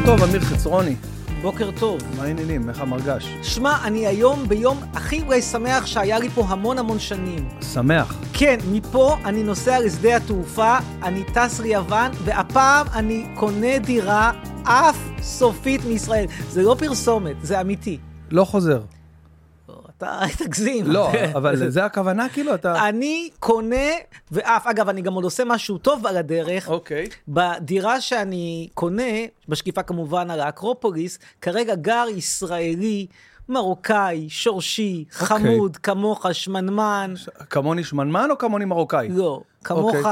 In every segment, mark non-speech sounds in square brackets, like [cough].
בוקר טוב, אמיר חצרוני. בוקר טוב. מה העניינים? איך המרגש? שמע, אני היום ביום הכי אולי שמח שהיה לי פה המון המון שנים. שמח. כן, מפה אני נוסע לשדה התעופה, אני טס ליוון, והפעם אני קונה דירה אף סופית מישראל. זה לא פרסומת, זה אמיתי. לא חוזר. אתה [laughs] תגזים. לא, אבל זה הכוונה כאילו, אתה... אני קונה, ואף, אגב, אני גם עוד עושה משהו טוב על הדרך. אוקיי. בדירה שאני קונה, משקיפה כמובן על האקרופוליס, כרגע גר ישראלי, מרוקאי, שורשי, אוקיי. חמוד, כמוך, שמנמן. כמוני שמנמן או כמוני מרוקאי? לא, כמוך אוקיי.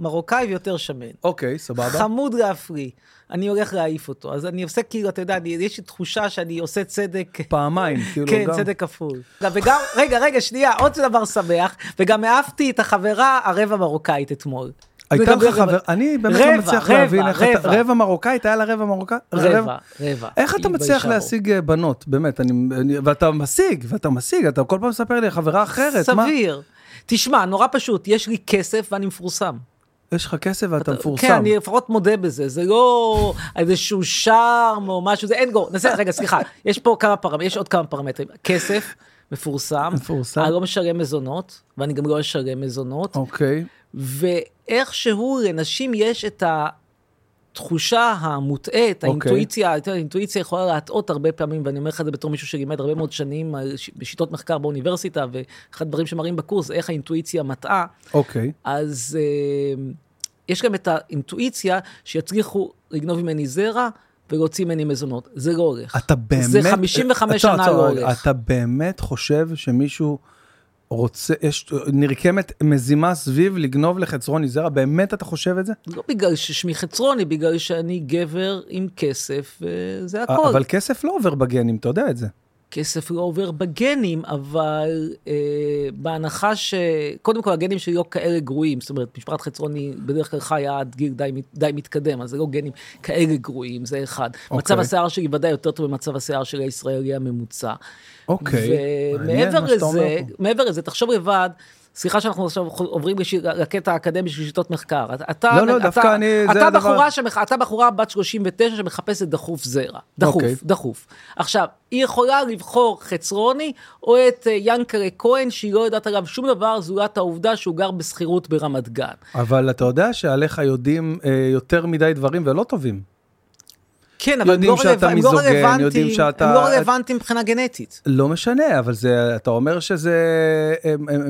מרוקאי ויותר שמן. אוקיי, סבבה. חמוד להפליא. אני הולך להעיף אותו. אז אני עושה כאילו, אתה יודע, אני- יש לי תחושה שאני עושה צדק. פעמיים, [laughs] כאילו כן, גם... צדק כפול. וגם, רגע, רגע, שנייה, עוד דבר שמח, וגם העפתי את החברה הרבע מרוקאית אתמול. הייתה לך רבע- חבר... אני באמת רבע, לא מצליח רבע, להבין איך אתה... רבע. רבע מרוקאית? היה לה רבע מרוקאי? רבע, רבע. איך אתה מצליח. להשיג אה, בנות? באמת, אני... אני- ואתה משיג, ואתה משיג, אתה כל פעם מספר לי חברה אחרת. מה? סביר. תשמע, נורא פשוט, יש לי כסף ואני מפורסם. יש לך כסף ואתה מפורסם. כן, אני לפחות מודה בזה, זה לא איזשהו שרם או משהו, זה אין גו. נעשה, רגע, סליחה, יש פה כמה פרמטרים, יש עוד כמה פרמטרים. כסף, מפורסם, מפורסם. אני לא משלם מזונות, ואני גם לא אשלם מזונות, אוקיי. ואיכשהו לנשים יש את התחושה המוטעית, אוקיי. האינטואיציה, אתה האינטואיציה יכולה להטעות הרבה פעמים, ואני אומר לך את זה בתור מישהו שלימד הרבה מאוד שנים ש- בשיטות מחקר באוניברסיטה, ואחד הדברים שמראים בקורס איך האינטואיציה מטעה. אוקיי. אז אה, יש גם את האינטואיציה שיצליחו לגנוב ממני זרע ולהוציא ממני מזונות. זה לא הולך. אתה באמת... זה 55 עצור, שנה עצור, לא. הולך. אתה באמת חושב שמישהו רוצה, יש, נרקמת מזימה סביב לגנוב לחצרוני זרע? באמת אתה חושב את זה? לא בגלל ששמי חצרוני, בגלל שאני גבר עם כסף, וזה הכל. אבל כסף לא עובר בגנים, אתה יודע את זה. כסף לא עובר בגנים, אבל אה, בהנחה ש... קודם כל, הגנים שלי לא כאלה גרועים. זאת אומרת, משפחת חצרוני בדרך כלל חיה עד גיל די, די מתקדם, אז זה לא גנים כאלה גרועים, זה אחד. אוקיי. מצב השיער שלי ודאי יותר טוב ממצב השיער של הישראלי הממוצע. אוקיי. מעניין ומעבר מה שאתה אומר לזה, פה. מעבר לזה, תחשוב לבד, סליחה שאנחנו עכשיו עוברים לקטע האקדמי של שיטות מחקר. אתה, לא, לא, אתה, דווקא אני- אתה בחורה, שמח, אתה בחורה בת 39 שמחפשת דחוף זרע. דחוף, אוקיי. דחוף. עכשיו, היא יכולה לבחור חצרוני או את אה, ינקלה כהן, שהיא לא יודעת עליו שום דבר זולת העובדה שהוא גר בשכירות ברמת גן. אבל אתה יודע שעליך יודעים אה, יותר מדי דברים ולא טובים. כן, אבל יודעים לא, שאתה רלו... הם לא יודעים שאתה- הם לא רלוונטיים מבחינה גנטית. לא משנה, אבל זה, אתה אומר שזה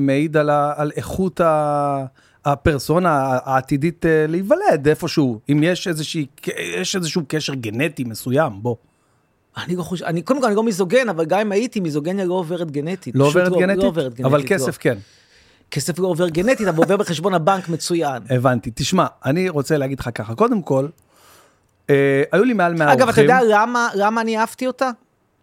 מעיד על, ה, על איכות ה, הפרסונה העתידית אה, להיוולד איפשהו, אם יש, איזושהי, יש איזשהו קשר גנטי מסוים, בוא. אני לא חושב, אני, קודם כל אני לא מיזוגן, אבל גם אם הייתי, מיזוגניה לא עוברת גנטית. לא עוברת גנטית? לא עוברת גנטית. אבל לא. כסף כן. כסף לא עובר גנטית, אבל עובר בחשבון הבנק מצוין. הבנתי. תשמע, אני רוצה להגיד לך ככה, קודם כל, היו לי מעל 100 אגב, אתה אורחים. יודע למה, למה אני אהבתי אותה?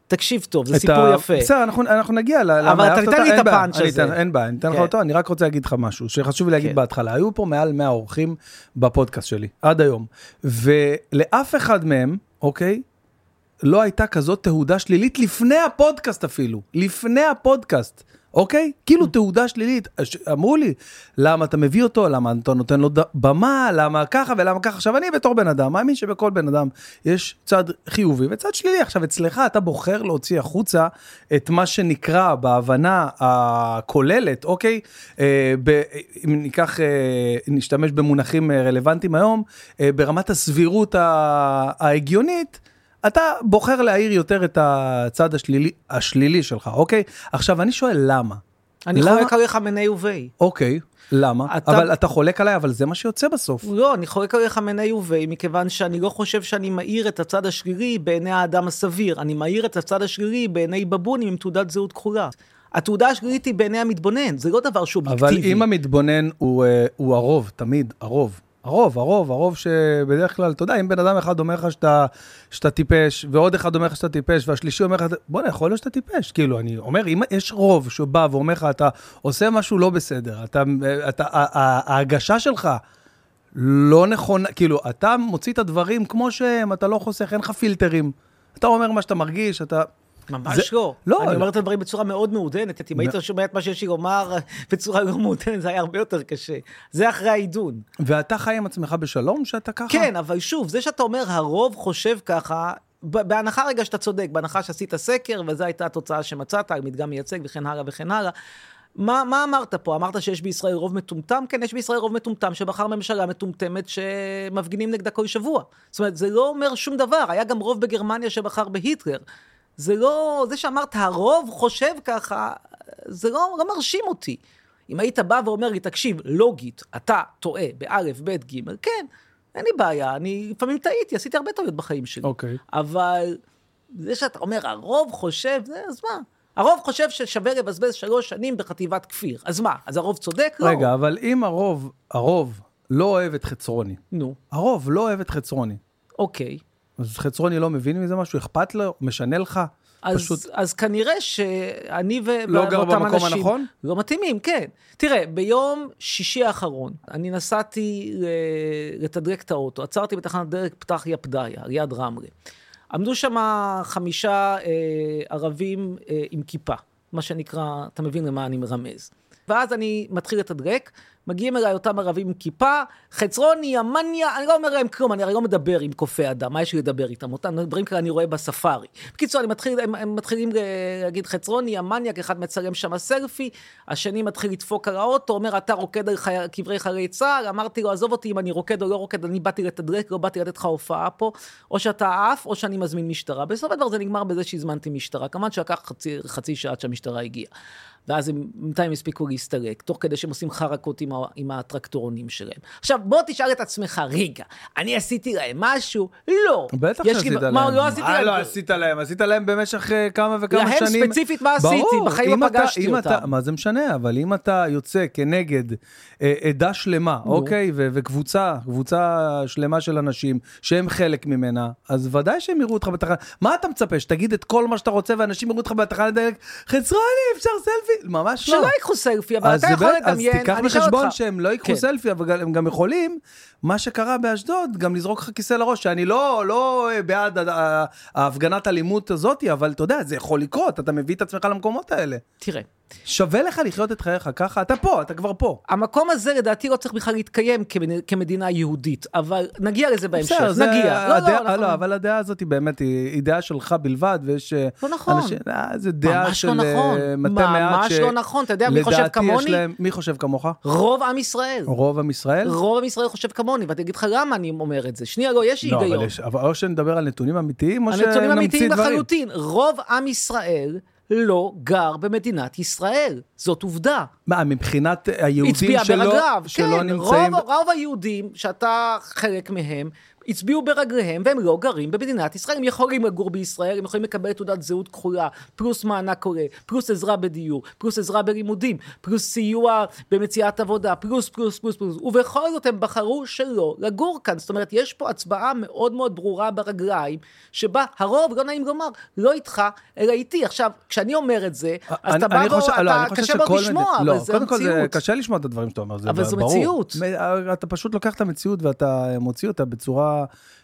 תקשיב טוב, זה סיפור ה- יפה. בסדר, אנחנו, אנחנו נגיע ל... אבל אתה תיתן לי את הפאנץ' אני הזה. אתן- אין בעיה, אני אתן לך כן. אותו, אני רק רוצה להגיד לך משהו, שחשוב לי להגיד כן. בהתחלה. היו פה מעל 100 אורחים בפודקאסט שלי, עד היום. ולאף אחד מהם, אוקיי, לא הייתה כזאת תהודה שלילית לפני הפודקאסט אפילו. לפני הפודקאסט. אוקיי? כאילו תהודה שלילית. הש- אמרו לי, למה אתה מביא אותו? למה אתה נותן לו במה? למה ככה ולמה ככה? עכשיו, אני בתור בן אדם, מאמין שבכל בן אדם יש צד חיובי וצד שלילי. עכשיו, אצלך אתה בוחר להוציא החוצה את מה שנקרא בהבנה הכוללת, אוקיי? אה, ב, אם ניקח, אה, נשתמש במונחים אה, רלוונטיים היום, אה, ברמת הסבירות ההגיונית, אתה בוחר להעיר יותר את הצד השלילי, השלילי שלך, אוקיי? עכשיו, אני שואל למה. אני למה? חולק עליך מני ובי. אוקיי, למה? אתה- אבל אתה חולק עליי, אבל זה מה שיוצא בסוף. לא, אני חולק עליך מני ובי, מכיוון שאני לא חושב שאני מאיר את הצד השלילי בעיני האדם הסביר. אני מאיר את הצד השלילי בעיני בבונים עם תעודת זהות כחולה. התעודה השלילית היא בעיני המתבונן, זה לא דבר שהוא אבל אובייקטיבי. אם המתבונן הוא, אה, הוא הרוב, תמיד, הרוב. הרוב, הרוב, הרוב שבדרך כלל, אתה יודע, אם בן אדם אחד אומר לך שאתה, שאתה טיפש, ועוד אחד אומר לך שאתה טיפש, והשלישי אומר לך, בוא'נה, יכול להיות שאתה טיפש. כאילו, אני אומר, אם יש רוב שבא ואומר לך, אתה עושה משהו לא בסדר, אתה, אתה, ההגשה שלך לא נכונה, כאילו, אתה מוציא את הדברים כמו שהם, אתה לא חוסך, אין לך פילטרים. אתה אומר מה שאתה מרגיש, אתה... ממש לא. לא, אני לא. אומר את הדברים בצורה מאוד מעודנת. אם היית. שומע את מה שיש לי לומר בצורה לא מעודנת, זה היה הרבה יותר קשה. זה אחרי העידון. ואתה חי עם עצמך בשלום שאתה ככה? כן, אבל שוב, זה שאתה אומר הרוב חושב ככה, בהנחה רגע שאתה צודק, בהנחה שעשית סקר, וזו הייתה התוצאה שמצאת, על מדגם מייצג וכן הלאה וכן הלאה. מה, מה אמרת פה? אמרת שיש בישראל רוב מטומטם? כן, יש בישראל רוב מטומטם שבחר ממשלה מטומטמת שמפגינים נגדה כל שבוע. זאת אומרת, זה לא אומר שום דבר. היה גם רוב בגרמניה שבחר בהיטלר. זה לא, זה שאמרת הרוב חושב ככה, זה לא, לא מרשים אותי. אם היית בא ואומר לי, תקשיב, לוגית, אתה טועה באלף, בית, גימל, כן, אין לי בעיה, אני לפעמים טעיתי, עשיתי הרבה טעויות בחיים שלי. אוקיי. אבל זה שאתה אומר, הרוב חושב, זה, אז מה? הרוב חושב ששווה לבזבז שלוש שנים בחטיבת כפיר. אז מה? אז הרוב צודק? לא. רגע, אבל אם הרוב, הרוב לא אוהב את חצרוני, נו, הרוב לא אוהב את חצרוני, אוקיי. אז חצרוני לא מבין מזה משהו? אכפת לו? משנה לך? אז, פשוט אז כנראה שאני ו... לא גר במקום אנשים הנכון? לא מתאימים, כן. תראה, ביום שישי האחרון, אני נסעתי ל- לתדלק את האוטו, עצרתי בתחנת דלק פתח יפדיה, על יד רמלה. עמדו שם חמישה אה, ערבים אה, עם כיפה, מה שנקרא, אתה מבין למה אני מרמז. ואז אני מתחיל לתדלק, מגיעים אליי אותם ערבים עם כיפה, חצרוני, המניה, אני לא אומר להם כלום, אני הרי לא מדבר עם קופי אדם, מה יש לי לדבר איתם? אותם דברים כאלה אני רואה בספארי. בקיצור, מתחיל, הם, הם מתחילים להגיד חצרוני, המניאק, אחד מצלם שם סלפי, השני מתחיל לדפוק על האוטו, אומר, אתה רוקד על חי... קברי חיילי צה"ל, אמרתי לו, עזוב אותי אם אני רוקד או לא רוקד, אני באתי לתדלק, לא באתי לתת לך הופעה פה, או שאתה עף, או שאני מזמין משטרה. בסופו של דבר זה נגמר בזה שהזמנתי משטרה, כמובן שלקח חצי, חצי שעה עד שהמשטרה הגיעה. ואז הם בינתיים הספיקו להסתלק, תוך כדי שהם עושים חרקות עם, ה- עם הטרקטורונים שלהם. עכשיו, בוא תשאל את עצמך, רגע, אני עשיתי להם משהו? לא. בטח שעשית להם. מה, לא עשיתי מה להם? לא עשית להם? עשית להם במשך אה, כמה וכמה להם שנים. ספציפית מה עשיתי? ברור, בחיים אם לא פגשתי אותם. אתה- מה זה משנה? אבל אם אתה יוצא כנגד אה, עדה שלמה, אוקיי? ו- וקבוצה, קבוצה שלמה של אנשים שהם חלק ממנה, אז ודאי שהם יראו אותך בתחנה. מה אתה מצפה? שתגיד את כל מה שאתה רוצה ואנשים יראו אותך בתחנת דלק? חצרוני, אפשר סלפי? ממש לא. שלא ייקחו סלפי, אבל אז אתה זה יכול באמת- אז לדמיין, תיקח אני אשאל בחשבון אותך. שהם לא ייקחו כן. סלפי, אבל הם גם יכולים, מה שקרה באשדוד, גם לזרוק לך כיסא לראש, שאני לא, לא בעד ההפגנת אלימות הזאת, אבל אתה יודע, זה יכול לקרות, אתה מביא את עצמך למקומות האלה. תראה, שווה לך לחיות את חייך ככה, אתה פה, אתה כבר פה. המקום הזה לדעתי לא צריך בכלל להתקיים כמדינה, יהודית, אבל נגיע לזה בהמשך, בסדר, זה נגיע. לא, הדעה- לא, נכון. לא, אבל הדעה הזאת היא באמת, היא היא דעה שלך בלבד, ויש... אה, לא נכון. אנשים- אה, זה דעה ממש של לא נכון. אה, מתי מעט, ממש ש- לא נכון. אתה יודע מי חושב לדעתי יש כמוני? להם- מי חושב כמוך? רוב עם ישראל. רוב עם ישראל? רוב עם ישראל חושב כמוני, ואני אגיד לך למה אני אומר את זה. שנייה, לא, יש לא, היגיון. אבל יש- אבל או שנדבר על נתונים אמיתיים, או שנמציא הנתונים דברים. אמיתיים לחלוטין. רוב עם ישראל לא גר במדינת ישראל. זאת עובדה. מה, מבחינת היהודים הצביע שלא, ברגליו, שלא כן, נמצאים... רוב, רוב היהודים שאתה חלק מהם, הצביעו ברגליהם והם לא גרים במדינת ישראל. הם יכולים לגור בישראל, הם יכולים לקבל תעודת זהות כחולה, פלוס מענק עולה, פלוס עזרה בדיור, פלוס עזרה בלימודים, פלוס סיוע במציאת עבודה, פלוס פלוס פלוס פלוס, ובכל זאת הם בחרו שלא לגור כאן. זאת אומרת, יש פה הצבעה מאוד מאוד ברורה ברגליים, שבה הרוב, לא נעים לומר, לא איתך, אלא איתי. עכשיו, כשאני אומר את זה, אז אני- אתה בא חושב- לא, חושב קשה מאוד לשמוע, אבל לא, זה המציאות. קשה לשמוע את הדברים שאתה אומר, זה אבל זו ברור. מציאות. מ- אתה פשוט לוקח את המציאות ואתה מוציא אותה בצורה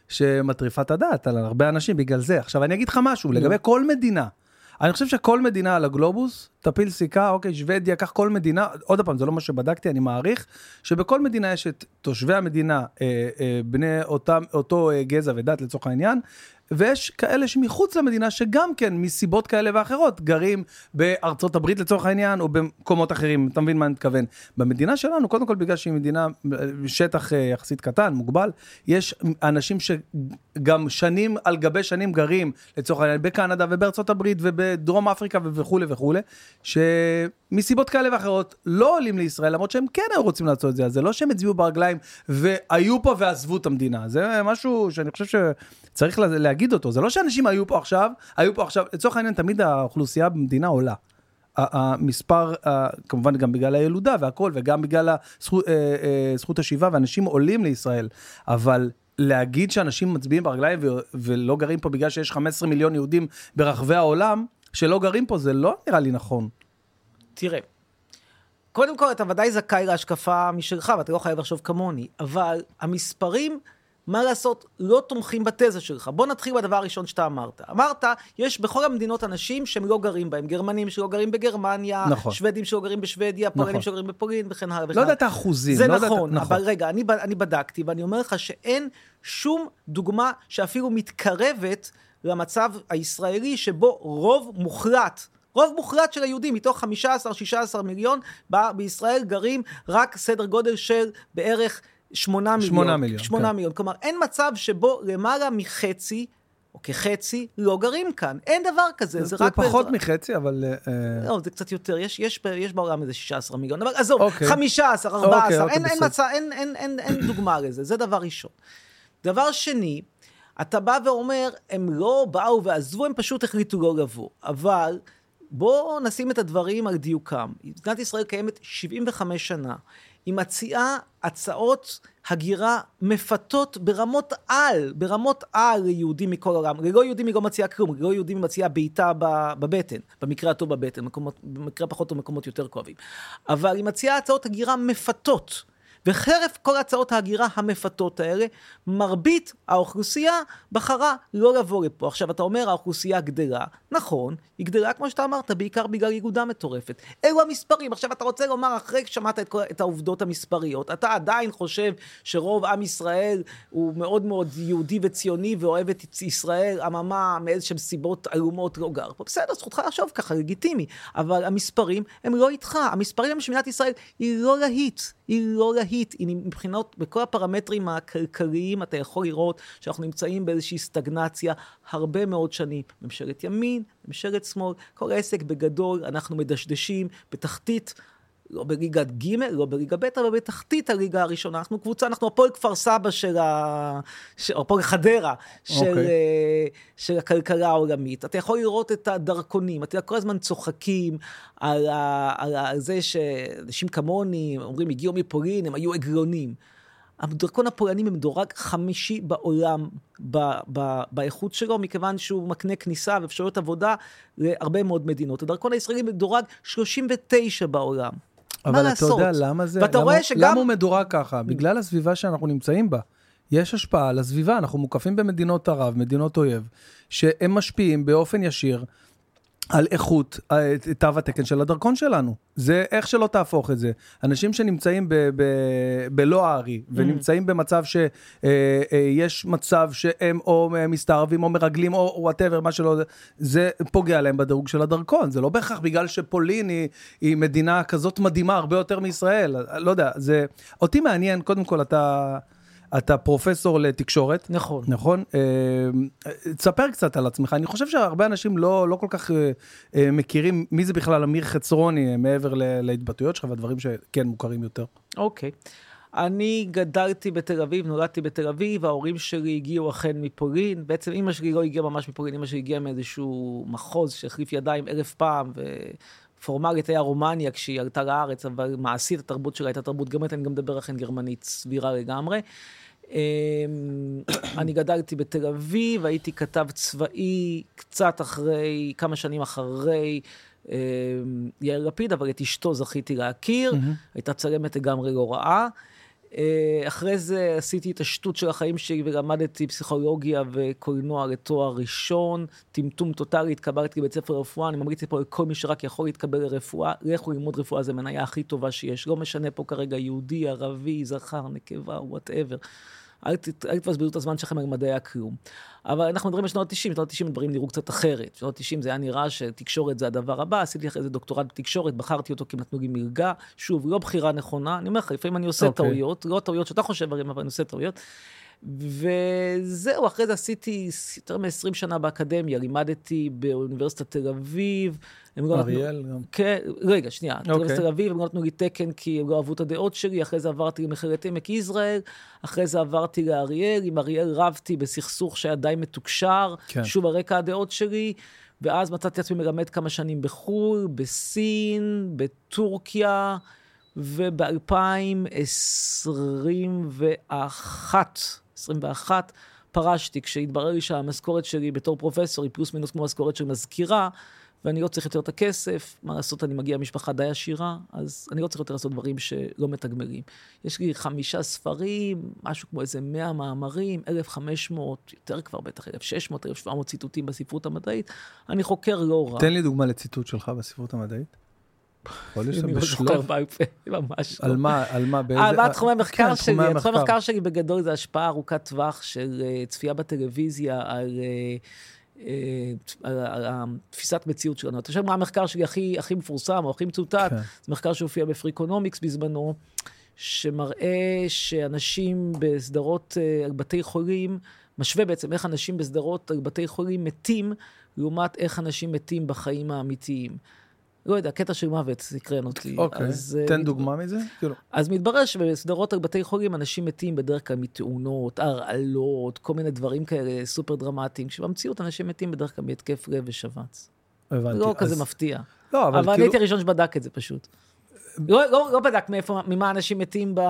שמטריפה את הדעת על הרבה אנשים בגלל זה. עכשיו אני אגיד לך משהו, לגבי כל מדינה. אני חושב שכל מדינה על הגלובוס, תפיל סיכה, אוקיי, שוודיה, קח כל מדינה, עוד פעם, זה לא מה שבדקתי, אני מעריך, שבכל מדינה יש את תושבי המדינה, אה, אה, בני אותם, אותו אה, גזע ודת לצורך העניין, ויש כאלה שמחוץ למדינה שגם כן מסיבות כאלה ואחרות גרים בארצות הברית לצורך העניין או במקומות אחרים, אתה מבין מה אני מתכוון. במדינה שלנו, קודם כל בגלל שהיא מדינה, שטח אה, יחסית קטן, מוגבל, יש אנשים שגם שנים על גבי שנים גרים לצורך העניין בקנדה ובארצות הברית ובדרום אפריקה וכולי וכולי, שמסיבות כאלה ואחרות לא עולים לישראל, למרות שהם כן היו רוצים לעשות את זה, אז זה לא שהם הצביעו ברגליים והיו פה ועזבו את המדינה, זה משהו שאני חושב שצריך לה- להגיד אותו, זה לא שאנשים היו פה עכשיו, היו פה עכשיו, לצורך העניין תמיד האוכלוסייה במדינה עולה. המספר, כמובן גם בגלל הילודה והכל, וגם בגלל הזכות, אה, אה, זכות השיבה, ואנשים עולים לישראל, אבל להגיד שאנשים מצביעים ברגליים ולא גרים פה בגלל שיש 15 מיליון יהודים ברחבי העולם, שלא גרים פה, זה לא נראה לי נכון. תראה, קודם כל אתה ודאי זכאי להשקפה משלך, ואתה לא חייב לחשוב כמוני, אבל המספרים מה לעשות, לא תומכים בתזה שלך. בוא נתחיל בדבר הראשון שאתה אמרת. אמרת, יש בכל המדינות אנשים שהם לא גרים בהם. גרמנים שלא גרים בגרמניה, נכון. שוודים שלא גרים בשוודיה, פולנים נכון. שלא גרים בפולין, וכן הלאה וכן לא הלאה. יודע את האחוזים. זה לא יודע את- נכון, אבל רגע, אני, אני בדקתי, ואני אומר לך שאין שום דוגמה שאפילו מתקרבת למצב הישראלי שבו רוב מוחלט, רוב מוחלט של היהודים, מתוך 15-16 מיליון, בישראל גרים רק סדר גודל של בערך 8 מיליון. שמונה מיליון, 8 כן. מיליון. כלומר, אין מצב שבו למעלה מחצי, או כחצי, לא גרים כאן. אין דבר כזה, זה, זה רק... פחות בעזרת- מחצי, אבל... אה, לא, זה קצת יותר, יש, יש, יש בעולם איזה 16 מיליון, אבל עזוב, אוקיי. 15, 14, אוקיי, אוקיי, אין, אין. מצע, אין, אין, אין, אין [clears throat] דוגמה לזה, זה דבר ראשון. דבר שני, אתה בא ואומר, הם לא באו ועזבו, הם פשוט החליטו לא לבוא. אבל בואו נשים את הדברים על דיוקם. מדינת ישראל קיימת 75 שנה. היא מציעה הצעות הגירה מפתות ברמות על, ברמות על ליהודים מכל העולם. ללא יהודים היא לא מציעה כלום, ללא יהודים היא מציעה בעיטה בבטן, במקרה הטוב בבטן, מקומות, במקרה פחות טוב מקומות יותר כואבים. אבל היא מציעה הצעות הגירה מפתות. וחרף כל הצעות ההגירה המפתות האלה, מרבית האוכלוסייה בחרה לא לבוא לפה. עכשיו, אתה אומר, האוכלוסייה גדלה. נכון, היא גדלה, כמו שאתה אמרת, בעיקר בגלל ילודה מטורפת. אלו המספרים. עכשיו, אתה רוצה לומר, אחרי ששמעת את, את העובדות המספריות, אתה עדיין חושב שרוב עם ישראל הוא מאוד מאוד יהודי וציוני ואוהב את ישראל, אממה, מאיזשהם סיבות עלומות לא גר פה. בסדר, זכותך לחשוב ככה, לגיטימי. אבל המספרים הם לא איתך. המספרים הם שמדינת ישראל היא לא להיט. היא לא להיט, היא מבחינות, בכל הפרמטרים הכלכליים אתה יכול לראות שאנחנו נמצאים באיזושהי סטגנציה הרבה מאוד שנים. ממשלת ימין, ממשלת שמאל, כל העסק בגדול, אנחנו מדשדשים בתחתית. לא בליגת ג', לא בליגה ב', אבל בתחתית הליגה הראשונה. אנחנו קבוצה, אנחנו הפועל כפר סבא של ה... או הפועל חדרה של, אוקיי. אה, של הכלכלה העולמית. אתה יכול לראות את הדרכונים, אתה כל הזמן צוחקים על, ה... על, ה... על זה שאנשים כמוני אומרים, הגיעו מפולין, הם היו עגלונים. הדרכון הפולני מדורג חמישי בעולם ב, ב, באיכות שלו, מכיוון שהוא מקנה כניסה ואפשרויות עבודה להרבה מאוד מדינות. הדרכון הישראלי מדורג 39 בעולם. אבל אתה לעשות? יודע למה זה, ואתה למה, רואה שגם... למה הוא מדורג ככה? בגלל הסביבה שאנחנו נמצאים בה. יש השפעה על הסביבה, אנחנו מוקפים במדינות ערב, מדינות אויב, שהם משפיעים באופן ישיר על איכות אה, תו התקן של הדרכון שלנו. זה איך שלא תהפוך את זה. אנשים שנמצאים ב- ב- בלא הארי, ונמצאים במצב שיש מצב שהם או מסתערבים או מרגלים או וואטאבר, מה שלא, זה פוגע להם בדירוג של הדרכון. זה לא בהכרח בגלל שפולין היא, היא מדינה כזאת מדהימה הרבה יותר מישראל. לא יודע, זה... אותי מעניין, קודם כל, אתה... אתה פרופסור לתקשורת. נכון. נכון? אה, תספר קצת על עצמך. אני חושב שהרבה אנשים לא, לא כל כך אה, אה, מכירים מי זה בכלל אמיר חצרוני, אה, מעבר להתבטאויות שלך והדברים שכן מוכרים יותר. אוקיי. אני גדלתי בתל אביב, נולדתי בתל אביב, ההורים שלי הגיעו אכן מפולין. בעצם אימא שלי לא הגיעה ממש מפולין, אימא שלי הגיעה מאיזשהו מחוז שהחליף ידיים אלף פעם, ופורמלית היה רומניה כשהיא עלתה לארץ, אבל מעשית התרבות שלה הייתה תרבות גרמנית, אני גם מדבר אכן גרמנית סבירה לגמרי. אמ, [coughs] אני גדלתי בתל אביב, הייתי כתב צבאי קצת אחרי, כמה שנים אחרי אמ, יאיר לפיד, אבל את אשתו זכיתי להכיר, הייתה צלמת לגמרי לא רעה. אה, אחרי זה עשיתי את השטות של החיים שלי ולמדתי פסיכולוגיה וקולנוע לתואר ראשון, טמטום טוטאלי, התקבלתי לבית ספר רפואה, אני ממליץ פה לכל מי שרק יכול להתקבל לרפואה, לכו ללמוד רפואה, זו מניה הכי טובה שיש, לא משנה פה כרגע יהודי, ערבי, זכר, נקבה, whatever. אל ת- אל תבזבזו את הזמן שלכם על מדעי הכלום. אבל אנחנו מדברים על שנות ה-90, שנות ה-90 דברים נראו קצת אחרת. שנות ה-90 זה היה נראה שתקשורת זה הדבר הבא, עשיתי אחרי זה דוקטורט בתקשורת, בחרתי אותו כי נתנו לי מלגה. שוב, לא בחירה נכונה, אני אומר לך, לפעמים אני עושה אוקיי. טעויות, לא טעויות שאתה חושב עליהן, אבל אני עושה טעויות. וזהו, אחרי זה עשיתי יותר מ-20 שנה באקדמיה, לימדתי באוניברסיטת תל אביב. אריאל גם. כן, רגע, שנייה. אוקיי. אוקיי. תל אביב, הם לא נתנו לי תקן כי הם לא אהבו את הדעות שלי, אחרי זה עברתי למכללת עמק יזרעאל, אחרי זה עברתי לאריאל, עם אריאל רבתי בסכסוך שהיה די מתוקשר, כן. שוב הרקע הדעות שלי, ואז מצאתי עצמי מלמד כמה שנים בחו"ל, בסין, בטורקיה, וב-2021, 21, פרשתי, כשהתברר לי שהמשכורת שלי בתור פרופסור היא פלוס מינוס כמו משכורת של מזכירה, ואני לא צריך יותר את הכסף, מה לעשות, אני מגיע ממשפחה די עשירה, אז אני לא צריך יותר לעשות דברים שלא מתגמלים. יש לי חמישה ספרים, משהו כמו איזה 100 מאמרים, 1,500, יותר כבר בטח, 1,600, 1,700 ציטוטים בספרות המדעית. אני חוקר לא רע. תן לי דוגמה לציטוט שלך בספרות המדעית. אני לא זוכר בשלוף. בעל פה, ממש לא. על מה, על מה, באיזה... על מה תחומי המחקר כן, שלי? תחומי המחקר שלי בגדול זה השפעה ארוכת טווח של אה, צפייה בטלוויזיה על... אה, אה, על התפיסת מציאות שלנו. אתה חושב מה המחקר שלי הכי, הכי מפורסם או הכי מצוטט? כן. זה מחקר שהופיע בפריקונומיקס בזמנו, שמראה שאנשים בסדרות אה, על בתי חולים, משווה בעצם איך אנשים בסדרות על בתי חולים מתים, לעומת איך אנשים מתים בחיים האמיתיים. לא יודע, קטע של מוות סקרן אותי. אוקיי, אז, אה, תן מת- דוגמה מזה. כאילו, אז מתברר שבסדרות על בתי חולים אנשים מתים בדרך כלל מתאונות, הרעלות, כל מיני דברים כאלה סופר דרמטיים, כשבמציאות אנשים מתים בדרך כלל מהתקף לב ושבץ. הבנתי. לא אז- כזה מפתיע. לא, אבל אבל אני כאילו... הייתי הראשון שבדק את זה פשוט. לא, לא, לא בדק מאיפה, ממה אנשים מתים ב,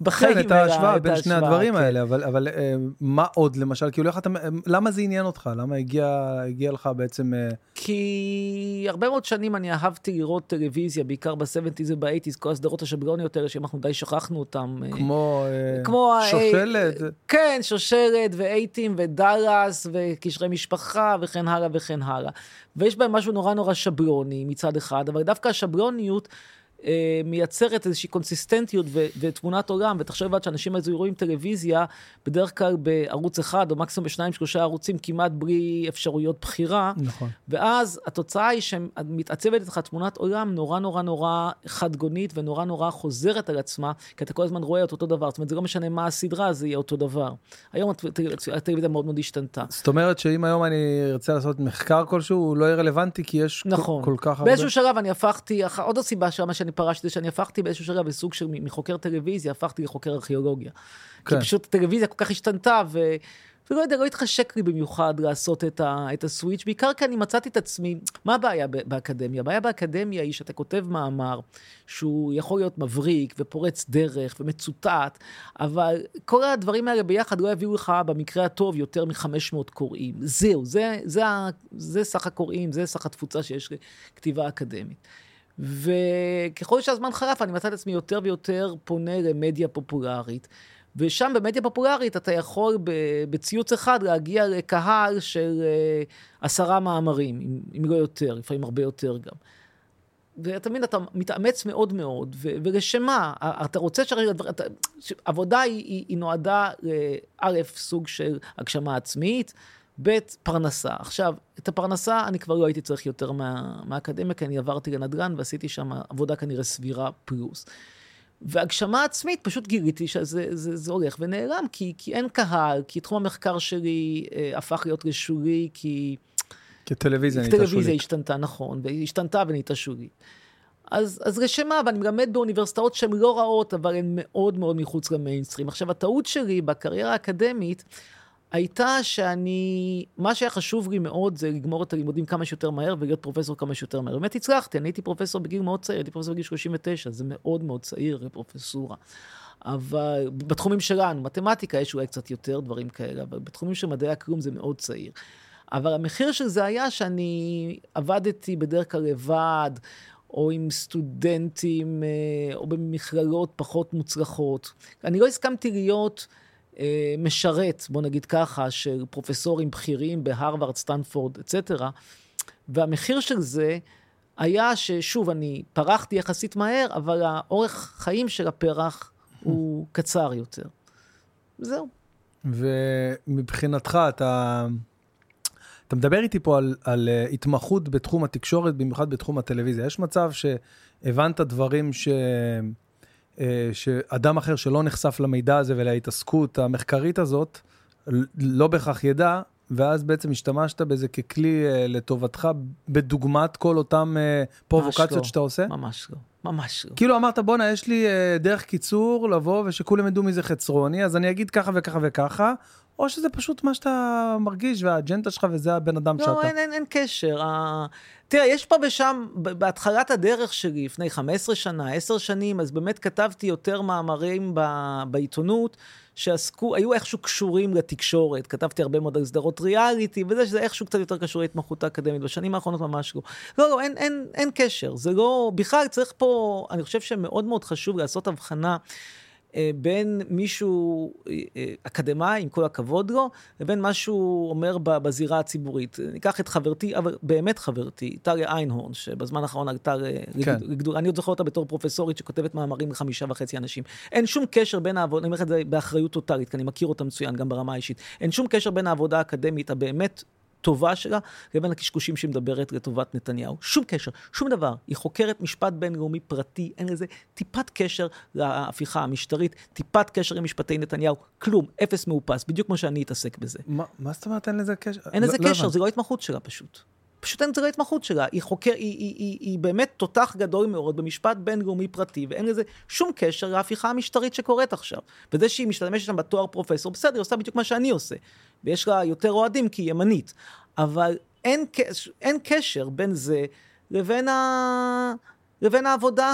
בחיים. כן, את ההשוואה בין שני הדברים כן. האלה, אבל, אבל אה, מה עוד למשל, כאילו איך אתה, למה זה עניין אותך? למה הגיע, הגיע לך בעצם, אה, כי הרבה מאוד שנים אני אהבתי לראות טלוויזיה, בעיקר ב-70's וב-80's, כל הסדרות השבלוניות האלה, שאנחנו די שכחנו אותן. אה, כמו, כמו שושלת? כן, שושלת ואייטים ודאלאס וקשרי משפחה וכן הלאה וכן הלאה. ויש בהם משהו נורא נורא שבלוני מצד אחד, אבל דווקא השבלוניות אה, מייצרת איזושהי קונסיסטנטיות ו- ותמונת עולם, ותחשוב לבד שאנשים האלה רואים טלוויזיה, בדרך כלל בערוץ אחד או מקסימום בשניים שלושה ערוצים, כמעט בלי אפשרויות בחירה. נכון. ואז התוצאה היא שמתעצבת לך תמונת עולם נורא נורא נורא חדגונית ונורא נורא חוזרת על עצמה, כי אתה כל הזמן רואה את אותו דבר. זאת אומרת, זה לא משנה מה הסדרה, זה יהיה אותו דבר. היום הט- הט- הטלוויזיה מאוד מאוד השתנתה. זאת אומרת שאם היום אני ארצה לעשות מחקר כלשהו, הוא לא יהיה רלוונטי, כי יש כל- נכון. כל כך הרבה... באיזשהו שלב אני הפכתי, עוד הסיבה שמה שאני פרשתי, שאני הפכתי באיזשהו שלב בסוג של מחוקר טלוויזיה, הפכתי לחוקר ארכיאולוגיה. כן. כי פשוט הטלוויזיה כל כך השתנתה, ו... ולא יודע, לא התחשק לי במיוחד לעשות את, ה, את הסוויץ', בעיקר כי אני מצאתי את עצמי, מה הבעיה ב- באקדמיה? הבעיה באקדמיה היא שאתה כותב מאמר שהוא יכול להיות מבריק ופורץ דרך ומצוטט, אבל כל הדברים האלה ביחד לא יביאו לך במקרה הטוב יותר מ-500 קוראים. זהו, זה, זה, ה- זה סך הקוראים, זה סך התפוצה שיש לכתיבה אקדמית. וככל שהזמן חלף, אני מצאתי את עצמי יותר ויותר פונה למדיה פופולרית. ושם במדיה פופולרית אתה יכול בציוץ אחד להגיע לקהל של אה, עשרה מאמרים, אם, לא יותר, לפעמים הרבה יותר גם. ואתה מבין, אתה מתאמץ מאוד מאוד, ו- ולשם מה? אתה רוצה אתה- עבודה היא, היא, היא נועדה, א', סוג של הגשמה עצמית, ב', פרנסה. עכשיו, את הפרנסה אני כבר לא הייתי צריך יותר מה, מהאקדמיה, כי אני עברתי לנדל"ן ועשיתי שם עבודה כנראה סבירה פלוס. והגשמה עצמית, פשוט גיליתי שזה זה, זה הולך ונעלם, כי, כי אין קהל, כי תחום המחקר שלי אה, הפך להיות לשולי, כי... נהייתה טלוויזיה שולית. השתנתה, נכון, והיא השתנתה ונהייתה שולית. אז, אז לשם מה? ואני מלמד באוניברסיטאות שהן לא רעות, אבל הן מאוד מאוד מחוץ למיינסטרים. עכשיו, הטעות שלי בקריירה האקדמית הייתה שאני, מה שהיה חשוב לי מאוד זה לגמור את הלימודים כמה שיותר מהר ולהיות פרופסור כמה שיותר מהר. באמת הצלחתי, אני הייתי פרופסור בגיל מאוד צעיר, הייתי פרופסור בגיל 39, זה מאוד מאוד צעיר לפרופסורה. אבל בתחומים שלנו, מתמטיקה יש אולי קצת יותר דברים כאלה, אבל בתחומים של מדעי הכלום זה מאוד צעיר. אבל המחיר של זה היה שאני עבדתי בדרך כלל לבד, או עם סטודנטים, אה, או במכללות פחות מוצלחות. אני לא הסכמתי להיות משרת, בוא נגיד ככה, של פרופסורים בכירים בהרווארד, סטנפורד, אצטרה, והמחיר של זה היה ששוב, אני פרחתי יחסית מהר, אבל האורך חיים של הפרח הוא [laughs] קצר יותר. זהו. ומבחינתך, אתה, אתה מדבר איתי פה על, על אה, התמחות בתחום התקשורת, במיוחד בתחום הטלוויזיה. יש מצב שהבנת דברים ש... אה, שאדם אחר שלא נחשף למידע הזה ולהתעסקות המחקרית הזאת, לא בהכרח ידע, ואז בעצם השתמשת בזה ככלי אה, לטובתך, בדוגמת כל אותם אה, פרובוקציות לא. שאתה עושה? ממש לא, ממש לא. כאילו אמרת, בואנה, יש לי דרך קיצור לבוא ושכולם ידעו מי זה חצרוני, אז אני אגיד ככה וככה וככה, או שזה פשוט מה שאתה מרגיש והאג'נדה שלך וזה הבן אדם לא, שאתה. אין, אין, אין קשר. ה... תראה, יש פה ושם, בהתחלת הדרך שלי, לפני 15 שנה, 10 שנים, אז באמת כתבתי יותר מאמרים ב... בעיתונות, שעסקו, היו איכשהו קשורים לתקשורת. כתבתי הרבה מאוד על סדרות ריאליטי, וזה שזה איכשהו קצת יותר קשור להתמחות האקדמית. בשנים האחרונות ממש לא. לא, לא, אין, אין, אין קשר. זה לא... בכלל צריך פה, אני חושב שמאוד מאוד חשוב לעשות הבחנה. אה, בין מישהו אה, אה, אקדמאי, עם כל הכבוד לו, לבין מה שהוא אומר בזירה הציבורית. ניקח את חברתי, אבל באמת חברתי, טליה איינהורן, שבזמן האחרון עלתה כן. לגדול, אני עוד זוכר אותה בתור פרופסורית שכותבת מאמרים לחמישה וחצי אנשים. אין שום קשר בין העבודה, אני אומר את זה באחריות טוטאלית, כי אני מכיר אותה מצוין, גם ברמה האישית. אין שום קשר בין העבודה האקדמית הבאמת טובה שלה לבין הקשקושים שהיא מדברת לטובת נתניהו. שום קשר, שום דבר. היא חוקרת משפט בינלאומי פרטי, אין לזה טיפת קשר להפיכה המשטרית, טיפת קשר עם משפטי נתניהו, כלום, אפס מאופס, בדיוק כמו שאני אתעסק בזה. מה מה זאת אומרת אין לזה קשר? אין לזה לא- לא קשר, הבנתי. זה לא ההתמחות שלה פשוט. פשוט אין, לא ההתמחות שלה. היא חוקר, היא, היא, היא, היא באמת תותח גדול מאוד במשפט בינלאומי פרטי, ואין לזה שום קשר להפיכה המשטרית שקורית עכשיו. וזה שהיא משתמשת שם בתואר פרופסור, בסדר, היא עושה בדיוק מה שאני עושה. ויש לה יותר אוהדים כי היא ימנית. אבל אין, אין קשר בין זה לבין, ה... לבין העבודה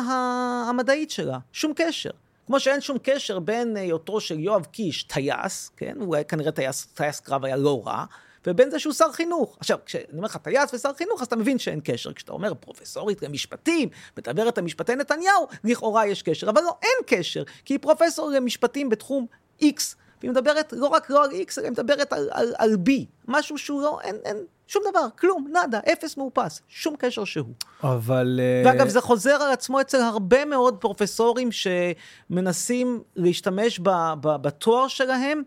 המדעית שלה. שום קשר. כמו שאין שום קשר בין היותו של יואב קיש טייס, כן? הוא כנראה טייס, טייס קרב היה לא רע, ובין זה שהוא שר חינוך. עכשיו, כשאני אומר לך טייס ושר חינוך, אז אתה מבין שאין קשר. כשאתה אומר פרופסורית למשפטים, מדברת על משפטי נתניהו, לכאורה יש קשר. אבל לא, אין קשר, כי היא פרופסור למשפטים בתחום X, והיא מדברת לא רק לא על X, אלא היא מדברת על, על, על B. משהו שהוא לא, אין, אין שום דבר, כלום, נאדה, אפס מאופס, שום קשר שהוא. אבל... אה, ואגב, זה חוזר על עצמו אצל הרבה מאוד פרופסורים שמנסים להשתמש ב, ב, בתואר שלהם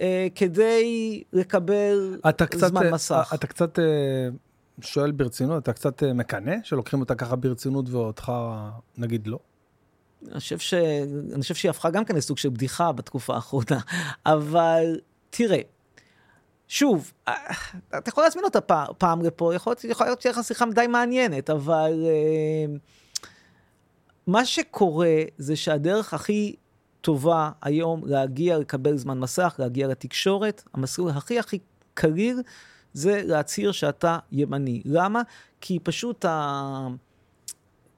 אה, כדי לקבל אתה קצת, זמן אה, מסך. אתה קצת אה, שואל ברצינות, אתה קצת אה, מקנא שלוקחים אותה ככה ברצינות ואותך נגיד לא? אני חושב, ש... אני חושב שהיא הפכה גם כן לסוג של בדיחה בתקופה האחרונה. אבל תראה, שוב, אה, אתה יכול להזמין אותה פעם, פעם לפה, יכול להיות, יכול להיות שתהיה לך שיחה די מעניינת, אבל אה, מה שקורה זה שהדרך הכי טובה היום להגיע, לקבל זמן מסך, להגיע לתקשורת, המסלול הכי הכי קליל זה להצהיר שאתה ימני. למה? כי פשוט ה...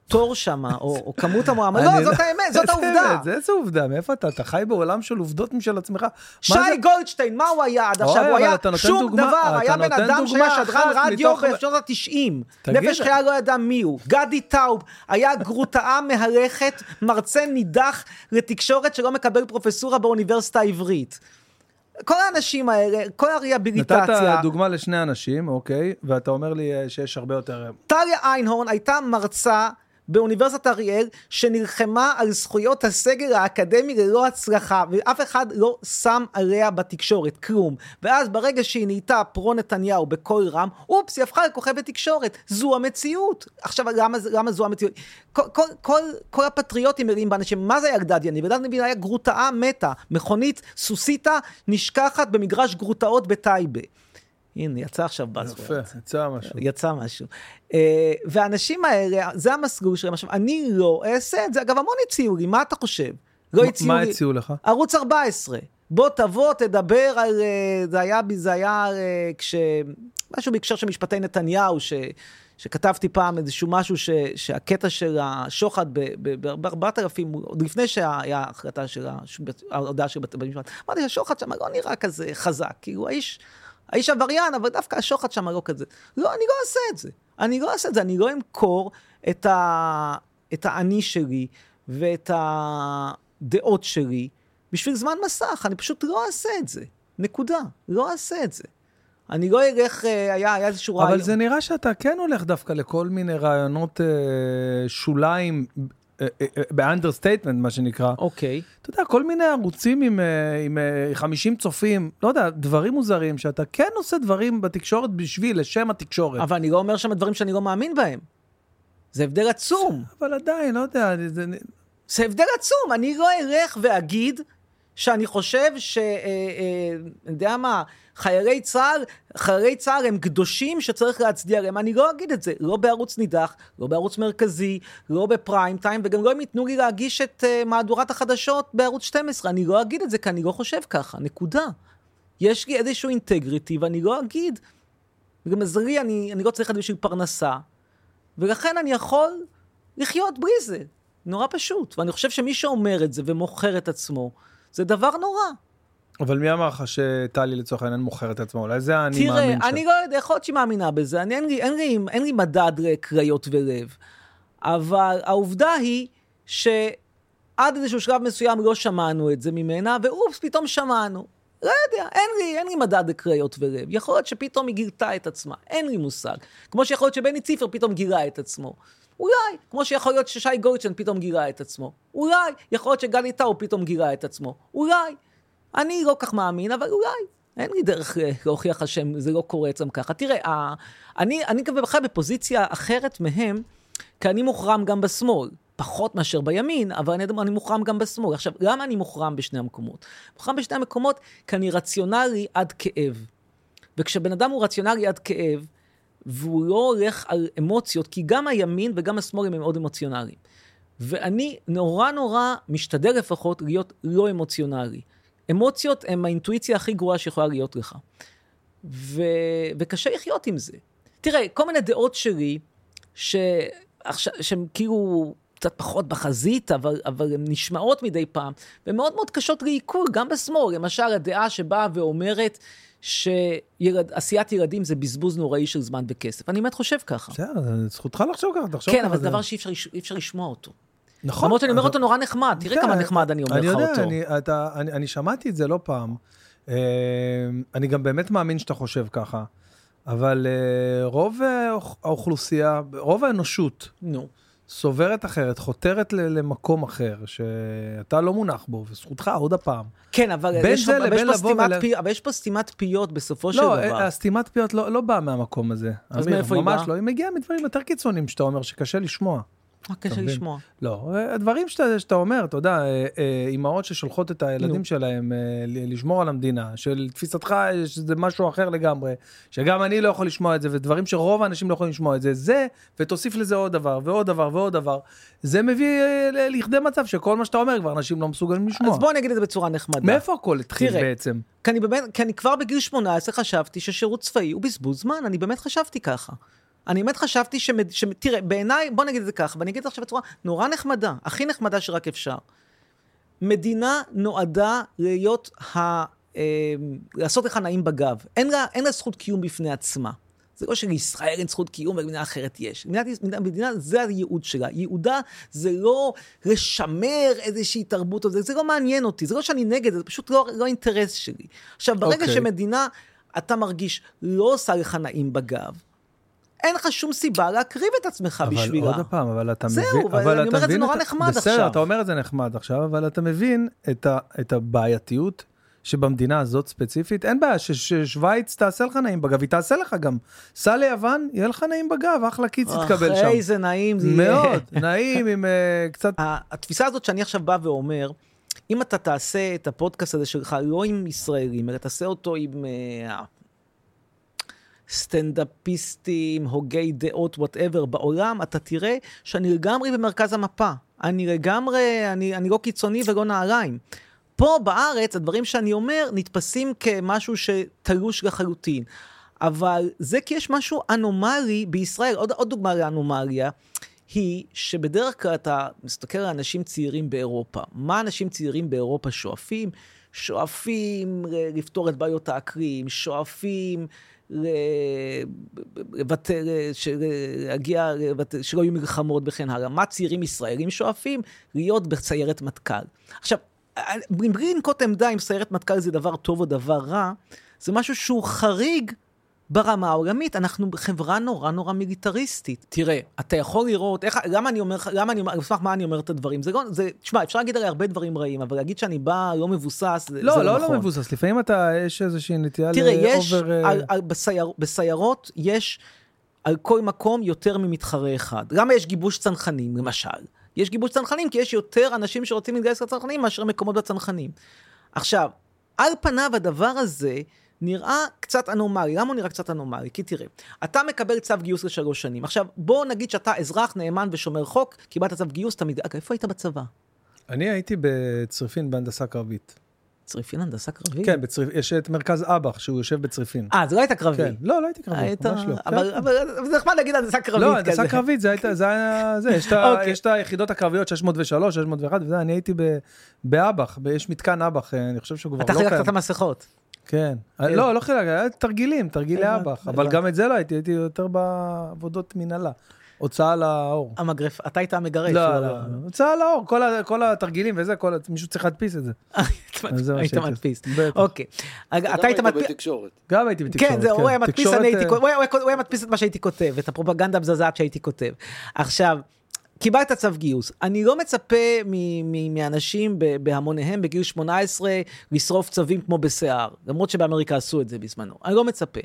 תור שמה, או, או כמות המועמדים, אני לא, זאת האמת, זאת העובדה. זה איזה עובדה, מאיפה אתה? אתה חי בעולם של עובדות משל עצמך. שי גולדשטיין, מה הוא היה עד עכשיו? הוא היה שום דוגמה- דבר, היה בן אדם שהיה שדרן רדיו בשנות ה-90. תגיד, נפש חיה לא ידע מי הוא. גדי טאוב היה גרוטאה מהלכת, מרצה נידח לתקשורת שלא מקבל פרופסורה באוניברסיטה העברית. כל האנשים האלה, כל הריאביליטציה, נתת דוגמה לשני אנשים, אוקיי, ואתה אומר לי אה, שיש הרבה יותר... טליה איינהורן הייתה מרצה באוניברסיטת אריאל, שנלחמה על זכויות הסגל האקדמי ללא הצלחה, ואף אחד לא שם עליה בתקשורת, כלום. ואז ברגע שהיא נהייתה פרו נתניהו בקול רם, אופס, היא הפכה לכוכבת תקשורת. זו המציאות. עכשיו, למה, למה זו המציאות? כל, כל, כל, כל הפטריוטים מראים באנשים, מה זה היה גדד יניב? גדד יניב היה גרוטאה מתה, מכונית סוסיתא נשכחת במגרש גרוטאות בטייבה. הנה, יצא עכשיו יפה, בסוורד. יצא משהו. יצא משהו. אה, והאנשים האלה, זה המסלול שלהם. עכשיו, אני לא אעשה את זה. אגב, המון הציעו לי, מה אתה חושב? לא מה- הציעו מה לי... הציעו לך? ערוץ 14. בוא תבוא, תדבר על... אה, זה היה, זה היה אה, כש... משהו בהקשר של משפטי נתניהו, ש... שכתבתי פעם איזשהו משהו ש... שהקטע של השוחד ב-4,000, עוד לפני שהיה ההחלטה של ההודעה של בית המשפט, אמרתי שהשוחד שם לא נראה כזה חזק, כאילו האיש, האיש עבריין, אבל דווקא השוחד שם לא כזה. לא, אני לא אעשה את זה. אני לא אעשה את זה, אני לא אמכור את, ה... את האני שלי ואת הדעות שלי בשביל זמן מסך, אני פשוט לא אעשה את זה. נקודה. לא אעשה את זה. אני לא אלך, אה, היה, היה איזשהו רעיון. אבל זה נראה שאתה כן הולך דווקא לכל מיני רעיונות אה, שוליים, ב understatement, מה שנקרא. אוקיי. אתה יודע, כל מיני ערוצים עם, אה, עם אה, 50 צופים, לא יודע, דברים מוזרים, שאתה כן עושה דברים בתקשורת בשביל, לשם התקשורת. אבל אני לא אומר שם דברים שאני לא מאמין בהם. זה הבדל עצום. אבל עדיין, לא יודע, זה... זה הבדל עצום. אני לא אלך ואגיד שאני חושב ש... אה, אה, אני יודע מה, חיילי צה"ל, חיילי צה"ל הם קדושים שצריך להצדיע להם. אני לא אגיד את זה. לא בערוץ נידח, לא בערוץ מרכזי, לא בפריים טיים, וגם לא אם ייתנו לי להגיש את אה, מהדורת החדשות בערוץ 12. אני לא אגיד את זה כי אני לא חושב ככה. נקודה. יש לי איזשהו אינטגריטי, ואני לא אגיד, למזלי, אני, אני לא צריך את זה בשביל פרנסה, ולכן אני יכול לחיות בלי זה. נורא פשוט. ואני חושב שמי שאומר את זה ומוכר את עצמו, זה דבר נורא. אבל מי אמר לך שטלי לצורך העניין מוכרת את עצמה? אולי זה האני מאמין תראה, אני לא יודע, יכול להיות שהיא מאמינה בזה, אני, אין, לי, אין, לי, אין לי מדד לכריות ולב. אבל העובדה היא שעד איזשהו שלב מסוים לא שמענו את זה ממנה, ואופס, פתאום שמענו. לא יודע, אין לי, אין לי מדד לקריות ולב. יכול להיות שפתאום היא גילתה את עצמה, אין לי מושג. כמו שיכול להיות שבני ציפר פתאום גילה את עצמו. אולי, כמו שיכול להיות ששי גולדשטיין פתאום גילה את עצמו. אולי, יכול להיות שגלי טאו פתאום גילה את עצמו. אולי. אני לא כך מאמין, אבל אולי. אין לי דרך אה, להוכיח לך שזה לא קורה אצלם ככה. תראה, אני, אני בכלל בפוזיציה אחרת מהם, כי אני מוחרם גם בשמאל. פחות מאשר בימין, אבל אני, אני מוחרם גם בשמאל. עכשיו, למה אני מוחרם בשני המקומות? מוחרם בשני המקומות כי אני רציונלי עד כאב. וכשבן אדם הוא רציונלי עד כאב, והוא לא הולך על אמוציות, כי גם הימין וגם השמאל הם מאוד אמוציונליים. ואני נורא נורא משתדל לפחות להיות לא אמוציונלי. אמוציות הן האינטואיציה הכי גרועה שיכולה להיות לך. ו... וקשה לחיות עם זה. תראה, כל מיני דעות שלי, שהן כאילו קצת פחות בחזית, אבל, אבל הן נשמעות מדי פעם, והן מאוד מאוד קשות לעיכול, גם בשמאל. למשל, הדעה שבאה ואומרת שעשיית ילדים זה בזבוז נוראי של זמן וכסף. אני באמת חושב ככה. בסדר, זכותך לחשוב ככה, תחשוב ככה. כן, אבל זה דבר שאי אפשר לשמוע אותו. נכון. למרות שאני אומר אותו נורא נחמד, תראה כמה נחמד אני אומר לך אותו. אני יודע, אני שמעתי את זה לא פעם. אה, אני גם באמת מאמין שאתה חושב ככה, אבל אה, רוב האוכלוסייה, רוב האנושות, נו. סוברת אחרת, חותרת למקום אחר, שאתה לא מונח בו, וזכותך עוד הפעם. כן, אבל יש, פה, אבל, יש ול... פי, אבל יש פה סתימת פיות בסופו לא, של דבר. לא, הסתימת פיות לא, לא באה מהמקום הזה. אז מאיפה היא באה? ממש לא, היא מגיעה מדברים יותר קיצוניים שאתה אומר שקשה לשמוע. מה קשה לשמוע? לא, הדברים שאתה, שאתה אומר, אתה יודע, אה, אה, אימהות ששולחות את הילדים נו. שלהם אה, לשמור על המדינה, של תפיסתך שזה משהו אחר לגמרי, שגם אני לא יכול לשמוע את זה, ודברים שרוב האנשים לא יכולים לשמוע את זה, זה, ותוסיף לזה עוד דבר, ועוד דבר, ועוד דבר, זה מביא לכדי מצב שכל מה שאתה אומר כבר אנשים לא מסוגלים לשמוע. אז בוא נגיד את זה בצורה נחמדה. מאיפה הכל התחיל תראה, בעצם? כי אני, באמת, כי אני כבר בגיל 18 חשבתי ששירות צבאי הוא בזבוז זמן, אני באמת חשבתי ככה. אני באמת חשבתי ש... ש... תראה, בעיניי, בוא נגיד את זה ככה, ואני אגיד את זה עכשיו בצורה נורא נחמדה, הכי נחמדה שרק אפשר. מדינה נועדה להיות ה... אה, לעשות לך נעים בגב. אין לה, אין לה זכות קיום בפני עצמה. זה לא שלישראל אין זכות קיום ולמדינה אחרת יש. מדינה, מדינה, זה הייעוד שלה. ייעודה זה לא לשמר איזושהי תרבות, זה, זה לא מעניין אותי, זה לא שאני נגד, זה פשוט לא, לא אינטרס שלי. עכשיו, ברגע okay. אוקיי. שמדינה, אתה מרגיש, לא עושה לך נעים בגב, אין לך שום סיבה להקריב את עצמך אבל בשבילה. אבל עוד פעם, אבל אתה מבין... זהו, אני אומר את זה נורא נחמד בסדר, עכשיו. בסדר, אתה אומר את זה נחמד עכשיו, אבל אתה מבין את, ה, את הבעייתיות שבמדינה הזאת ספציפית, אין בעיה ששוויץ תעשה לך נעים בגב, היא תעשה לך גם. סע ליוון, יהיה לך נעים בגב, אחלה קיץ יתקבל שם. איזה נעים זה יהיה. מאוד, נעים עם uh, קצת... התפיסה הזאת שאני עכשיו בא ואומר, אם אתה תעשה את הפודקאסט הזה שלך לא עם ישראלים, אלא תעשה אותו עם uh, סטנדאפיסטים, הוגי דעות, whatever, בעולם, אתה תראה שאני לגמרי במרכז המפה. אני לגמרי, אני, אני לא קיצוני ולא נעליים. פה בארץ, הדברים שאני אומר נתפסים כמשהו שתלוש לחלוטין. אבל זה כי יש משהו אנומלי בישראל. עוד, עוד דוגמה לאנומליה, היא שבדרך כלל אתה מסתכל על אנשים צעירים באירופה. מה אנשים צעירים באירופה שואפים? שואפים לפתור את בעיות האקרים, שואפים לוותר, להגיע, שלא יהיו מלחמות וכן הלאה. מה צעירים ישראלים שואפים? להיות בסיירת מטכ"ל. עכשיו, בלי לנקוט עמדה אם סיירת מטכ"ל זה דבר טוב או דבר רע, זה משהו שהוא חריג ברמה העולמית, אנחנו חברה נורא נורא מיליטריסטית. תראה, אתה יכול לראות, איך, למה אני אומר, למה אני אומר, על סמך מה אני אומר את הדברים? זה, לא, זה, תשמע, אפשר להגיד הרי הרבה דברים רעים, אבל להגיד שאני בא לא מבוסס, לא, זה לא, לא נכון. לא מבוסס, לפעמים אתה, יש איזושהי נטייה תראה, יש, לאובר... על, על, בסייר, בסיירות יש על כל מקום יותר ממתחרה אחד. למה יש גיבוש צנחנים, למשל? יש גיבוש צנחנים כי יש יותר אנשים שרוצים להתגייס לצנחנים מאשר מקומות בצנחנים. עכשיו, על פניו הדבר הזה, נראה קצת אנומלי. למה הוא נראה קצת אנומלי? כי תראה, אתה מקבל צו גיוס לשלוש שנים. עכשיו, בוא נגיד שאתה אזרח נאמן ושומר חוק, קיבלת צו גיוס, אתה מתגעגע, איפה היית בצבא? אני הייתי בצריפין בהנדסה קרבית. צריפין הנדסה קרבית? כן, בצריפ... יש את מרכז אב"ח, שהוא יושב בצריפין. אה, זה לא הייתה קרבי. כן, לא, לא הייתי קרבי, היית... ממש לא. אבל, כן. אבל, אבל זה נחמד להגיד הנדסה קרבית לא, כזה. הנדסה קרבית, זה הייתה- זה היה זה, יש ה- אוקיי. יש את היחידות הקרביות 603, 601, וזה, אני הייתי באב"ח, יש מתקן אב"ח, אה, אני חושב שהוא כבר אתה לא חילקת קיים. את המסכות. כן. לא, לא חילק, היה תרגילים, תרגילי אב"ח, אבל. גם את זה לא הייתי, הייתי יותר בעבודות מנהלה. הוצאה לאור. המגרף, אתה היית המגרש. לא, הוא לא, ה- הוצאה לאור, כל התרגילים וזה, מישהו צריך להדפיס את זה. [laughs] היית מדפיס. אוקיי. אתה היית מדפיס... בתקשורת. גם הייתי בתקשורת, כן, זהו, הוא היה מדפיס, תקשורת, אני הייתי, הוא היה- הוא היה מדפיס את מה שהייתי כותב, את הפרופגנדה המזעזעת שהייתי כותב. עכשיו, קיבלת צו גיוס. אני לא מצפה מאנשים בהמוניהם בגיל 18 לשרוף צווים כמו בשיער, למרות שבאמריקה עשו את זה בזמנו. אני לא מצפה.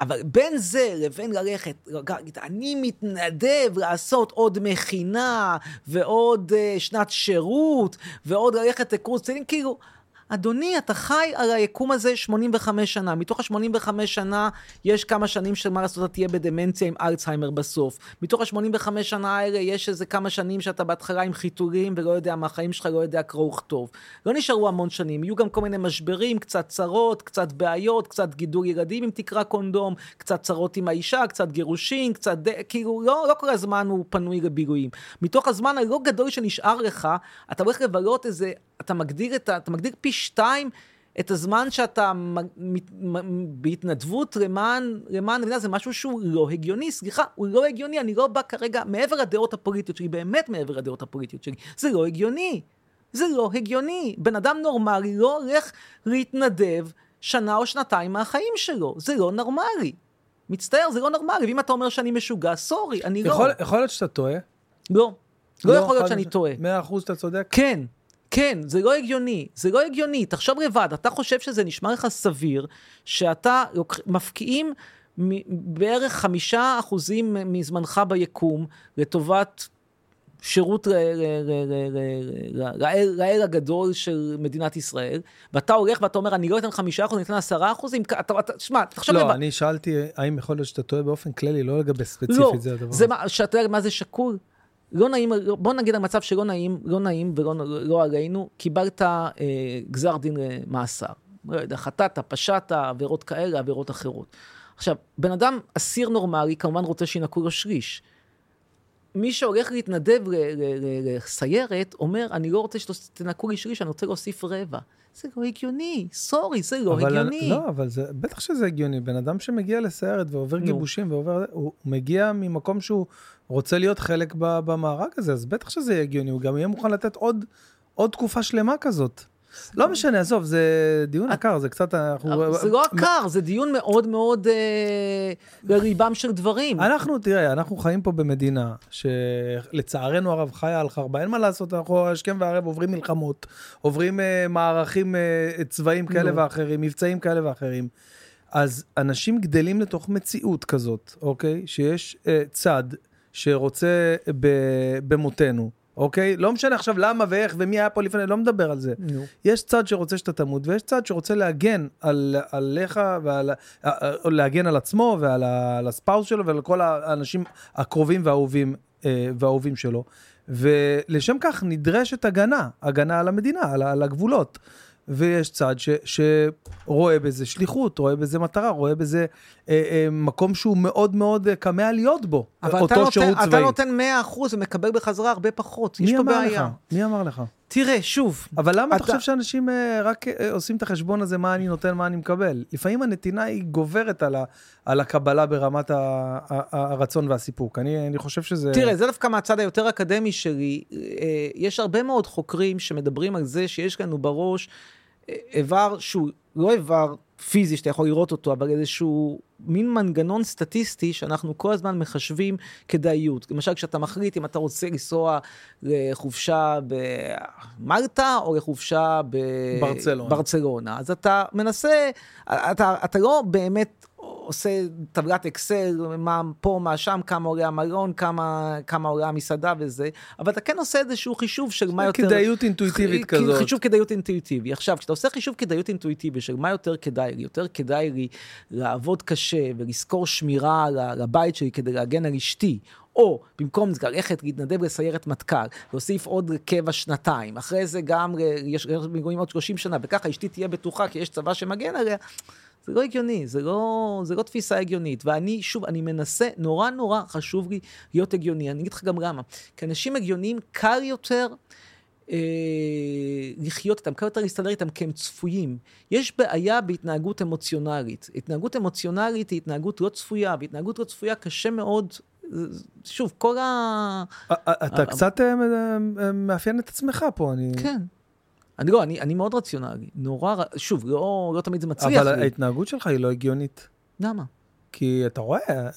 אבל בין זה לבין ללכת, להגיד, אני מתנדב לעשות עוד מכינה ועוד uh, שנת שירות ועוד ללכת לקורס קצינים, כאילו... אדוני, אתה חי על היקום הזה 85 שנה. מתוך ה-85 שנה, יש כמה שנים שמה לעשות, אתה תהיה בדמנציה עם אלצהיימר בסוף. מתוך ה-85 שנה האלה, יש איזה כמה שנים שאתה בהתחלה עם חיתולים ולא יודע מה, החיים שלך לא יודע קרוא וכתוב. לא נשארו המון שנים, יהיו גם כל מיני משברים, קצת צרות, קצת בעיות, קצת גידול ילדים אם תקרא קונדום, קצת צרות עם האישה, קצת גירושים, קצת... ד... כאילו, לא, לא כל הזמן הוא פנוי לבילויים. מתוך הזמן הלא גדול שנשאר לך, אתה הולך לבלות איזה... אתה מגדיר, את ה, אתה מגדיר פי שתיים את הזמן שאתה בהתנדבות למען, למען המדינה, זה משהו שהוא לא הגיוני, סליחה, הוא לא הגיוני, אני לא בא כרגע מעבר לדעות הפוליטיות שלי, באמת מעבר לדעות הפוליטיות שלי, זה לא הגיוני, זה לא הגיוני. בן אדם נורמלי לא הולך להתנדב שנה או שנתיים מהחיים שלו, זה לא נורמלי. מצטער, זה לא נורמלי, ואם אתה אומר שאני משוגע, סורי, אני לא. יכול יכול להיות שאתה טועה. לא. לא יכול להיות שאני. טועה. מאה אחוז אתה צודק. כן, כן, זה לא הגיוני, זה לא הגיוני. תחשוב לבד, אתה חושב שזה נשמע לך סביר שאתה לוק... מפקיעים בערך חמישה אחוזים מזמנך ביקום לטובת שירות לאל הגדול של מדינת ישראל, ואתה הולך ואתה אומר, אני לא אתן חמישה אחוז, אני אתן עשרה אחוזים, אתה, אתה, שמע, תחשוב לבד. לא, אני שאלתי האם יכול להיות שאתה טועה באופן כללי, לא לגבי לא, ספציפית זה הדבר. מה, שאתה יודע מה זה שקול? לא נעים, בוא נגיד על מצב שלא נעים, לא נעים ולא לא עלינו, קיבלת אה, גזר דין למאסר. לא יודע, חטאת, פשעת, עבירות כאלה, עבירות אחרות. עכשיו, בן אדם, אסיר נורמלי, כמובן רוצה שינקו לו שליש. מי שהולך להתנדב לסיירת, אומר, אני לא רוצה שתנקו לי שליש, אני רוצה להוסיף רבע. זה לא הגיוני, סורי, זה לא אבל- הגיוני. לא, אבל זה, בטח שזה הגיוני. בן אדם שמגיע לסיירת ועובר נו. גיבושים ועובר, הוא מגיע ממקום שהוא רוצה להיות חלק במארג הזה, אז בטח שזה יהיה הגיוני, הוא גם יהיה מוכן לתת עוד, עוד תקופה שלמה כזאת. לא משנה, עזוב, זה דיון יקר, זה קצת, אנחנו... זה לא עקר, זה דיון מאוד מאוד אה, לליבם של דברים. אנחנו, תראה, אנחנו חיים פה במדינה שלצערנו הרב חיה על חרבה, אין מה לעשות, אנחנו השכם והערב עוברים מלחמות, עוברים uh, מערכים uh, צבאיים כאלה. ואחרים, מבצעים כאלה ואחרים. אז אנשים גדלים לתוך מציאות כזאת, אוקיי? שיש צד שרוצה במותנו, אוקיי? לא משנה עכשיו למה ואיך ומי היה פה לפני, לא מדבר על זה. נו. יש צד שרוצה שאתה תמות, ויש צד שרוצה להגן על, עליך ועל, להגן על עצמו ועל ה- על הספאוס שלו ועל כל האנשים הקרובים והאהובים, אה, והאהובים שלו. ולשם כך נדרשת הגנה, הגנה על המדינה, על, על הגבולות. ויש צד ש, שרואה בזה שליחות, רואה בזה מטרה, רואה בזה אה, אה, מקום שהוא מאוד מאוד אה, כמה להיות בו, אבל אותו אתה נותן, שירות אתה צבאי. נותן 100% ומקבל בחזרה הרבה פחות. יש פה בעיה. לך? מי אמר לך? תראה, שוב, אבל למה אתה אתה- חושב שאנשים אה, רק אה, עושים את החשבון הזה, מה אני נותן, מה אני מקבל? לפעמים הנתינה היא גוברת על, ה, על הקבלה ברמת ה, ה, ה, הרצון והסיפוק. אני, אני חושב שזה... תראה, זה דווקא מהצד היותר אקדמי שלי. אה, יש הרבה מאוד חוקרים שמדברים על זה שיש לנו בראש איבר שהוא לא איבר פיזי שאתה יכול לראות אותו, אבל איזשהו מין מנגנון סטטיסטי שאנחנו כל הזמן מחשבים כדאיות. למשל, כשאתה מחליט אם אתה רוצה לנסוע לחופשה במלטה או לחופשה ברצלונה. בברצלונה, אז אתה מנסה, אתה, אתה לא באמת עושה טבלת אקסל, מה פה, מה שם, כמה עולה המלון, כמה, כמה עולה המסעדה וזה, אבל אתה כן עושה איזשהו חישוב של מה יותר... כדאיות אינטואיטיבית כזאת. חישוב כדאיות אינטואיטיבי. עכשיו, כשאתה עושה חישוב כדאיות אינטואיטיבי של מה יותר כדאי לי, יותר כדאי לי לעבוד קשה ולשכור שמירה לבית שלי כדי להגן על אשתי, או במקום זה ללכת להתנדב לסיירת מטכ"ל, להוסיף עוד קבע שנתיים, אחרי זה גם יש מגורים עוד 30 שנה, וככה אשתי תהיה בטוחה כי יש צבא שמגן עליה. זה לא הגיוני, זה לא, זה לא תפיסה הגיונית. ואני, שוב, אני מנסה, נורא נורא חשוב לי להיות הגיוני. אני אגיד לך גם למה. כי אנשים הגיוניים, קל יותר אה, לחיות איתם, קל יותר להסתדר איתם כי הם צפויים. יש בעיה בהתנהגות אמוציונלית. התנהגות אמוציונלית היא התנהגות לא צפויה, והתנהגות לא צפויה קשה מאוד. שוב, כל ה... אתה קצת אה, אה, מאפיין את עצמך פה, אני... כן. אני לא, אני, אני מאוד רציונלי. נורא, שוב, לא, לא תמיד זה מצליח אבל לי. ההתנהגות שלך היא לא הגיונית. למה? כי אתה רואה,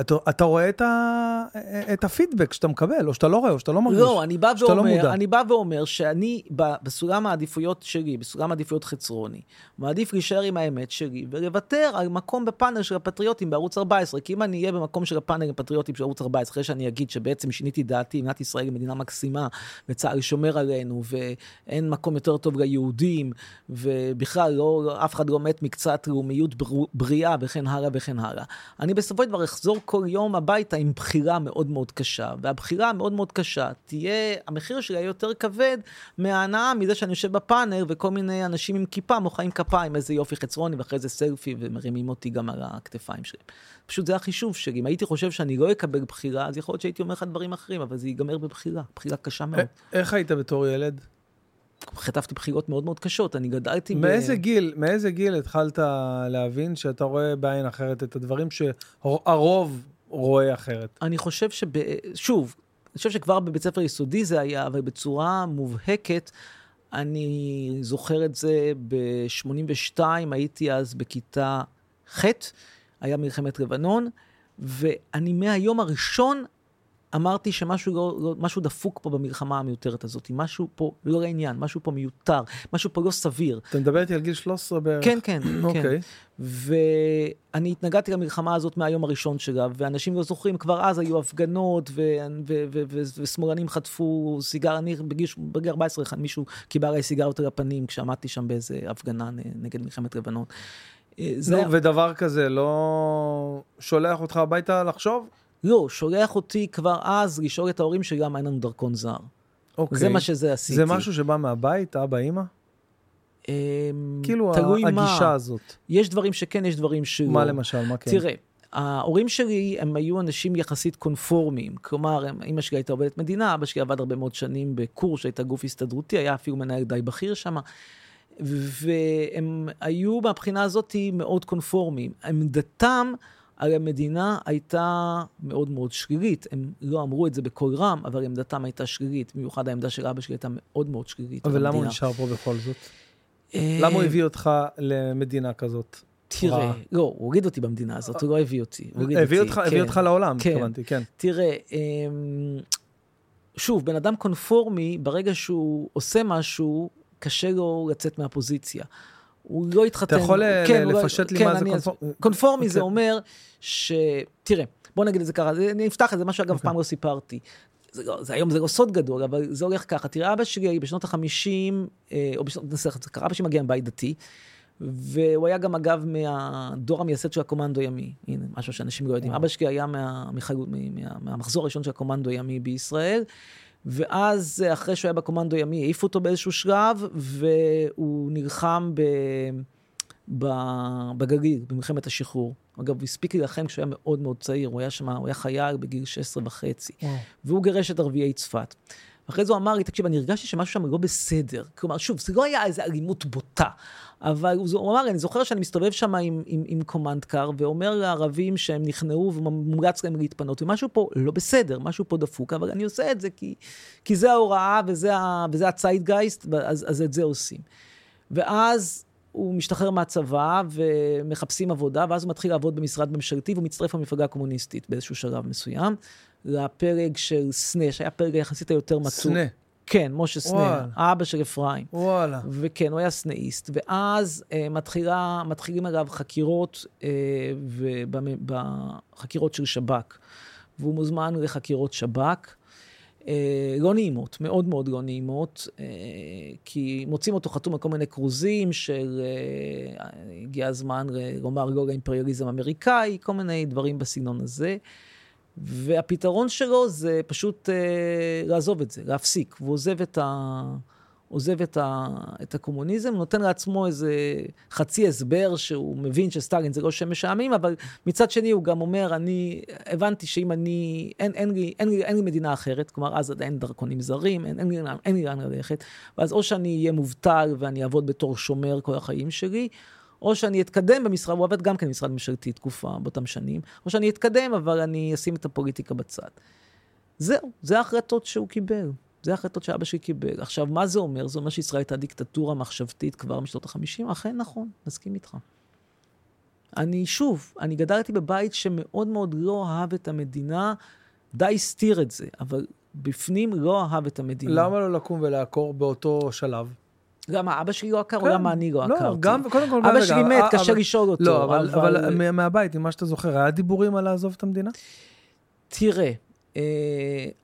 אתה, אתה רואה את, ה, את הפידבק שאתה מקבל, או שאתה לא רואה, או שאתה לא מרגיש, לא, אני בא שאתה לא ואומר, מודע. אני בא ואומר שאני, בסולם העדיפויות שלי, בסולם העדיפויות חצרוני, מעדיף להישאר עם האמת שלי ולוותר על מקום בפאנל של הפטריוטים בערוץ 14, כי אם אני אהיה במקום של הפאנל הפטריוטים של ערוץ 14, אחרי שאני אגיד שבעצם שיניתי דעתי, מדינת ישראל היא מדינה מקסימה, וצה"ל שומר עלינו, ואין מקום יותר טוב ליהודים, ובכלל לא, אף אחד לא מת מקצת לאומיות בר- בריאה, וכן הלאה וכן הלאה. אני בסופו של דבר אחזור כל יום הביתה עם בחירה מאוד מאוד קשה, והבחירה המאוד מאוד קשה תהיה, המחיר שלה יהיה יותר כבד מההנאה מזה שאני יושב בפאנל וכל מיני אנשים עם כיפה מוחאים כפיים, איזה יופי חצרוני, ואחרי זה סלפי ומרימים אותי גם על הכתפיים שלי. פשוט זה החישוב שלי, אם הייתי חושב שאני לא אקבל בחירה, אז יכול להיות שהייתי אומר לך דברים אחרים, אבל זה ייגמר בבחירה, בחירה קשה מאוד. איך היית בתור ילד? חטפתי בחירות מאוד מאוד קשות, אני גדלתי מאיזה גיל, מאיזה גיל התחלת להבין שאתה רואה בעין אחרת את הדברים שהרוב רואה אחרת? אני חושב שב... שוב, אני חושב שכבר בבית ספר יסודי זה היה, אבל בצורה מובהקת, אני זוכר את זה ב-82, הייתי אז בכיתה ח', היה מלחמת לבנון, ואני מהיום הראשון אמרתי שמשהו משהו דפוק פה במלחמה המיותרת הזאת, משהו פה לא לעניין, משהו פה מיותר, משהו פה לא סביר. אתה מדבר איתי על גיל 13 בערך? כן, כן, [clears throat] כן. אוקיי. ואני התנגדתי למלחמה הזאת מהיום הראשון שלה, ואנשים לא זוכרים, כבר אז היו הפגנות, ושמאלנים חטפו סיגר, אני בגיל, בגיל 14 מישהו קיבל עליי סיגרות על הפנים כשעמדתי שם באיזה הפגנה נגד מלחמת לבנון. אה, נו, ודבר כזה לא שולח אותך הביתה לחשוב? לא, שולח אותי כבר אז לשאול את ההורים שלי למה אין לנו דרכון זר. אוקיי. זה מה שזה עשיתי. זה משהו שבא מהבית, אבא, אימא? אמ, כאילו תלוי מה. הגישה הזאת. יש דברים שכן, יש דברים שלא. מה למשל, מה כן? תראה, ההורים שלי הם היו אנשים יחסית קונפורמיים. כלומר, אמא שלי הייתה עובדת מדינה, אבא שלי עבד הרבה מאוד שנים בקורס, שהייתה גוף הסתדרותי, היה אפילו מנהל די בכיר שם. והם היו מהבחינה הזאת מאוד קונפורמיים. עמדתם המדינה הייתה מאוד מאוד שלילית. הם לא אמרו את זה בקול רם, אבל עמדתם הייתה שלילית. במיוחד העמדה של אבא שלי הייתה מאוד מאוד שלילית. על אבל למה הוא. נשאר פה בכל זאת? אה, למה הוא הביא אותך למדינה כזאת? תראה? לא, הוא הוריד אותי במדינה הזאת, הוא לא הביא אותי. הביא אותך, כן. אותך לעולם, כן. התכוונתי, כן. תראה, אמ, שוב, בן אדם קונפורמי, ברגע שהוא עושה משהו, קשה לו לצאת מהפוזיציה. הוא לא התחתן. אתה יכול ל- כן, לא- לפשט לי כן, מה זה אני קונפורמי? קונפורמי זה אוקיי. אומר ש... תראה, בוא נגיד את זה ככה, אני אפתח את זה, משהו אגב, אף אוקיי. פעם לא סיפרתי. זה, לא, זה היום זה לא סוד גדול, אבל זה הולך ככה. תראה, אבא שלי בשנות ה-50, או בשנות, סליחה, זה קרה, אבא שלי מגיע מבית דתי, והוא היה גם, אגב, מהדור המייסד של הקומנדו הימי. הנה, משהו שאנשים לא יודעים. וואו. אבא שלי היה מה, מחל, מה, מה, מהמחזור הראשון של הקומנדו הימי בישראל, ואז, אחרי שהוא היה בקומנדו הימי, העיפו אותו באיזשהו שלב, והוא נלחם ב... ב- בגליל, במלחמת השחרור. אגב, הוא הספיק להילחם כשהוא היה מאוד מאוד צעיר, הוא היה שם, הוא היה חייל בגיל 16 וחצי. וואו. והוא גירש את ערביי צפת. אחרי זה הוא אמר לי, תקשיב, אני הרגשתי שמשהו שם לא בסדר. כלומר, שוב, זה לא היה איזו אלימות בוטה, אבל הוא, הוא אמר, אני זוכר שאני מסתובב שם עם, עם, עם קומנדקר, ואומר לערבים שהם נכנעו ומומלץ להם להתפנות, ומשהו פה לא בסדר, משהו פה דפוק, אבל אני עושה את זה כי, כי זה ההוראה וזה, ה- וזה הציידגייסט, אז, אז את זה עושים. ואז הוא משתחרר מהצבא ומחפשים עבודה, ואז הוא מתחיל לעבוד במשרד ממשלתי, והוא מצטרף למפלגה הקומוניסטית באיזשהו שלב מסוים, לפלג של סנה, שהיה פלג היחסית היותר מצוי. סנה. כן, משה סנה. האבא של אפרים. וואלה. וכן, הוא היה סנאיסט. ואז אה, מתחילה, מתחילים עליו חקירות, אה, ובחקירות של שב"כ. והוא מוזמן לחקירות שב"כ. אה, לא נעימות, מאוד מאוד לא נעימות, אה, כי מוצאים אותו חתום על כל מיני כרוזים של אה, הגיע הזמן לומר לא לאימפריאליזם אמריקאי, כל מיני דברים בסגנון הזה. והפתרון שלו זה פשוט אה, לעזוב את זה, להפסיק. והוא עוזב את, ה... עוזב את, ה... את הקומוניזם, נותן לעצמו איזה חצי הסבר שהוא מבין שסטלין זה לא שם משעמם, אבל מצד שני הוא גם אומר, אני הבנתי שאם אני, אין, אין, לי, אין, לי, אין לי מדינה אחרת, כלומר אז עדיין דרכונים זרים, אין, אין, לי, אין לי לאן ללכת, ואז או שאני אהיה מובטל ואני אעבוד בתור שומר כל החיים שלי, או שאני אתקדם במשרד, הוא עובד גם כן במשרד ממשלתי תקופה באותם שנים, או שאני אתקדם, אבל אני אשים את הפוליטיקה בצד. זהו, זה ההחלטות שהוא קיבל. זה ההחלטות שאבא שלי קיבל. עכשיו, מה זה אומר? זה אומר שישראל הייתה דיקטטורה מחשבתית כבר משנות ה-50? אכן נכון, מסכים איתך. אני, שוב, אני גדלתי בבית שמאוד מאוד לא אהב את המדינה, די הסתיר את זה, אבל בפנים לא אהב את המדינה. למה לא לקום ולעקור באותו שלב? גם אבא שלי לא עקר, או כן. למה אני לא לא, עקרתי? גם, קודם כל, גם אבא שלי מת, קשה אבל- לשאול אותו. לא, אבל, אבל מה- מהבית, ממה שאתה זוכר, היה דיבורים על לעזוב את המדינה? תראה, אה,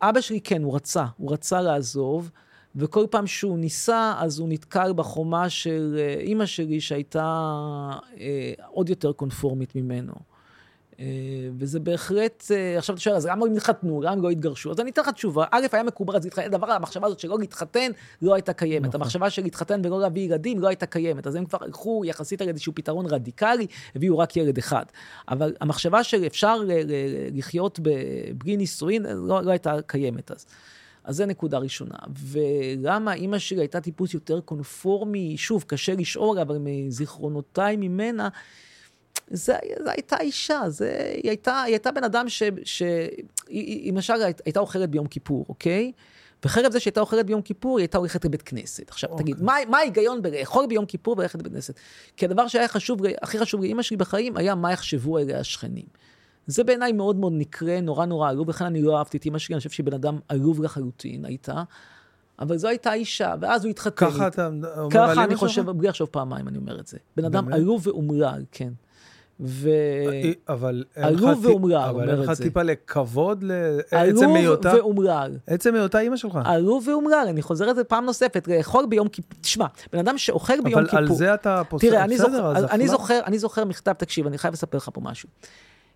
אבא שלי כן, הוא רצה, הוא רצה לעזוב, וכל פעם שהוא ניסה, אז הוא נתקל בחומה של אה, אימא שלי, שהייתה אה, עוד יותר קונפורמית ממנו. אה, וזה בהחלט, אה, עכשיו אתה שואל, אז למה הם התחתנו, למה הם לא התגרשו? אז אני אתן לך תשובה. א', היה מקובל אז להתחתן, דבר, המחשבה הזאת שלא להתחתן לא הייתה קיימת. נכון. המחשבה של להתחתן ולא להביא ילדים לא הייתה קיימת. אז הם כבר הלכו יחסית על איזשהו פתרון רדיקלי, הביאו רק ילד אחד. אבל המחשבה שאפשר ל- ל- לחיות בלי נישואין לא, לא הייתה קיימת אז. אז זה נקודה ראשונה. ולמה אימא שלי הייתה טיפוס יותר קונפורמי, שוב, קשה לשאול, אבל מזיכרונותיי ממנה, זה, זה הייתה אישה, זה, היא, הייתה, היא הייתה בן אדם ש... ש היא, היא למשל היית- הייתה אוכלת ביום כיפור, אוקיי? וחרף זה שהייתה אוכלת ביום כיפור, היא הייתה הולכת לבית כנסת. עכשיו, אוקיי. תגיד, מה, מה ההיגיון בלאכול ביום כיפור וללכת לבית כנסת? כי הדבר שהיה חשוב, הכי חשוב לאמא שלי בחיים, היה מה יחשבו עליה השכנים. זה בעיניי מאוד מאוד נקרה, נורא נורא עלוב, לכן אני לא אהבתי את אמא שלי, אני חושב שהיא בן אדם עלוב לחלוטין, הייתה. אבל זו הייתה אישה, ואז הוא התחתן. ככה אתה אומר על ככה אמא אני שלך? חושב, בלי לחשוב פעמיים אני אומר את זה. בן אדם? עלוב ואומלל, כן. ו... אה, אבל אין לך עלוב טיפ- ואומלל, אבל אומר אין לך את זה. טיפה לכבוד לעצם עלוב היותה, ואומלל. עצם היותה אימא שלך. עלוב ואומלל, אני חוזר על זה פעם נוספת, לאכול ביום כיפור, תשמע, בן אדם שאוכל ביום אבל כיפור... על זה אתה פוסק, תראה, אני, זוכר, אני. זוכר, אני זוכר מכתב, תקשיב, אני חייב לספר לך פה משהו.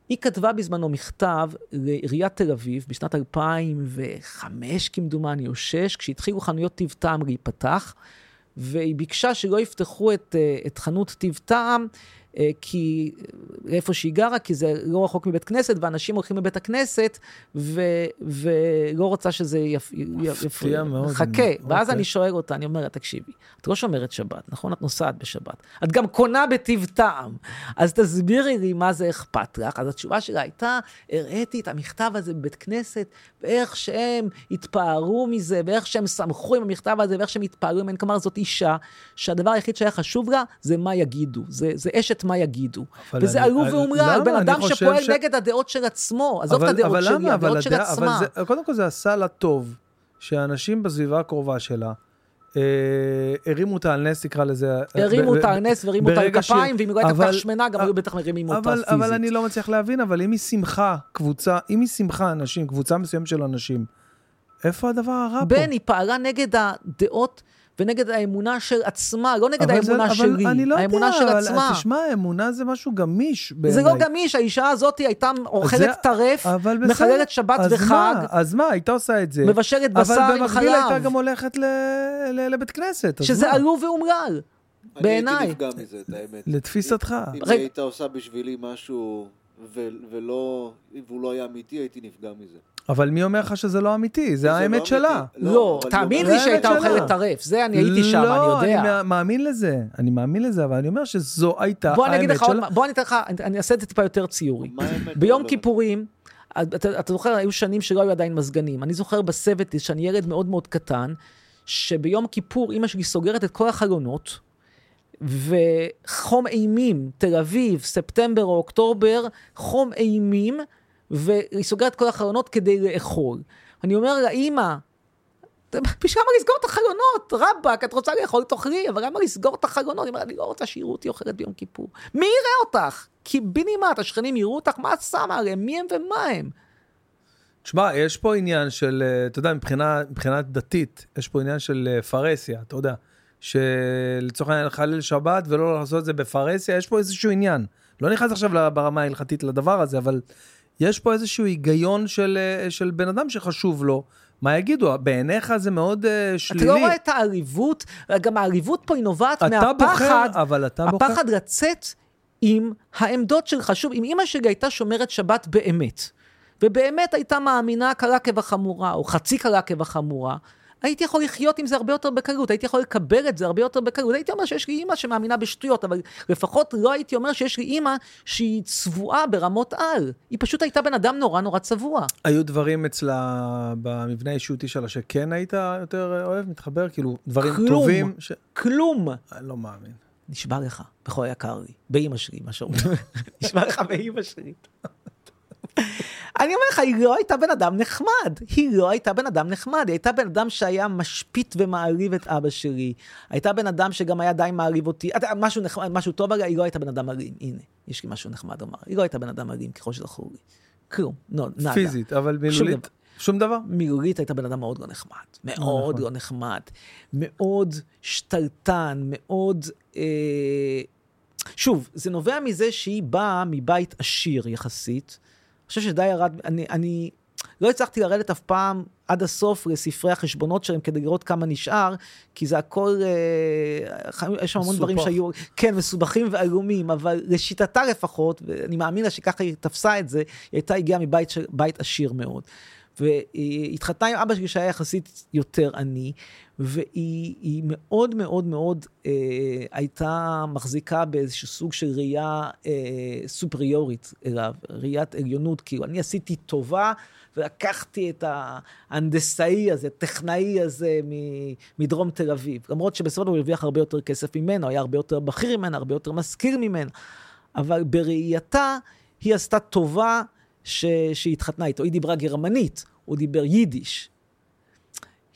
היא כתבה בזמנו מכתב לעיריית תל אביב בשנת 2005 כמדומני, או 6, כשהתחילו חנויות טיב טעם להיפתח, והיא ביקשה שלא יפתחו את, אה, את חנות טיב טעם, כי איפה שהיא גרה, כי זה לא רחוק מבית כנסת, ואנשים הולכים לבית הכנסת, ו, ולא רוצה שזה יפ, מפתיע מאוד. חכה, ואז אוקיי. אני שואל אותה, אני אומרת, תקשיבי, את לא שומרת שבת, נכון? את נוסעת בשבת. את גם קונה בטיב טעם. אז תסבירי לי מה זה אכפת לך. אז התשובה שלה הייתה, הראיתי את המכתב הזה בבית כנסת, ואיך שהם התפארו מזה, ואיך שהם שמחו עם המכתב הזה, ואיך שהם התפארו ממנו. כלומר, זאת אישה שהדבר היחיד שהיה חשוב לה, זה מה יגידו. זה, זה אשת מה יגידו. אבל וזה אני- עלוב אני- ואומלל, למה? בן אדם שפועל ש- נגד הדעות של עצמו. עזוב את אבל- הדעות אבל שלי, למה? אבל הדעות של הדעה- אבל עצמה. זה- קודם כל זה עשה לה טוב, שאנשים בסביבה הקרובה שלה, אה, הרימו אותה על נס, נקרא לזה. אה, הרימו אותה על נס והרימו אותה על כפיים, ואם היא הייתה כל כך שמנה, גם היו בטח מרימים אותה פיזית. אבל אני לא מצליח להבין, אבל אם היא שמחה קבוצה, אם היא שמחה אנשים, קבוצה מסוימת של אנשים, איפה הדבר הרע פה? בן, היא פעלה נגד הדעות ונגד האמונה של עצמה, לא נגד אבל זה- האמונה אבל שלי, אני לא האמונה יודע, של אבל עצמה. תשמע, אמונה זה משהו גמיש זה בעיניי. לא גמיש, האישה הזאת הייתה זה- אוכלת טרף, אבל מחללת שבת אז וחג, מה? אז מה, הייתה עושה את זה. מבשלת בשר אבל עם במקביל הייתה חלב, גם הולכת ל- ל- לבית כנסת, שזה מה? עלוב ואומלל, אני בעיניי. הייתי נפגע מזה, את האמת. לתפיסתך. אם רגע. היא הייתה עושה בשבילי משהו ו- ולא, והוא לא היה אמיתי, הייתי נפגע מזה. אבל מי אומר לך שזה לא אמיתי? זה לא האמת. שלה. לא, אבל תאמין לי שהייתה. אוכלת טרף, זה אני הייתי שם, לא, אני יודע. אני מאמין לזה, אני מאמין לזה, אבל אני אומר שזו הייתה בוא אני אגיד האמת לך עוד שלה. בוא אני אתן לך, אני- אעשה את זה טיפה יותר ציורי. ביום לא, כיפורים, אתה, אתה זוכר, היו שנים שלא היו עדיין מזגנים. אני זוכר בסבטיס, שאני ילד מאוד מאוד קטן, שביום כיפור אימא שלי סוגרת את כל החלונות, וחום אימים, תל אביב, ספטמבר או אוקטובר, חום אימים, והיא סוגרת כל החלונות כדי לאכול. אני אומר לה, אימא, בשביל מה לסגור את החלונות? רבאק, את רוצה לאכול, תאכלי, אבל למה לסגור את החלונות? היא אומרת, אני לא רוצה שיראו אותי אוכלת ביום כיפור. מי יראה אותך? קיבינימט, השכנים יראו אותך, מה את שמה עליהם? מי הם ומה הם? תשמע, יש פה עניין של, אה, אתה יודע, מבחינה, מבחינה דתית, יש פה עניין של אה, פרהסיה, אתה יודע, שלצורך העניין לחלל שבת ולא לעשות את זה בפרהסיה, יש פה איזשהו עניין. לא נכנס עכשיו ברמה ההלכתית לדבר הזה, אבל יש פה איזשהו היגיון של, אה, של בן אדם שחשוב לו. מה יגידו? בעיניך זה מאוד uh, שלילי. אתה לא רואה את העליבות, גם העליבות פה היא נובעת אתה מהפחד, בוחר, אבל אתה בוחר. הפחד לצאת עם העמדות שלך. שוב, אם אימא שלי הייתה שומרת שבת באמת, ובאמת הייתה מאמינה קלה כבחמורה, או חצי קלה כבחמורה, הייתי יכול לחיות עם זה הרבה יותר בקלות, הייתי יכול לקבל את זה הרבה יותר בקלות. הייתי אומר שיש לי אימא שמאמינה בשטויות, אבל לפחות לא הייתי אומר שיש לי אימא שהיא צבועה ברמות על. היא פשוט הייתה בן אדם נורא נורא צבוע. היו דברים אצלה, במבנה האישיותי שלה, שכן היית יותר אוהב, מתחבר? כאילו, דברים כלום. טובים? ש... כלום. אני לא מאמין. נשבע לך, בכל היקר לי, באימא שלי, מה שאומרים. [laughs] נשבע לך באימא שלי. אני אומר לך, היא לא הייתה בן אדם נחמד. היא לא הייתה בן אדם נחמד. היא הייתה בן אדם שהיה משפיט ומעליב את אבא שלי. הייתה בן אדם שגם היה די מעליב אותי. משהו נחמד, משהו טוב עליה, היא לא הייתה בן אדם אלים. הנה, יש לי משהו נחמד לומר. היא לא הייתה בן אדם אלים, ככל שזכור לי. כלום, לא, נאדה. פיזית, אבל מילולית. שום דבר? מילולית הייתה בן אדם מאוד לא נחמד. מאוד לא נחמד. מאוד שתלטן, מאוד... אה... שוב, זה נובע מזה שהיא באה מבית עשיר יחסית. חושב שדי ירד, אני, אני לא הצלחתי לרדת אף פעם עד הסוף לספרי החשבונות שלהם כדי לראות כמה נשאר, כי זה הכל, אה, יש שם המון דברים שהיו, כן, מסובכים ועלומים, אבל לשיטתה לפחות, ואני מאמין לה שככה היא תפסה את זה, היא הייתה הגיעה מבית ש, עשיר מאוד. והיא התחתנה עם אבא שלי שהיה יחסית יותר עני, והיא מאוד מאוד מאוד אה, הייתה מחזיקה באיזשהו סוג של ראייה אה, סופריורית אליו, ראיית עליונות, כאילו אני עשיתי טובה ולקחתי את ההנדסאי הזה, טכנאי הזה מדרום תל אביב, למרות שבסופו הוא הרוויח הרבה יותר כסף ממנו, היה הרבה יותר בכיר ממנה, הרבה יותר מזכיר ממנה, אבל בראייתה היא עשתה טובה ש... שהיא התחתנה איתו. היא דיברה גרמנית, הוא דיבר יידיש.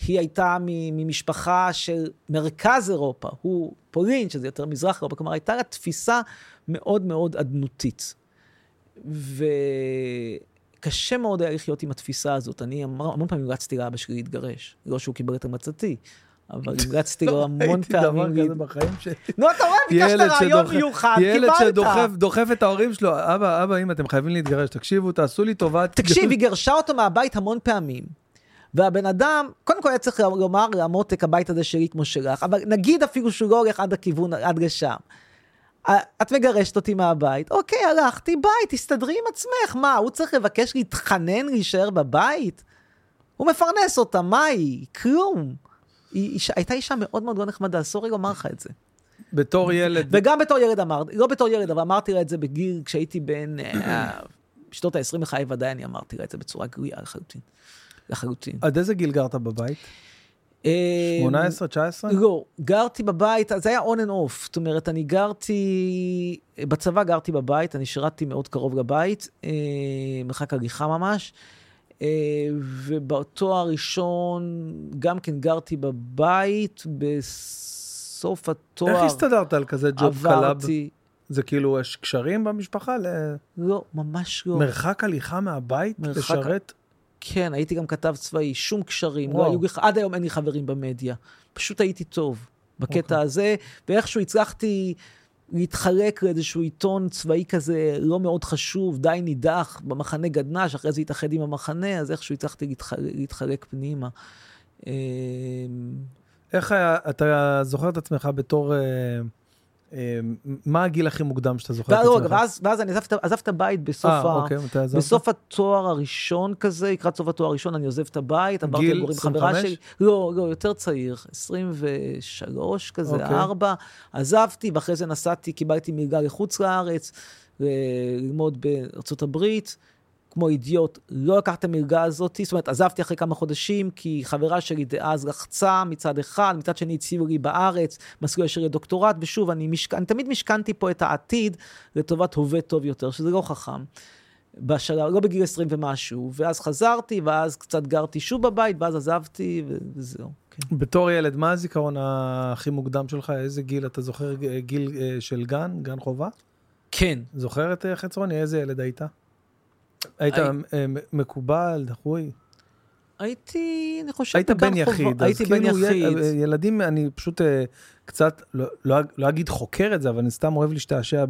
היא הייתה ממשפחה של מרכז אירופה, הוא פולין, שזה יותר מזרח אירופה, כלומר הייתה לה תפיסה מאוד מאוד אדנותית. וקשה מאוד היה לחיות עם התפיסה הזאת. אני המון פעמים רצתי לאבא שלי להתגרש, לא שהוא קיבל את המלצתי. אבל המלצתי לו המון פעמים. לא ראיתי דבר כזה בחיים שלי. נו, אתה רואה, ביקשת רעיון מיוחד, קיבלת. ילד שדוחף את ההורים שלו, אבא, אבא, אמא, אתם חייבים להתגרש, תקשיבו, תעשו לי טובה. תקשיב, היא גרשה אותו מהבית המון פעמים. והבן אדם, קודם כל היה צריך לומר למותק הבית הזה שלי כמו שלך, אבל נגיד אפילו שהוא לא הולך עד הכיוון, עד לשם. את מגרשת אותי מהבית, אוקיי, הלכתי, ביי, תסתדרי עם עצמך. מה, הוא צריך לבקש להתחנן להישאר בבית? הוא מפרנס אותה, מה היא? כלום. היא אישה, הייתה אישה מאוד מאוד לא נחמדה, אסור לי לומר לך את זה. בתור ילד. וגם בתור ילד אמרתי, לא בתור ילד, אבל אמרתי לה את זה בגיל, כשהייתי בן, [clears throat] בשנות ה-20 לחיי ודאי אני אמרתי לה את זה בצורה גלויה לחלוטין. לחלוטין. עד איזה גיל גרת בבית? 18, 19? לא, גרתי בבית, זה היה on and off. זאת אומרת, אני גרתי, בצבא גרתי בבית, אני שירתתי מאוד קרוב לבית, מרחק הליכה ממש. ובאותו הראשון גם כן גרתי בבית, בסוף התואר... איך הסתדרת על כזה ג'וב קלאב? זה כאילו, יש קשרים במשפחה? לא, ממש לא. מרחק הליכה מהבית? מרחק... לשרת? כן, הייתי גם כתב צבאי, שום קשרים. לא היו, עד היום אין לי חברים במדיה. פשוט הייתי טוב בקטע okay. אוקיי. הזה, ואיכשהו הצלחתי להתחלק לאיזשהו עיתון צבאי כזה לא מאוד חשוב, די נידח, במחנה גדנ"ש, אחרי זה התאחד עם המחנה, אז איכשהו הצלחתי להתחלק, להתחלק פנימה. אמ, איך היה, אתה זוכר את עצמך בתור... אה, אה, מה הגיל הכי מוקדם שאתה זוכר את עצמך? ואז, ואז אני עזב את הבית בסוף, 아, ה... אוקיי, בסוף התואר הראשון כזה, לקראת סוף התואר הראשון אני עוזב את הבית, עברתי לגור עם חברה שלי. לא, לא, יותר צעיר, 23 כזה, אוקיי. 4. עזבתי, ואחרי זה נסעתי, קיבלתי מלגה לחוץ לארץ, ללמוד בארצות הברית. כמו אידיוט, לא לקח את המלגה הזאת, זאת אומרת, עזבתי אחרי כמה חודשים, כי חברה שלי דאז לחצה מצד אחד, מצד שני הציעו לי בארץ, מסלול ישר לדוקטורט, ושוב, אני, משק... אני תמיד משכנתי פה את העתיד לטובת הווה טוב יותר, שזה לא חכם. בשלב, לא בגיל 20 ומשהו, ואז חזרתי, ואז קצת גרתי שוב בבית, ואז עזבתי, וזהו. כן. בתור ילד, מה הזיכרון הכי מוקדם שלך? איזה גיל אתה זוכר? גיל אה, של גן? גן חובה? כן. זוכר את אה, חצרוני? איזה ילד היית? היית מקובל, דחוי? הייתי, אני חושב, היית בן. יחיד, הייתי בן כאילו יחיד. ילדים, אני פשוט אה, קצת, לא- לא לא אגיד חוקר את זה, אבל אני סתם אוהב להשתעשע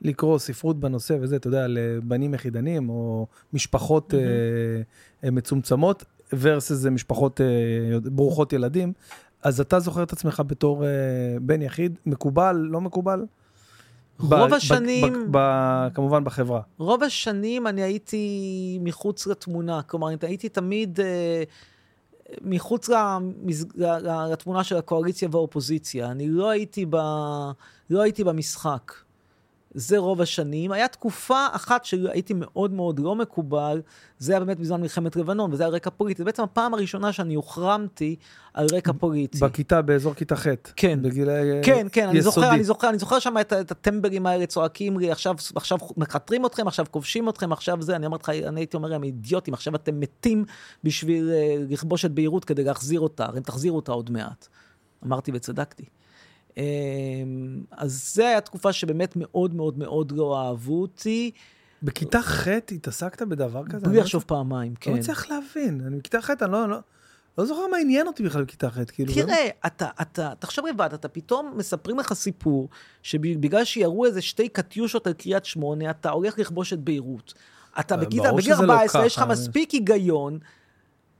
בלקרוא ספרות בנושא וזה, אתה יודע, לבנים יחידנים, או משפחות אה, אה, מצומצמות, versus משפחות אה, ברוכות ילדים. אז אתה זוכר את עצמך בתור אה, בן יחיד, מקובל, לא מקובל? רוב ב- השנים- ב- ב- כמובן בחברה. רוב השנים אני הייתי מחוץ לתמונה, כלומר, הייתי תמיד אה, מחוץ למז... לתמונה של הקואליציה והאופוזיציה. אני לא הייתי, ב... לא הייתי במשחק. זה רוב השנים. היה תקופה אחת שהייתי מאוד מאוד לא מקובל, זה היה באמת בזמן מלחמת לבנון, וזה היה רקע פוליטי. זה בעצם הפעם הראשונה שאני הוחרמתי על רקע פוליטי. בכיתה, באזור כיתה ח'. כן. בגילי אה, כן, כן, אני זוכר. אני זוכר, אני זוכר שם את, את הטמבלים האלה צועקים לי, עכשיו, עכשיו מכתרים אתכם, עכשיו כובשים אתכם, עכשיו זה, אני אמרתי לך, אני הייתי אומר להם, אידיוטים, עכשיו אתם מתים בשביל uh, לכבוש את ביירות כדי להחזיר אותה, הרי תחזירו אותה עוד מעט. אמרתי וצדקתי. Um, אז זה היה תקופה שבאמת מאוד מאוד מאוד לא אהבו אותי, בכיתה ח' התעסקת בדבר כזה? בלי לא לחשוב פעמים, לא כן. מצליח להבין, אני בכיתה ח', אני לא, לא, לא זוכר מה עניין אותי בכלל בכיתה ח', כאילו. תראה, אתה, אתה, תחשוב לבד, אתה פתאום מספרים לך סיפור, שבגלל שירו איזה שתי קטיושות על קריית שמונה, אתה הולך לכבוש את ביירות. אתה אה, בגיל, ברור בגיל שזה לא 14, יש לך ככה. מספיק היגיון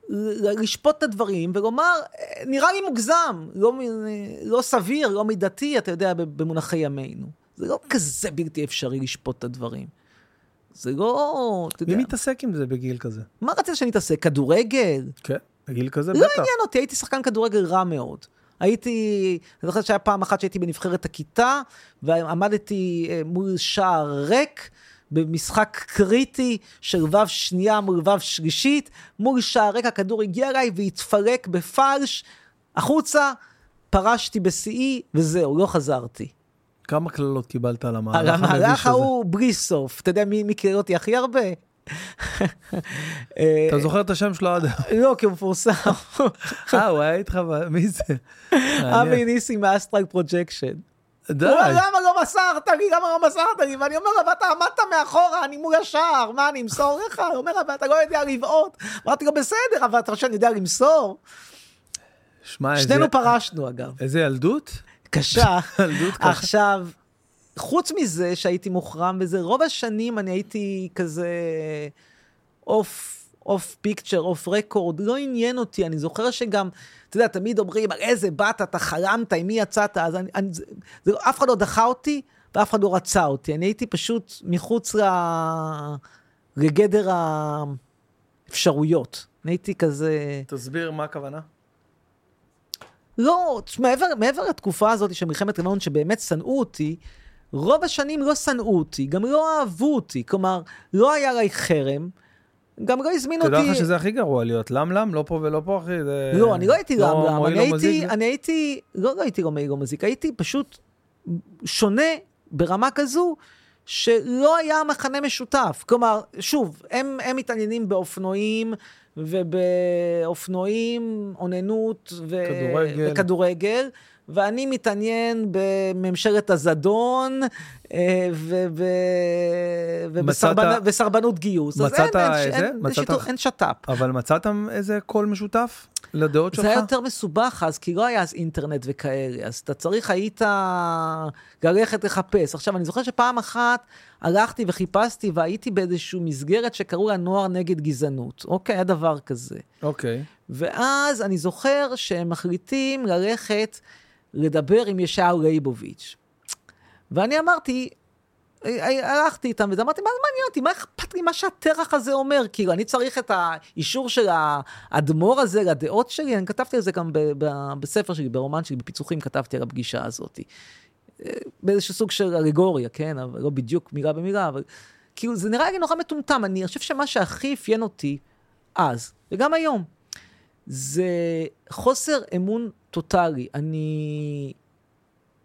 לשפוט את הדברים ולומר, "אה, נראה לי מוגזם, לא, לא סביר, לא מידתי, אתה יודע, במונחי ימינו. זה לא כזה בלתי אפשרי לשפוט את הדברים. זה לא, אתה מי יודע, מתעסק עם זה בגיל כזה? מה רצית שאני אתעסק? כדורגל? כן, בגיל כזה לא בטח. עניין אותי, הייתי שחקן כדורגל רע מאוד. הייתי, אני זוכר שהיה פעם אחת שהייתי בנבחרת הכיתה, ועמדתי אה, מול שער ריק, במשחק קריטי של ו' שנייה מול ו' שלישית, מול שער ריק הכדור הגיע אליי והתפרק בפלש, החוצה, פרשתי בשיאי, וזהו, לא חזרתי. כמה קללות קיבלת על על המהלך המביש המהלך הזה? ההוא בלי סוף. אתה יודע מי מי אותי הכי הרבה? [laughs] אתה זוכר את השם שלו עד... [laughs] לא, כי הוא מפורסם. אה, הוא היה איתך, מי זה? [laughs] אבי. ניסים astral projection. די. הוא אומר, למה לא מסרת לי? למה לא מסרת לי? ואני אומר לו, ואתה עמדת מאחורה, אני מול השער, מה, אני אמסור לך? הוא אומר, אבל אתה לא יודע לבעוט. אמרתי לו, בסדר, אבל אתה חושב שאני יודע למסור? שמע, איזה- שנינו פרשנו, אגב. איזה ילדות? קשה. [laughs] ילדות ככה. עכשיו, חוץ מזה שהייתי מוחרם בזה, רוב השנים אני הייתי כזה אוף, אוף פיקצ'ר, אוף רקורד, לא עניין אותי, אני זוכר שגם, אתה יודע, תמיד אומרים, על איזה בת אתה חלמת, עם מי יצאת, אז אני, אני, זה, זה, אף אחד לא דחה אותי, ואף אחד לא רצה אותי, אני הייתי פשוט מחוץ ל, לגדר האפשרויות. אני הייתי כזה... תסביר מה הכוונה. לא, מעבר, מעבר לתקופה הזאת של מלחמת לבנון, שבאמת שנאו אותי, רוב השנים לא שנאו אותי, גם לא אהבו אותי. כלומר, לא היה עליי חרם, גם לא הזמינו אותי... תדע לך שזה הכי גרוע להיות למלם, לא פה ולא פה, אחי. זה- לא, אני לא הייתי לא למלם, מועיל, אני לא הייתי. אני הייתי, לא, לא הייתי לא מעיל, לא מזיק, הייתי פשוט שונה ברמה כזו, שלא היה מכנה משותף. כלומר, שוב, הם, הם מתעניינים באופנועים, ובאופנועים, אוננות, ו... כדורגל. וכדורגל, ואני מתעניין בממשלת הזדון, אה. ובסרבנ... מצאת- וסרבנות גיוס. אז מצאת אין, אין, איזה? אין, מצאת- שיתוף- אין שת"פ. אבל מצאת איזה קול משותף לדעות שלך? זה היה יותר מסובך אז, כי לא היה אז אינטרנט וכאלה, אז אתה צריך היית ללכת לחפש. עכשיו, אני זוכר שפעם אחת הלכתי וחיפשתי והייתי באיזושהי מסגרת שקראו לה נוער נגד גזענות. אוקיי, היה דבר כזה. אוקיי. ואז אני זוכר שהם מחליטים ללכת לדבר עם ישעיהו ליבוביץ'. ואני אמרתי, הלכתי איתם וזה, אמרתי, מה זה מעניין אותי? מה אכפת לי מה שהטרח הזה אומר? כאילו, אני צריך את האישור של האדמו"ר הזה לדעות שלי? אני כתבתי על זה גם ב- ב- בספר שלי, ברומן שלי, בפיצוחים, כתבתי על הפגישה הזאת. אה, באיזשהו סוג של אלגוריה, כן? אבל לא בדיוק מילה במילה, אבל כאילו, זה נראה לי נורא מטומטם. אני חושב שמה שהכי אפיין אותי אז, וגם היום, זה חוסר אמון טוטאלי. אני...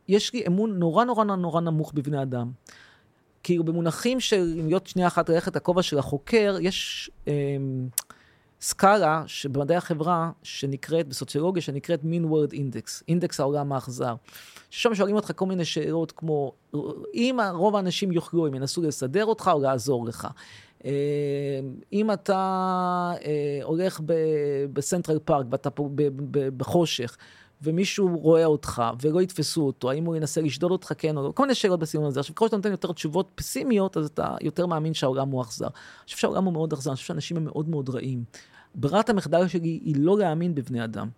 יש לי אמון נורא נורא נורא נמוך בבני אדם. כאילו במונחים של, אם להיות שנייה אחת ללכת לכובע של החוקר, יש אמ, סקאלה שבמדעי החברה שנקראת, בסוציולוגיה, שנקראת mean word index, אינדקס העולם האכזר. ששם שואלים אותך כל מיני שאלות כמו, אם רוב האנשים יוכלו, הם ינסו לסדר אותך או לעזור לך. אה, אם אתה אה, הולך בסנטרל פארק ואתה בחושך, ומישהו רואה אותך ולא יתפסו אותו, האם הוא ינסה לשדוד אותך כן או לא, כל מיני שאלות בסגנון הזה. עכשיו, ככל שאתה נותן יותר תשובות פסימיות, אז אתה יותר מאמין שהעולם הוא אכזר. אני חושב שהעולם הוא מאוד אכזר, אני חושב שאנשים הם מאוד מאוד רעים. ברירת המחדל שלי היא לא להאמין בבני אדם.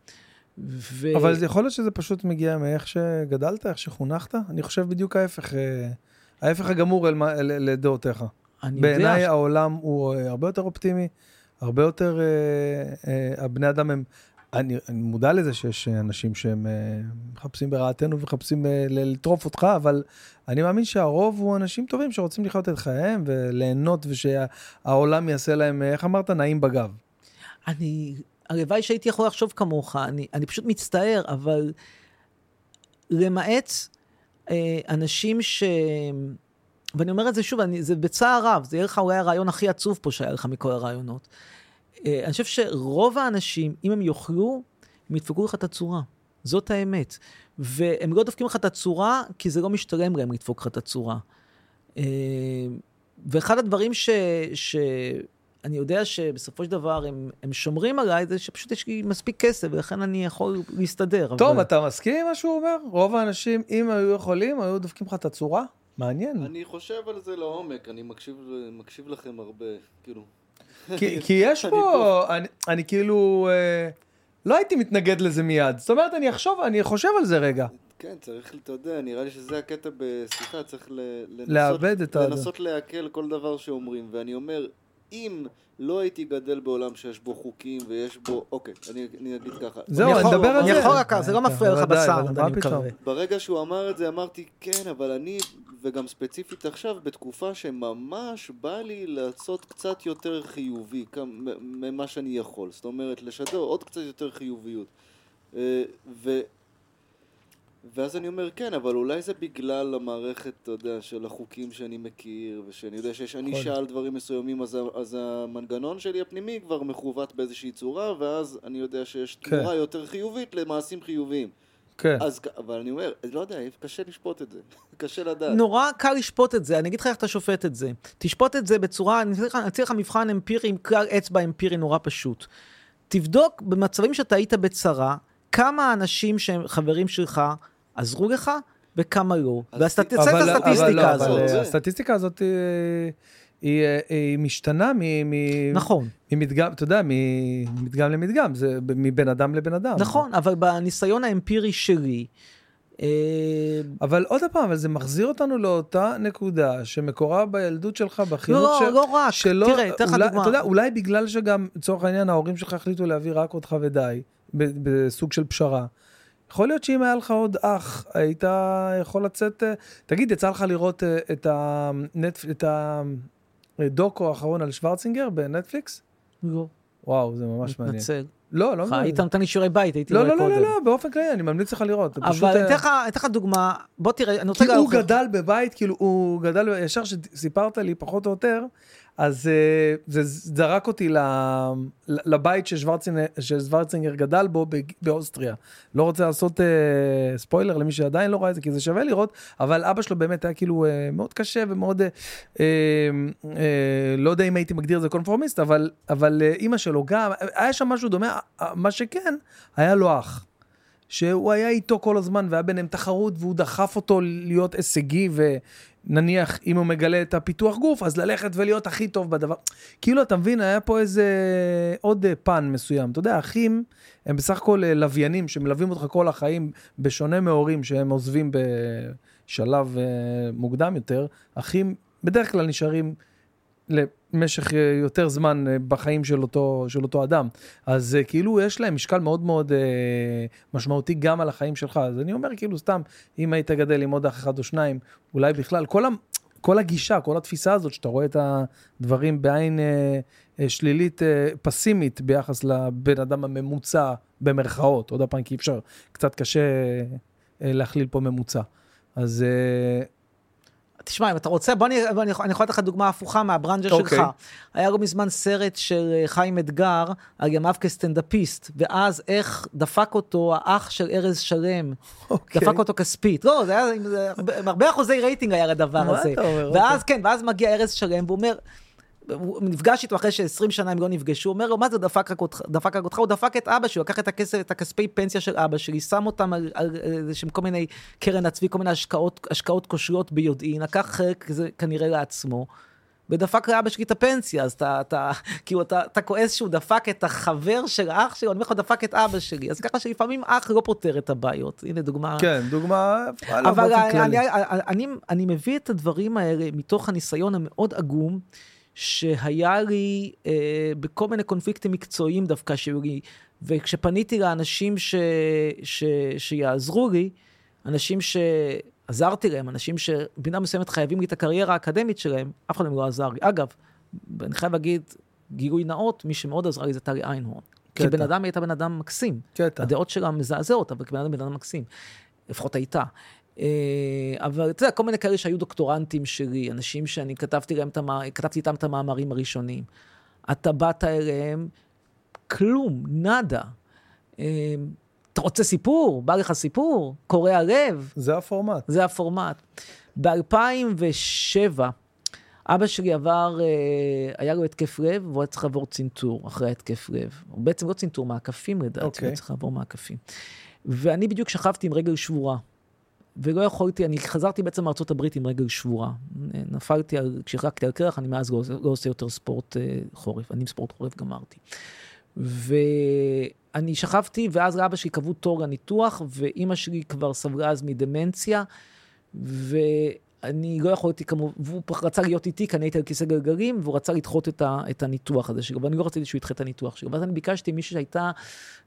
ו... אבל יכול להיות שזה פשוט מגיע מאיך שגדלת, איך שחונכת? אני חושב בדיוק ההפך, אה, ההפך הגמור אל מה- ל- לדעותיך. בעיניי ש- העולם הוא אה, הרבה יותר אופטימי, הרבה יותר, אה, אה, הבני אדם הם, אני, אני מודע לזה שיש אנשים שהם אה, מחפשים ברעתנו ומחפשים אה, לטרוף אותך, אבל אני מאמין שהרוב הוא אנשים טובים שרוצים לחיות את חייהם וליהנות ושהעולם יעשה להם, אה, איך אמרת, נעים בגב. אני, הלוואי שהייתי יכול לחשוב כמוך, אני, אני פשוט מצטער, אבל למעט אה, אנשים ש... ואני אומר את זה שוב, אני, זה בצער רב, זה יהיה לך אולי הרעיון הכי עצוב פה שהיה לך מכל הרעיונות. אה, אני חושב שרוב האנשים, אם הם יאכלו, הם ידפקו לך את הצורה. זאת האמת. והם לא דופקים לך את הצורה, כי זה לא משתלם להם לדפוק לך את הצורה. אה, ואחד הדברים ש... ש... אני יודע שבסופו של דבר הם, הם שומרים עליי, זה שפשוט יש לי מספיק כסף, ולכן אני יכול להסתדר. טוב, אבל... אתה מסכים עם מה שהוא אומר? רוב האנשים, אם היו יכולים, היו דופקים לך את הצורה? מעניין. אני חושב על זה לעומק, אני מקשיב, מקשיב לכם הרבה, כאילו. כי, [laughs] כי יש פה, אני, אני כאילו, אה, לא הייתי מתנגד לזה מיד. זאת אומרת, אני אחשוב, אני חושב על זה רגע. כן, צריך, אתה יודע, נראה לי שזה הקטע בשיחה, צריך ל- לנסות, לנסות לעכל כל דבר שאומרים, ואני אומר, אם לא הייתי גדל בעולם שיש בו חוקים ויש בו, אוקיי, אני, אני אגיד ככה. זהו, אני מדבר על אני זה. יכול רק, זה לא מפריע לך בסאונד, אני? מקווה. ברגע שהוא אמר את זה אמרתי כן אבל אני וגם ספציפית עכשיו בתקופה שממש בא לי לעשות קצת יותר חיובי ממה שאני יכול זאת אומרת לשדר עוד קצת יותר חיוביות אה, ו... ואז אני אומר כן אבל אולי זה בגלל המערכת אתה יודע של החוקים שאני מכיר ושאני יודע שיש ענישה על דברים מסוימים אז, אז המנגנון שלי הפנימי כבר מכוות באיזושהי צורה ואז אני יודע שיש כן. תמורה יותר חיובית למעשים חיוביים כן. אז, אבל אני אומר, לא יודע, קשה לשפוט את זה. [laughs] קשה לדעת. נורא קל לשפוט את זה, אני אגיד לך איך אתה שופט את זה. תשפוט את זה בצורה, אני אציע לך- אני אציע לך מבחן אמפירי עם כלל אצבע אמפירי נורא פשוט. תבדוק במצבים שאתה היית בצרה, כמה אנשים שהם חברים שלך עזרו לך וכמה לא. אז ואז אתה תצא את אבל הסטטיסטיקה לא, הזאת. אבל, זה. הסטטיסטיקה הזאת אה, היא, היא משתנה מ- מ- נכון, ממדגם, אתה יודע, ממדגם למדגם, זה מבן אדם לבן אדם. נכון, אבל בניסיון האמפירי שלי, אה, אבל עוד פעם, אבל זה מחזיר אותנו לאותה נקודה שמקורה בילדות שלך, בחינוך לא, של... לא רק, שלא, תראה, אתן לך אולי, דוגמה. אתה יודע, אולי בגלל שגם, לצורך העניין, ההורים שלך החליטו להביא רק אותך ודי, ב- בסוג של פשרה. יכול להיות שאם היה לך עוד אח, היית יכול לצאת... אה, תגיד, יצא לך לראות אה, את, הנטפ... את הדוקו האחרון על שוורצינגר בנטפליקס? לא, וואו, זה ממש מעניין. מתנצל. לא, לא, היית נותן לי שיעורי בית, הייתי לא, רואה לא, לא, קודם. לא, לא, באופן כללי, אני ממליץ לך לראות. אבל אני אה, אתן לך- דוגמה, בוא תראה, אני רוצה כי הוא גדל בבית, כאילו, הוא גדל, ישר שסיפרת לי, פחות או יותר, אז אה, זה זרק אותי לבית ששוורצינגר, גדל בו באוסטריה. לא רוצה לעשות אה, ספוילר למי שעדיין לא ראה את זה, כי זה שווה לראות, אבל אבא שלו באמת היה כאילו אה, מאוד קשה ומאוד, לא יודע אם הייתי מגדיר את זה קונפורמיסט, אבל, אבל אימא שלו גם, היה שם משהו דומה, מה שכן, היה לו אח. שהוא היה איתו כל הזמן והיה ביניהם תחרות והוא דחף אותו להיות הישגי ונניח אם הוא מגלה את הפיתוח גוף אז ללכת ולהיות הכי טוב בדבר. כאילו אתה מבין היה פה איזה עוד אה, פן מסוים. אתה יודע אחים הם בסך הכל אה, לוויינים שמלווים אותך כל החיים בשונה מהורים שהם עוזבים בשלב אה, מוקדם יותר. אחים בדרך כלל נשארים למשך אה, יותר זמן אה, בחיים של אותו, של אותו אדם. אז אה, כאילו יש להם משקל מאוד מאוד אה, משמעותי גם על החיים שלך. אז אני אומר כאילו סתם, אם היית גדל עם עוד אח אחד או שניים, אולי בכלל, כל, ה, כל הגישה, כל התפיסה הזאת, שאתה רואה את הדברים בעין אה, אה, שלילית, אה, פסימית ביחס לבן אדם הממוצע, במרכאות, עוד פעם, כי אפשר, קצת קשה אה, להכליל פה ממוצע. אז אה, תשמע, אם אתה רוצה, בוא אני, אני, אני יכול לתת לך דוגמה הפוכה מהברנז'ה אוקיי. שלך. היה לא מזמן סרט של אה, חיים אתגר על ימיו כסטנדאפיסט, ואז איך דפק אותו האח של ארז שלם, אוקיי. דפק אותו כספית. לא, זה היה עם, הרבה- אחוזי רייטינג היה לדבר הזה. אתה אומר? ואז כן, ואז מגיע ארז שלם ואומר, הוא נפגש איתו אחרי ש-20 שנה הם לא נפגשו, הוא אומר לו, מה זה דפק רק אותך? דפק רק אותך? הוא דפק את אבא שלו, לקח את הכסף, את הכספי פנסיה של אבא שלי, שם אותם על, על, על על כל מיני קרן הצבי, כל מיני השקעות, השקעות כושלות ביודעין, לקח חלק זה כנראה לעצמו. ודפק לאבא שלי את הפנסיה, אז אתה, אתה, כאילו, אתה, אתה כועס שהוא דפק את החבר של האח שלו, אני אומר לך, דפק את אבא שלי. אז ככה שלפעמים אח לא פותר את הבעיות. הנה דוגמה. כן, דוגמה, אבל אני, אני, אני, אני מביא את הדברים האלה מתוך הניסיון המאוד עגום, שהיה לי אה, בכל מיני קונפליקטים מקצועיים דווקא שהיו לי, וכשפניתי לאנשים ש, ש, שיעזרו לי, אנשים ש... עזרתי להם, אנשים שבמידה מסוימת חייבים לי את הקריירה האקדמית שלהם, אף אחד מהם לא עזר לי. אגב, אני חייב להגיד, גילוי נאות, מי שמאוד עזרה לי זה טלי איינהורן. כי בן אדם הייתה בן אדם מקסים. קטע. הדעות שלה מזעזעות, אבל כבן אדם בן אדם מקסים. לפחות הייתה. אה, אבל אתה יודע, כל מיני כאלה שהיו דוקטורנטים שלי, אנשים שאני כתבתי להם את המאמרים, כתבתי איתם את המאמרים הראשונים. אתה באת אליהם, כלום, נאדה. אה, אתה רוצה סיפור? בא לך סיפור? קורע לב? זה הפורמט. זה הפורמט. ב-2007, אבא שלי עבר, אה, היה לו התקף לב, והוא היה צריך לעבור צנתור אחרי התקף לב. הוא בעצם לא צנתור, מעקפים לדעתי, okay. הוא היה צריך לעבור מעקפים. ואני בדיוק שכבתי עם רגל שבורה. ולא יכולתי, אני חזרתי בעצם מארצות הברית עם רגל שבורה. נפלתי, כשהחלקתי על קרח, אני מאז לא, לא עושה יותר ספורט אה, חורף. אני עם ספורט חורף גמרתי. ואני שכבתי, ואז לאבא שלי קבעו תור לניתוח, ואימא שלי כבר סבלה אז מדמנציה, ו... אני לא יכולתי כמובן, והוא רצה להיות איתי, כי אני הייתי על כיסא גלגלים, והוא רצה לדחות את, ה, את הניתוח הזה שלו, ואני לא רציתי שהוא ידחה את הניתוח שלו. ואז אני ביקשתי מישהי שהייתה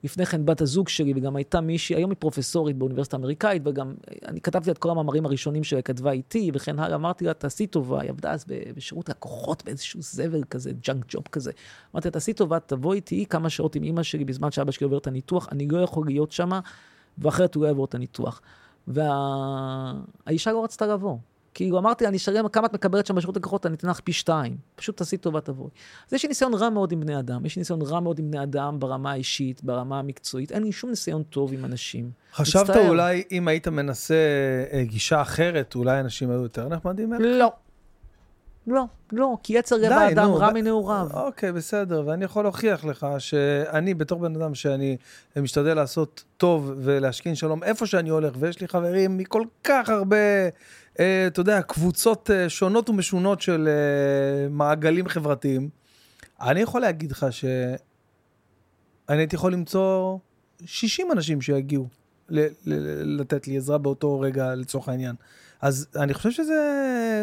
לפני כן בת הזוג שלי, וגם הייתה מישהי, היום היא פרופסורית באוניברסיטה האמריקאית, וגם אני כתבתי את כל המאמרים הראשונים שלה, כתבה איתי, וכן הלאה, אמרתי לה, תעשי טובה, היא עבדה אז בשירות לקוחות, באיזשהו זבל כזה, ג'אנק ג'וב כזה. אמרתי לה, תעשי טובה, תבואי איתי כמה שעות עם אימא שלי בזמן שאבא שלי עובר את הניתוח, אני לא יכול להיות שם, ואחרת הוא לא יעבור את הניתוח. והאישה לא רצתה לבוא. כאילו אמרתי, אני אשלם כמה את מקבלת שם בשירות לקוחות, אני אתן לך פי שתיים. פשוט תעשי טובה, תבואי. אז יש לי ניסיון רע מאוד עם בני אדם. יש לי ניסיון רע מאוד עם בני אדם ברמה האישית, ברמה המקצועית. אין לי שום ניסיון טוב עם אנשים. חשבת מצטער. אולי אם היית מנסה אה, גישה אחרת, אולי אנשים היו יותר נחמדים ממך? לא. לא, לא, כי יצר לב האדם רע מנעוריו. אוקיי, בסדר, ואני יכול להוכיח לך שאני, בתור בן אדם שאני משתדל לעשות טוב ולהשכין שלום איפה שאני הולך, ויש לי חברים מכל כך הרבה אה, אתה יודע, קבוצות אה, שונות ומשונות של אה, מעגלים חברתיים. אני יכול להגיד לך שאני הייתי יכול למצוא 60 אנשים שיגיעו לתת לי עזרה באותו רגע לצורך העניין. אז אני חושב שזה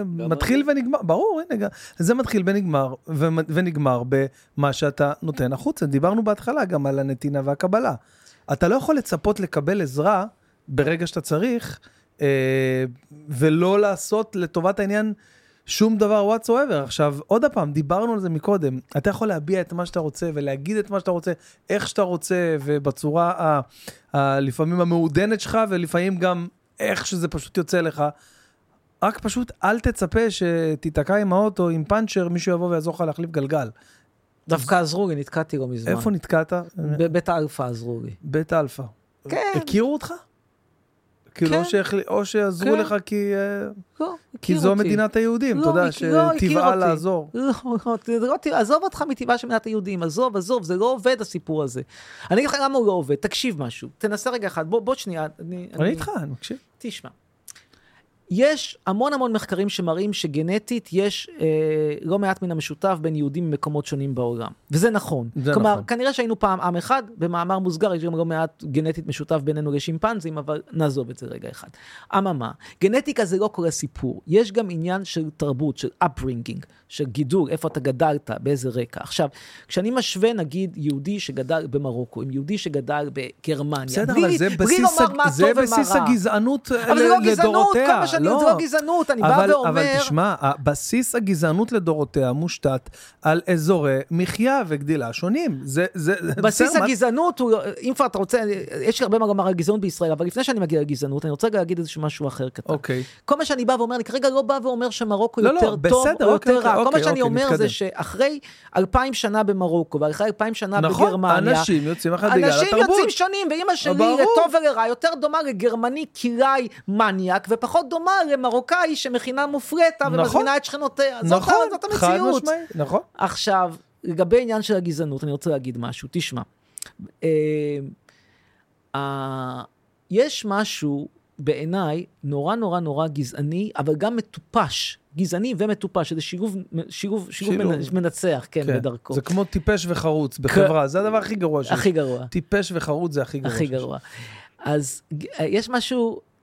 מתחיל אני... ונגמר, ברור, הנה, זה מתחיל ונגמר, ונגמר במה שאתה נותן החוצה. דיברנו בהתחלה גם על הנתינה והקבלה. אתה לא יכול לצפות לקבל עזרה ברגע שאתה צריך, אה, ולא לעשות לטובת העניין שום דבר whatsoever. עכשיו, עוד פעם, דיברנו על זה מקודם, אתה יכול להביע את מה שאתה רוצה ולהגיד את מה שאתה רוצה, איך שאתה רוצה, ובצורה ה, ה, לפעמים המעודנת שלך, ולפעמים גם איך שזה פשוט יוצא לך. רק פשוט אל תצפה שתיתקע עם האוטו, עם פאנצ'ר, מישהו יבוא ויעזור לך להחליף גלגל. דווקא עזרו לי, נתקעתי לא מזמן. איפה נתקעת? בבית האלפא עזרו לי. בית האלפא. כן. הכירו אותך? כאילו, כן. או, שיעזרו כן. לך כי, אה, לא, כי זו אותי. מדינת היהודים, לא, אתה יודע, שטבעה לא, לעזור. לא, לא, לא, עזוב אותך מטבעה של מדינת היהודים, עזוב, עזוב, זה לא עובד הסיפור הזה. אני אגיד לך למה הוא לא עובד, תקשיב משהו, תנסה רגע אחד, בוא, בוא שנייה. אני, אני איתך, אני מקשיב. תשמע. יש המון המון מחקרים שמראים שגנטית יש אה, לא מעט מן המשותף בין יהודים ממקומות שונים בעולם. וזה נכון. זה כלומר, נכון. כנראה שהיינו פעם עם אחד, במאמר מוסגר יש גם לא מעט גנטית משותף בינינו לשימפנזים, אבל נעזוב את זה רגע אחד. אממה, גנטיקה זה לא כל הסיפור. יש גם עניין של תרבות, של upbringing, של גידול, איפה אתה גדלת, באיזה רקע. עכשיו, כשאני משווה נגיד יהודי שגדל במרוקו עם יהודי שגדל בגרמניה, בסדר, בלי, אבל זה בלי בסיס, לומר מה טוב ומה רע. זה בסיס הגזענות לדורותיה. לא שאני, לא. זה לא גזענות, אני אבל, בא ואומר... אבל תשמע, בסיס הגזענות לדורותיה מושתת על אזורי מחיה וגדילה שונים. זה, זה, בסיס זה הגזענות הוא, אם כבר אתה רוצה, יש הרבה מה לומר על גזענות בישראל, אבל לפני שאני מגיע לגזענות, אני רוצה להגיד איזשהו משהו אחר קטן. אוקיי. כל מה שאני בא ואומר, אני כרגע לא בא ואומר שמרוקו לא, יותר לא, טוב בסדר, או יותר אוקיי, רע. אוקיי, כל מה שאני אוקיי, אומר מתקדם. זה שאחרי אלפיים שנה במרוקו, ואחרי אלפיים שנה נכון, בגרמניה, אנשים יוצאים אחת בגלל התרבות. אנשים יוצאים שונים, ואימא שלי לטוב ולרע יותר דומה לגרמני קיראי מניאק, ופחות דומה לומר למרוקאי שמכינה מופרטה נכון. ומזמינה את שכנותיה. זאת, נכון, זאת חד המציאות. משמעי, נכון. עכשיו, לגבי עניין של הגזענות, אני רוצה להגיד משהו. תשמע, אה, אה, יש משהו בעיניי נורא נורא נורא גזעני, אבל גם מטופש. גזעני ומטופש, שזה שילוב, שילוב, שילוב שילוב. מנ- מנצח, כן, כן. בדרכו. זה כמו טיפש וחרוץ בחברה, זה הדבר הכי גרוע. הכי גרוע. טיפש וחרוץ זה הכי גרוע הכי. גרוע. אז ג- יש משהו אה, אה, אה,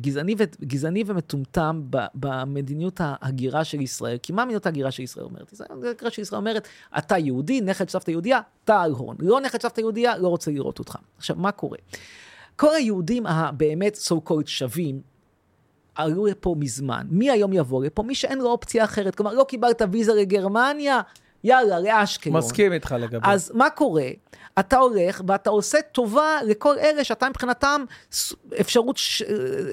גזעני, ו- גזעני ומטומטם במדיניות ההגירה של ישראל. כי מה מדיניות ההגירה של ישראל אומרת? ההגירה של ישראל אומרת, אתה יהודי, נכד סבתא יהודייה, אתה על הון. לא נכד סבתא יהודייה, לא רוצה לראות אותך. עכשיו, מה קורה? כל היהודים הבאמת so called שווים, עלו לפה מזמן. מי היום יבוא לפה? מי שאין לו אופציה אחרת. כלומר, לא קיבלת ויזה לגרמניה, יאללה, לאשקלון. מסכים איתך לגבי. אז מה קורה? אתה הולך ואתה עושה טובה לכל אלה שאתה מבחינתם אפשרות,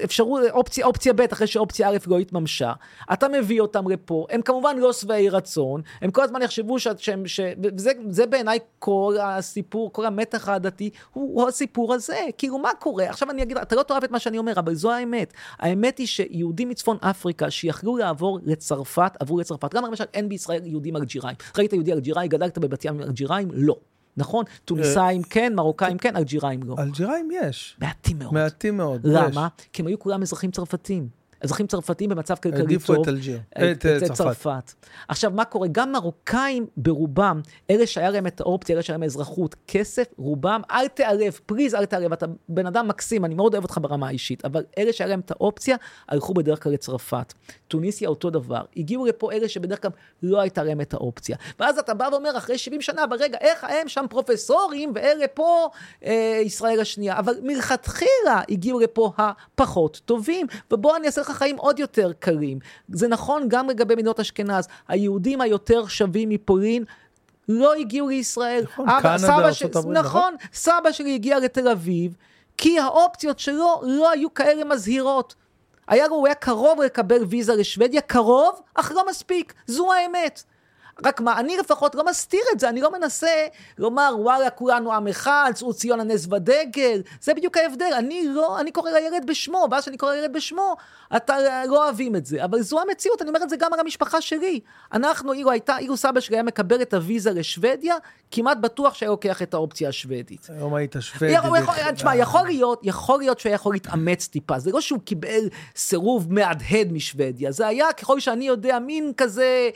אפשרות אופציה, אופציה ב' אחרי שאופציה א' לא התממשה. אתה מביא אותם לפה, הם כמובן לא שבעי רצון, הם כל הזמן יחשבו ש- שהם, ש... וזה זה בעיניי כל הסיפור, כל המתח העדתי, הוא, הוא הסיפור הזה. כאילו, מה קורה? עכשיו אני אגיד, אתה לא תאהב את מה שאני אומר, אבל זו האמת. האמת היא שיהודים מצפון אפריקה שיכלו לעבור לצרפת, עברו לצרפת. גם למשל אין בישראל יהודים אלג'יראים. ראית יהודי אלג'יראי, גדלת בבת ים אלג'יראים? לא. נכון? טוניסאים כן, מרוקאים כן, אלג'יראים לא. אלג'יראים יש. מעטים מאוד. מעטים מאוד. למה? כי הם היו כולם אזרחים צרפתים. אזרחים צרפתים במצב כלכלי העדיפו טוב. את אלג'יר. את, את אה, צרפת. עכשיו, מה קורה? גם מרוקאים ברובם, אלה שהיה להם את האופציה, אלה שהיה להם אזרחות, כסף, רובם, אל תערב, פליז אל תערב, אתה בן אדם מקסים, אני מאוד אוהב אותך ברמה האישית, אבל אלה שהיה להם את האופציה, הלכו בדרך כלל לצרפת. טוניסיה אותו דבר. הגיעו לפה אלה שבדרך כלל לא הייתה להם את האופציה. ואז אתה בא ואומר, אחרי 70 שנה, ברגע, איך הם שם פרופסורים, ואלה פה אה, ישראל השנייה. אבל מלכתחילה הגיעו לפה הפחות טובים, ובוא אני אעשה לך חיים עוד יותר קלים. זה נכון גם לגבי מדינות אשכנז. היהודים היותר שווים מפולין, לא הגיעו לישראל. נכון, אבא- קנדה, סבא הברית, נכון? נכון, סבא שלי הגיע לתל אביב, כי האופציות שלו לא היו כאלה מזהירות. היה לו, הוא היה קרוב לקבל ויזה לשוודיה, קרוב, אך לא מספיק. זו האמת. רק מה, אני לפחות לא מסתיר את זה, אני לא מנסה לומר, וואלה, כולנו עם אחד, צאו ציון הנס ודגל, זה בדיוק ההבדל, אני לא, אני קורא לילד בשמו, ואז שאני קורא לילד בשמו, אתה לא אוהבים את זה, אבל זו המציאות, אני אומר את זה גם על המשפחה שלי. אנחנו, אילו הייתה, אילו סבא שלי היה מקבל את הוויזה לשוודיה, כמעט בטוח שהיה לוקח את האופציה השוודית. היום היית שוודי. תשמע, יכול להיות, יכול להיות שהוא היה יכול להתאמץ טיפה, זה לא שהוא קיבל סירוב מהדהד משוודיה, זה היה, ככל שאני יודע, מין כזה, אה,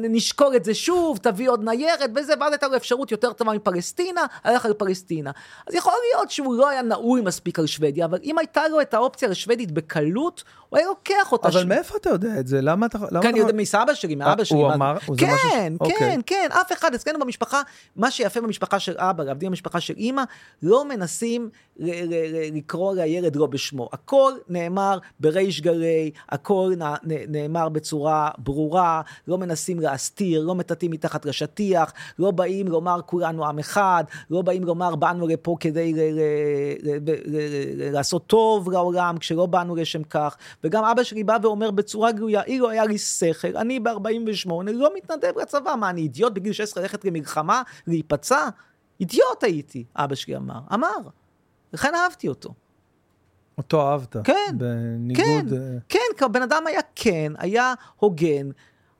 נשקול את זה שוב, תביא עוד ניירת וזה, ואז הייתה לו אפשרות יותר טובה מפלסטינה, הלך על פלסטינה. אז יכול להיות שהוא לא היה נעול מספיק על שוודיה, אבל אם הייתה לו את האופציה לשוודית בקלות, הוא היה לוקח אותה. אבל ש- מאיפה אתה יודע את זה? למה אתה... למה כן, אני יודע מסבא שלי, מאבא אה, שלי. הוא מה- אמר? כן, כן, אוקיי. כן, אף אחד, אצלנו במשפחה, מה שיפה במשפחה של אבא, להבדיל במשפחה של אימא, לא מנסים לקרוא לילד לא בשמו. הכל נאמר בריש גלי, הכל נאמר בצורה ברורה, לא מנסים להסתיר, לא מטאטאים מתחת לשטיח, לא באים לומר כולנו עם אחד, לא באים לומר באנו לפה כדי ל- ל- ל- לעשות טוב לעולם, כשלא באנו לשם כך. וגם אבא שלי בא ואומר בצורה גלויה, אילו היה לי שכל, אני ב-48 לא מתנדב לצבא, מה, אני אידיוט בגיל 16 ללכת למלחמה, להיפצע? אידיוט הייתי, אבא שלי אמר. אמר. לכן אהבתי אותו. אותו אהבת. כן, בניגוד... כן, אה, כן, כי הבן אדם היה כן, היה הוגן,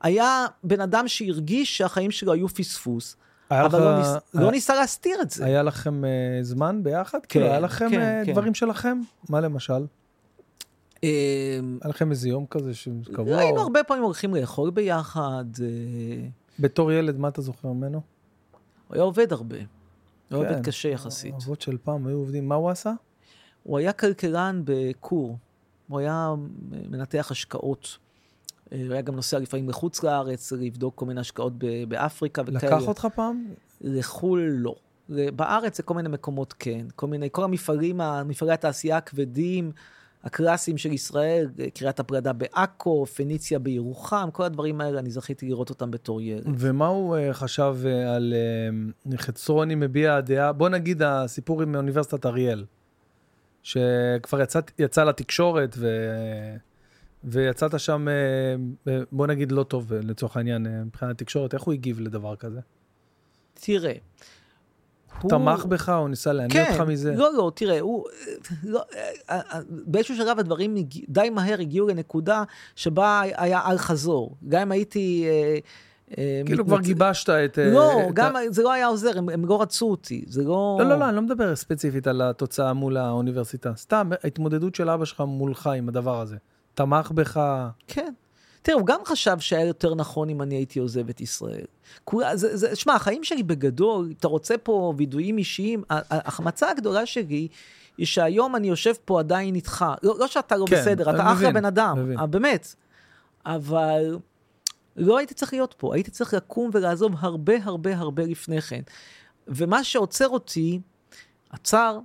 היה בן אדם שהרגיש שהחיים שלו היו פספוס, אבל לך- לא, ניס, לא היה- ניסה להסתיר את זה. היה לכם אה, זמן ביחד? כן, כאילו, היה לכם כן, אה, כן. דברים שלכם? מה למשל? אמ, היה לכם איזה יום כזה שקבוע? היינו או- הרבה פעמים הולכים לאכול ביחד, אה, בתור ילד, מה אתה זוכר ממנו? הוא היה עובד הרבה. הוא היה כן. עובד קשה יחסית. אבות של פעם היו עובדים, מה הוא עשה? הוא היה כלכלן בכור, הוא היה מנתח השקעות. אה, היה גם נוסע לפעמים לחוץ לארץ, לבדוק כל מיני השקעות ב- באפריקה וכאלה. לקח אותך פעם? לחו"ל לא. בארץ זה כל מיני מקומות כן. כל מיני, כל המפעלים, מפעלי התעשייה הכבדים, הקלאסיים של ישראל, קריית הפרידה בעכו, פניציה בירוחם, כל הדברים האלה, אני זכיתי לראות אותם בתור ילד. ומה הוא אה, חשב אה, על אה, חצרוני מביע הדעה? בוא נגיד הסיפור עם אוניברסיטת אריאל, שכבר יצא, יצא לתקשורת ו... ויצאת שם, אה, אה, בוא נגיד לא טוב אה, לצורך העניין מבחינת תקשורת, איך הוא הגיב לדבר כזה? תראה, הוא... תמך בך, הוא ניסה להניע אותך מזה? כן, לא, לא, תראה, הוא... לא, באיזשהו שלב הדברים די מהר הגיעו לנקודה שבה היה אל חזור. גם אם הייתי... אה, כאילו כבר גיבשת את... לא, גם זה לא היה עוזר, הם, הם לא רצו אותי, זה לא... לא, לא, לא, אני לא מדבר ספציפית על התוצאה מול האוניברסיטה. סתם, ההתמודדות של אבא שלך מולך עם הדבר הזה. תמך בך... כן. תראה, הוא גם חשב שהיה יותר נכון אם אני הייתי עוזב את ישראל. שמע, החיים שלי בגדול, אתה רוצה פה וידויים אישיים, ההחמצה הגדולה שלי היא שהיום אני יושב פה עדיין איתך. לא, לא שאתה לא כן, בסדר, אתה אחלה מבין, בן אדם, מבין. אה, באמת. אבל לא הייתי צריך להיות פה, הייתי צריך לקום ולעזוב הרבה הרבה הרבה לפני כן. ומה שעוצר אותי, עצר,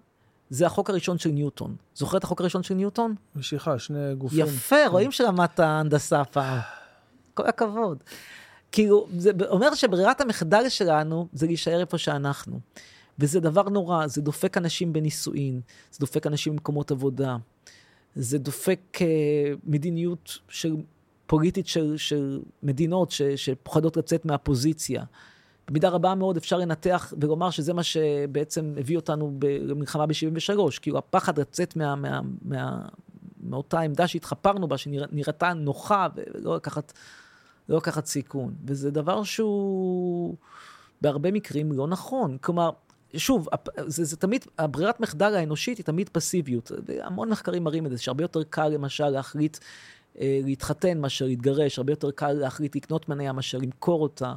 זה החוק הראשון של ניוטון. זוכר את החוק הראשון של ניוטון? משיכה, שני גופים. יפה, רואים שלמדת הנדסה פעם. כל הכבוד. כאילו, זה אומר שברירת המחדל שלנו זה להישאר איפה שאנחנו. וזה דבר נורא, זה דופק אנשים בנישואין, זה דופק אנשים במקומות עבודה, זה דופק אה, מדיניות של, פוליטית של, של מדינות ש, שפוחדות לצאת מהפוזיציה. במידה רבה מאוד אפשר לנתח ולומר שזה מה שבעצם הביא אותנו ב- למלחמה ב-73, כאילו הפחד לצאת מה, מה, מה, מאותה עמדה שהתחפרנו בה, שנראתה נוחה ולא לקחת, לא לקחת סיכון. וזה דבר שהוא בהרבה מקרים לא נכון. כלומר, שוב, זה, זה תמיד, הברירת מחדל האנושית היא תמיד פסיביות. והמון מחקרים מראים את זה, שהרבה יותר קל למשל להחליט אה, להתחתן מאשר להתגרש, הרבה יותר קל להחליט לקנות מניה מאשר למכור אותה.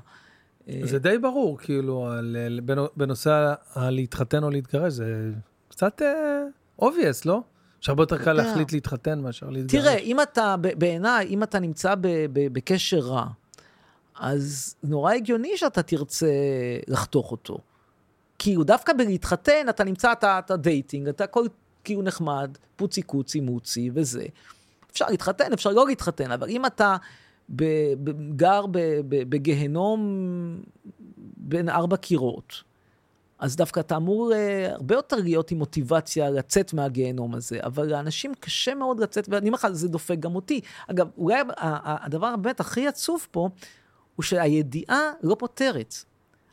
אה, זה די ברור, כאילו, על, על- בנו- בנושא הלהתחתן או להתגרש, זה קצת obvious, לא? שהרבה יותר קל יודע. להחליט להתחתן מאשר להתגרש. תראה, אם אתה, בעיניי, אם אתה נמצא בקשר רע, אז נורא הגיוני שאתה תרצה לחתוך אותו. כאילו, דווקא בלהתחתן, אתה נמצא, אתה, אתה dating, אתה הכל כאילו נחמד, פוצי קוצי מוצי וזה. אפשר להתחתן, אפשר לא להתחתן, אבל אם אתה ב, גר ב, ב, בגיהנום בין ארבע קירות, אז דווקא אתה אמור אה, הרבה יותר להיות עם מוטיבציה לצאת מהגיהנום הזה, אבל לאנשים קשה מאוד לצאת, ואני אומר לך, זה דופק גם אותי. אגב, אולי הדבר באמת הכי עצוב פה, הוא שהידיעה לא פותרת.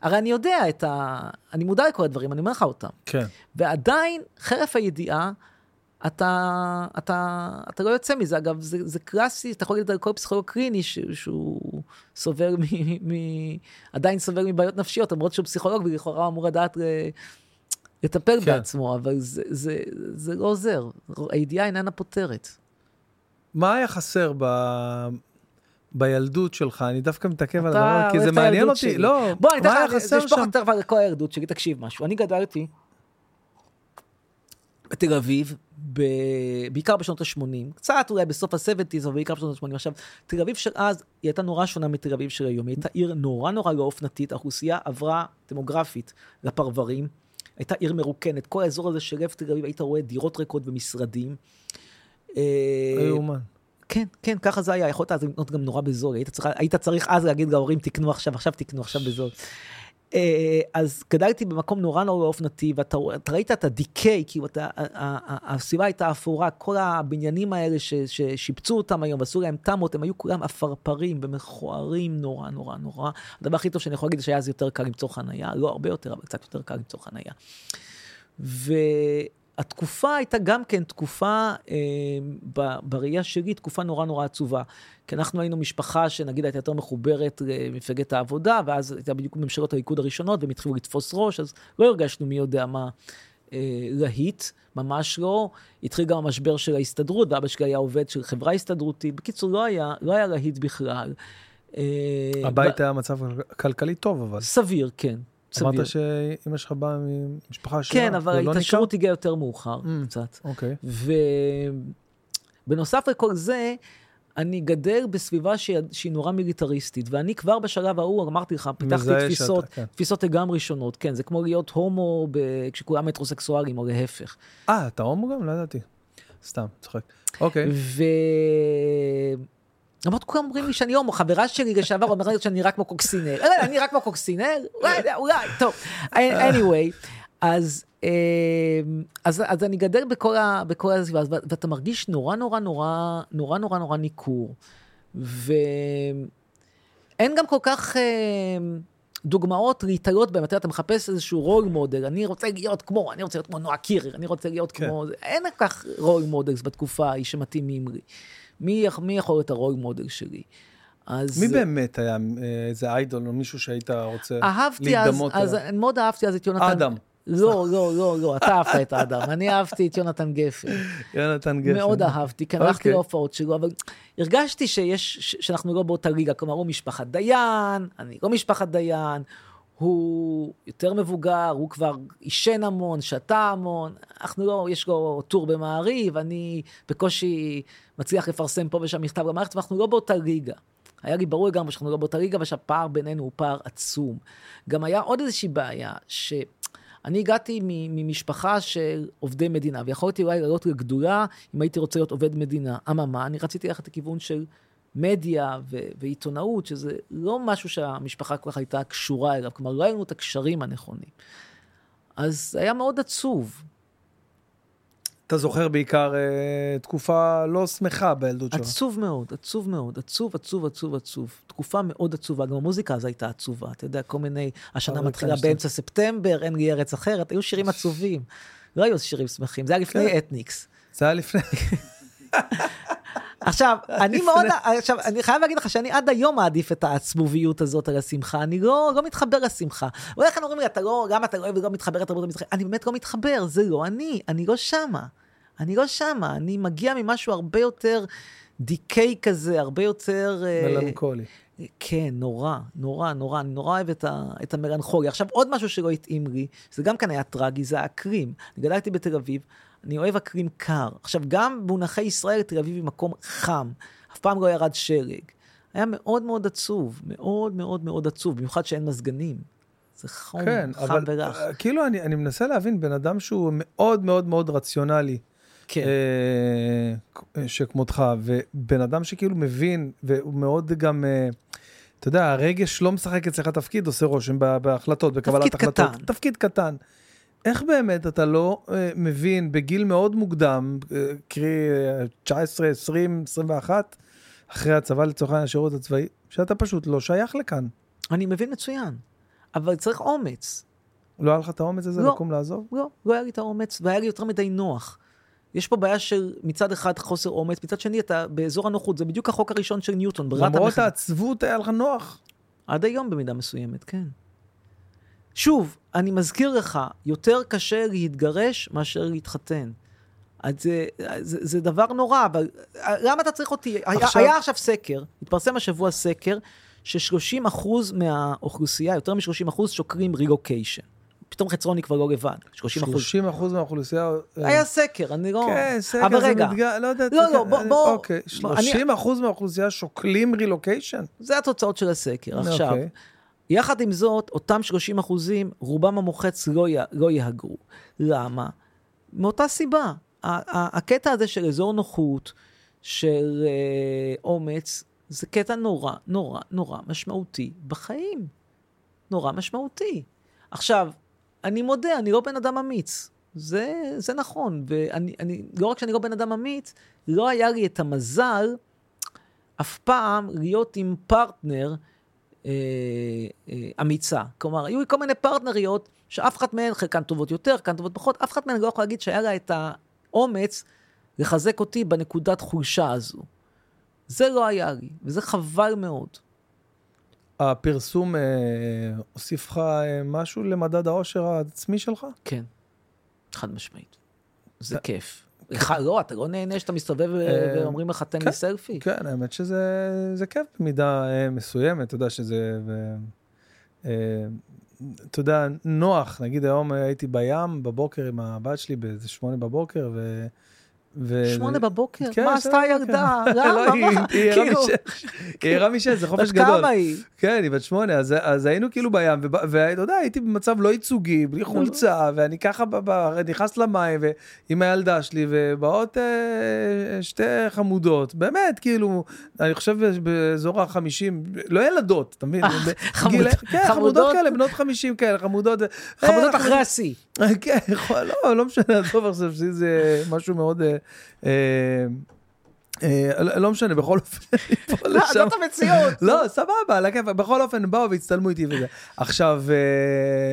הרי אני יודע את ה... אני מודע לכל הדברים, אני אומר לך אותם. כן. ועדיין, חרף הידיעה, אתה, אתה, אתה לא יוצא מזה. אגב, זה, זה קלאסי, אתה יכול להגיד על כל פסיכולוג קליני ש, שהוא סובל מ, מ... עדיין סובל מבעיות נפשיות, למרות שהוא פסיכולוג ולכאורה הוא אמור לדעת ל, לטפל כן. בעצמו, אבל זה, זה, זה לא עוזר. הידיעה איננה פותרת. מה היה חסר ב... בילדות שלך? אני דווקא מתעכב על הדבר, כי זה את מעניין אותי. שלי. לא, בוא, אני אתן לך, חסר זה שפוך שם? יותר על כל הילדות שלי, תקשיב משהו. אני גדלתי בתל אביב, ב... בעיקר בשנות ה-80, קצת אולי בסוף ה-70's, אבל בעיקר בשנות ה-80. עכשיו, תל אביב של אז, היא הייתה נורא שונה מתל אביב של היום. היא הייתה עיר נורא נורא לא אופנתית, האוכלוסייה עברה דמוגרפית לפרברים. הייתה עיר מרוקנת, כל האזור הזה של לב תל אביב, היית רואה דירות ריקות ומשרדים. אה, לא יאומן. כן, כן, ככה זה היה, יכולת אז לקנות גם נורא בזול, היית צריך, היית צריך אז להגיד להורים, תקנו עכשיו, עכשיו תקנו, עכשיו בזול. אה, אז גדלתי במקום נורא נורא אופנתי, ואתה ראית את הדיקיי, כאילו, הסביבה הייתה אפורה, כל הבניינים האלה ש, ששיפצו אותם היום, ועשו להם תמות, הם היו כולם עפרפרים ומכוערים נורא נורא נורא. הדבר הכי טוב שאני יכול להגיד שהיה אז יותר קל למצוא חנייה, לא הרבה יותר, אבל קצת יותר קל למצוא חנייה. והתקופה הייתה גם כן תקופה, אה, ב- בראייה שלי, תקופה נורא נורא עצובה. כי אנחנו היינו משפחה שנגיד הייתה יותר מחוברת למפלגת העבודה, ואז הייתה בדיוק ממשלות הליכוד הראשונות, והם התחילו לתפוס ראש, אז לא הרגשנו מי יודע מה אה, להיט, ממש לא. התחיל גם המשבר של ההסתדרות, ואבא שלי היה עובד של חברה הסתדרותית. בקיצור, לא היה, לא היה להיט בכלל. אה, הבית היה מצב כלכלי טוב, אבל. סביר, כן. סביר. אמרת שאמא שלך באה ממשפחה עשירה. כן, אבל לא ההתעשרות הגיעה יותר מאוחר, Mm. קצת. אוקיי. ובנוסף לכל זה, אני גדל בסביבה שהיא, שהיא נורא מיליטריסטית, ואני כבר בשלב ההוא, אמרתי לך, פיתחתי תפיסות, שאתה, כן. תפיסות לגמרי שונות. כן, זה כמו להיות הומו ב... כשכולם מטרוסקסואלים, או להפך. אה, אתה הומו גם? לא ידעתי. סתם, צוחק. אוקיי. ו... למרות כולם אומרים לי שאני הומו, חברה שלי לשעבר אומרת לי שאני נראה כמו קוקסינל. לא, אני נראה כמו קוקסינל? אולי, אולי, טוב. anyway, אז, אה, אז, אז אני גדל בכל, ה, בכל הסביבה, ואתה מרגיש נורא נורא נורא נורא נורא נורא ניכור. ואין גם כל כך, אה, דוגמאות להתעלות בהם, אתה יודע, אתה מחפש איזשהו role model, אני רוצה להיות כמו, אני רוצה להיות כמו נועה קירר, אני רוצה להיות כן. כמו, אין כל כך role models בתקופה ההיא שמתאימים לי. מי, מי יכול להיות הרול מודל שלי? אז... מי באמת היה אה, איזה איידול או מישהו שהיית רוצה אהבתי אז, להידמות אז אליו? מאוד אהבתי אז את יונתן... אדם. לא, לא, לא, לא, אתה אהבת את האדם, אני אהבתי את יונתן גפן. יונתן גפן. מאוד אהבתי, כי הלכתי אוקיי. להופעות שלו, אבל הרגשתי שיש, שאנחנו לא באותה ליגה, כלומר, הוא משפחת דיין, אני לא משפחת דיין, הוא יותר מבוגר, הוא כבר עישן המון, שתה המון, אנחנו לא, יש לו טור במעריב, אני בקושי מצליח לפרסם פה ושם מכתב למערכת, ואנחנו לא באותה ליגה. היה לי ברור לגמרי שאנחנו לא באותה ליגה, ושהפער בינינו הוא פער עצום. גם היה עוד איזושהי בעיה, ש... אני הגעתי ממשפחה של עובדי מדינה, ויכולתי אולי לעלות לגדולה אם הייתי רוצה להיות עובד מדינה. אממה, אני רציתי ללכת לכיוון של מדיה ו- ועיתונאות, שזה לא משהו שהמשפחה כל כך הייתה קשורה אליו, כלומר, לא היו לנו את הקשרים הנכונים. אז היה מאוד עצוב. אתה זוכר בעיקר אה, תקופה לא שמחה בילדות שלך. עצוב מאוד, עצוב מאוד, עצוב, עצוב, עצוב, עצוב. תקופה מאוד עצובה, גם המוזיקה אז הייתה עצובה. אתה יודע, כל מיני, השנה מתחילה כן, באמצע ספטמבר, אין לי ארץ אחרת, היו שירים עצובים. לא היו שירים שמחים, זה היה לפני כן. אתניקס. זה היה לפני... [laughs] עכשיו, [laughs] אני מאוד, עכשיו, אני חייב להגיד לך שאני עד היום מעדיף את העצבוביות הזאת על השמחה, אני לא, לא מתחבר לשמחה. אולי לכן אומרים לי, אתה לא, גם אתה לא אוהב ולא מתחבר לתרבות המזרחית, אני באמת לא מתחבר, זה לא אני, אני לא שמה. אני לא שמה, אני מגיע ממשהו הרבה יותר דיקיי כזה, הרבה יותר... אה, מלנכולי. כן, נורא, נורא, נורא, אני נורא אוהב את, ה, את המלנכוליה. עכשיו, עוד משהו שלא התאים לי, זה גם כאן היה טרגי, זה האקרים. אני גדלתי בתל אביב, אני אוהב אקרים קר. עכשיו, גם במונחי ישראל, תל אביב היא מקום חם. אף פעם לא ירד שלג. היה מאוד מאוד עצוב, מאוד מאוד מאוד עצוב, במיוחד שאין מזגנים. זה חום, כן, חם אבל ורך. אה, כאילו אני אני מנסה להבין בן אדם שהוא מאוד מאוד מאוד רציונלי. כן. אה, שכמותך, ובן אדם שכאילו מבין, והוא מאוד גם, אה, אתה יודע, הרגש לא משחק אצלך תפקיד, עושה רושם בהחלטות, בקבלת תפקיד החלטות. קטן. תפקיד קטן. איך באמת אתה לא אה, מבין בגיל מאוד מוקדם, אה, קרי אה, 19, 20, 21, אחרי הצבא לצורך העניין השירות הצבאי, שאתה פשוט לא שייך לכאן. אני מבין מצוין, אבל צריך אומץ. לא היה לך את האומץ הזה לא. לקום לעזוב? לא, לא היה לי את האומץ, והיה לי יותר מדי נוח. יש פה בעיה של מצד אחד חוסר אומץ, מצד שני אתה באזור הנוחות, זה בדיוק החוק הראשון של ניוטון, ברירת למרות המחדל. העצבות היה לך נוח. עד היום במידה מסוימת, כן. שוב, אני מזכיר לך, יותר קשה להתגרש מאשר להתחתן. אז זה, זה, זה דבר נורא, אבל למה אתה צריך אותי? עכשיו- עכשיו... היה עכשיו סקר, התפרסם השבוע סקר, ש-30 אחוז מהאוכלוסייה, יותר מ-30 אחוז, שוקרים רילוקיישן. פתאום חצרוני כבר לא לבד, 30 אחוז. 30 אחוז מהאוכלוסייה... אה, היה סקר, אני לא... כן, סקר זה רגע, מתגע... לא יודע. לא, לא, בוא- בוא- אוקיי, בוא, אני- 30 אחוז מהאוכלוסייה שוקלים רילוקיישן? זה התוצאות של הסקר. עכשיו, אוקיי. יחד עם זאת, אותם 30 אחוזים, רובם המוחץ לא, י, לא יהגרו. למה? מאותה סיבה. הקטע הזה של אזור נוחות, של אה, אומץ, זה קטע נורא, נורא, נורא משמעותי בחיים. נורא משמעותי. עכשיו, אני מודה, אני לא בן אדם אמיץ. זה, זה נכון, ואני, אני, לא רק שאני לא בן אדם אמיץ, לא היה לי את המזל אף פעם להיות עם פרטנר אה, אה, אמיצה. כלומר, היו כל מיני פרטנריות, שאף אחת מהן, חלקן טובות יותר, חלקן טובות פחות, אף אחת מהן לא יכולה להגיד שהיה לה את האומץ לחזק אותי בנקודת חולשה הזו. זה לא היה לי, וזה חבל מאוד. הפרסום אה, הוסיף לך אה, משהו למדד העושר העצמי שלך? כן, חד משמעית. זה כיף. לך לא, אתה לא נהנה שאתה מסתובב אה, ואומרים לך, תן כן, לי סלפי. כן, האמת שזה זה כיף במידה אה, מסוימת, אתה יודע שזה... אה, אתה יודע, נוח, נגיד היום הייתי בים בבוקר עם הבת שלי באיזה שמונה בבוקר, ו... ו... שמונה בבוקר? כן, מה עשתה. הילדה? [laughs] לא, למה? היא- ערה כאילו, משש. זה חופש בת גדול. כמה היא? כן, היא בת שמונה, אז, אז היינו כאילו בים, ואתה יודע, הייתי במצב לא ייצוגי, בלי חולצה, ואני ככה נכנס למים, ועם הילדה שלי, ובאות אה, שתי חמודות, באמת, כאילו, אני חושב באזור החמישים, לא ילדות, אתה מבין? אה, כן, חמודות? כאלה, בנות חמישים כאלה, חמודות. חמודות אה, אחרי השיא. כן, לא, לא משנה, עזוב עכשיו, זה- זה משהו מאוד... אה, אה, לא לא משנה, בכל אופן, [laughs] לשם. זאת המציאות. לא, סבבה, על הכיף, בכל אופן, באו והצטלמו איתי וזה. עכשיו, אה,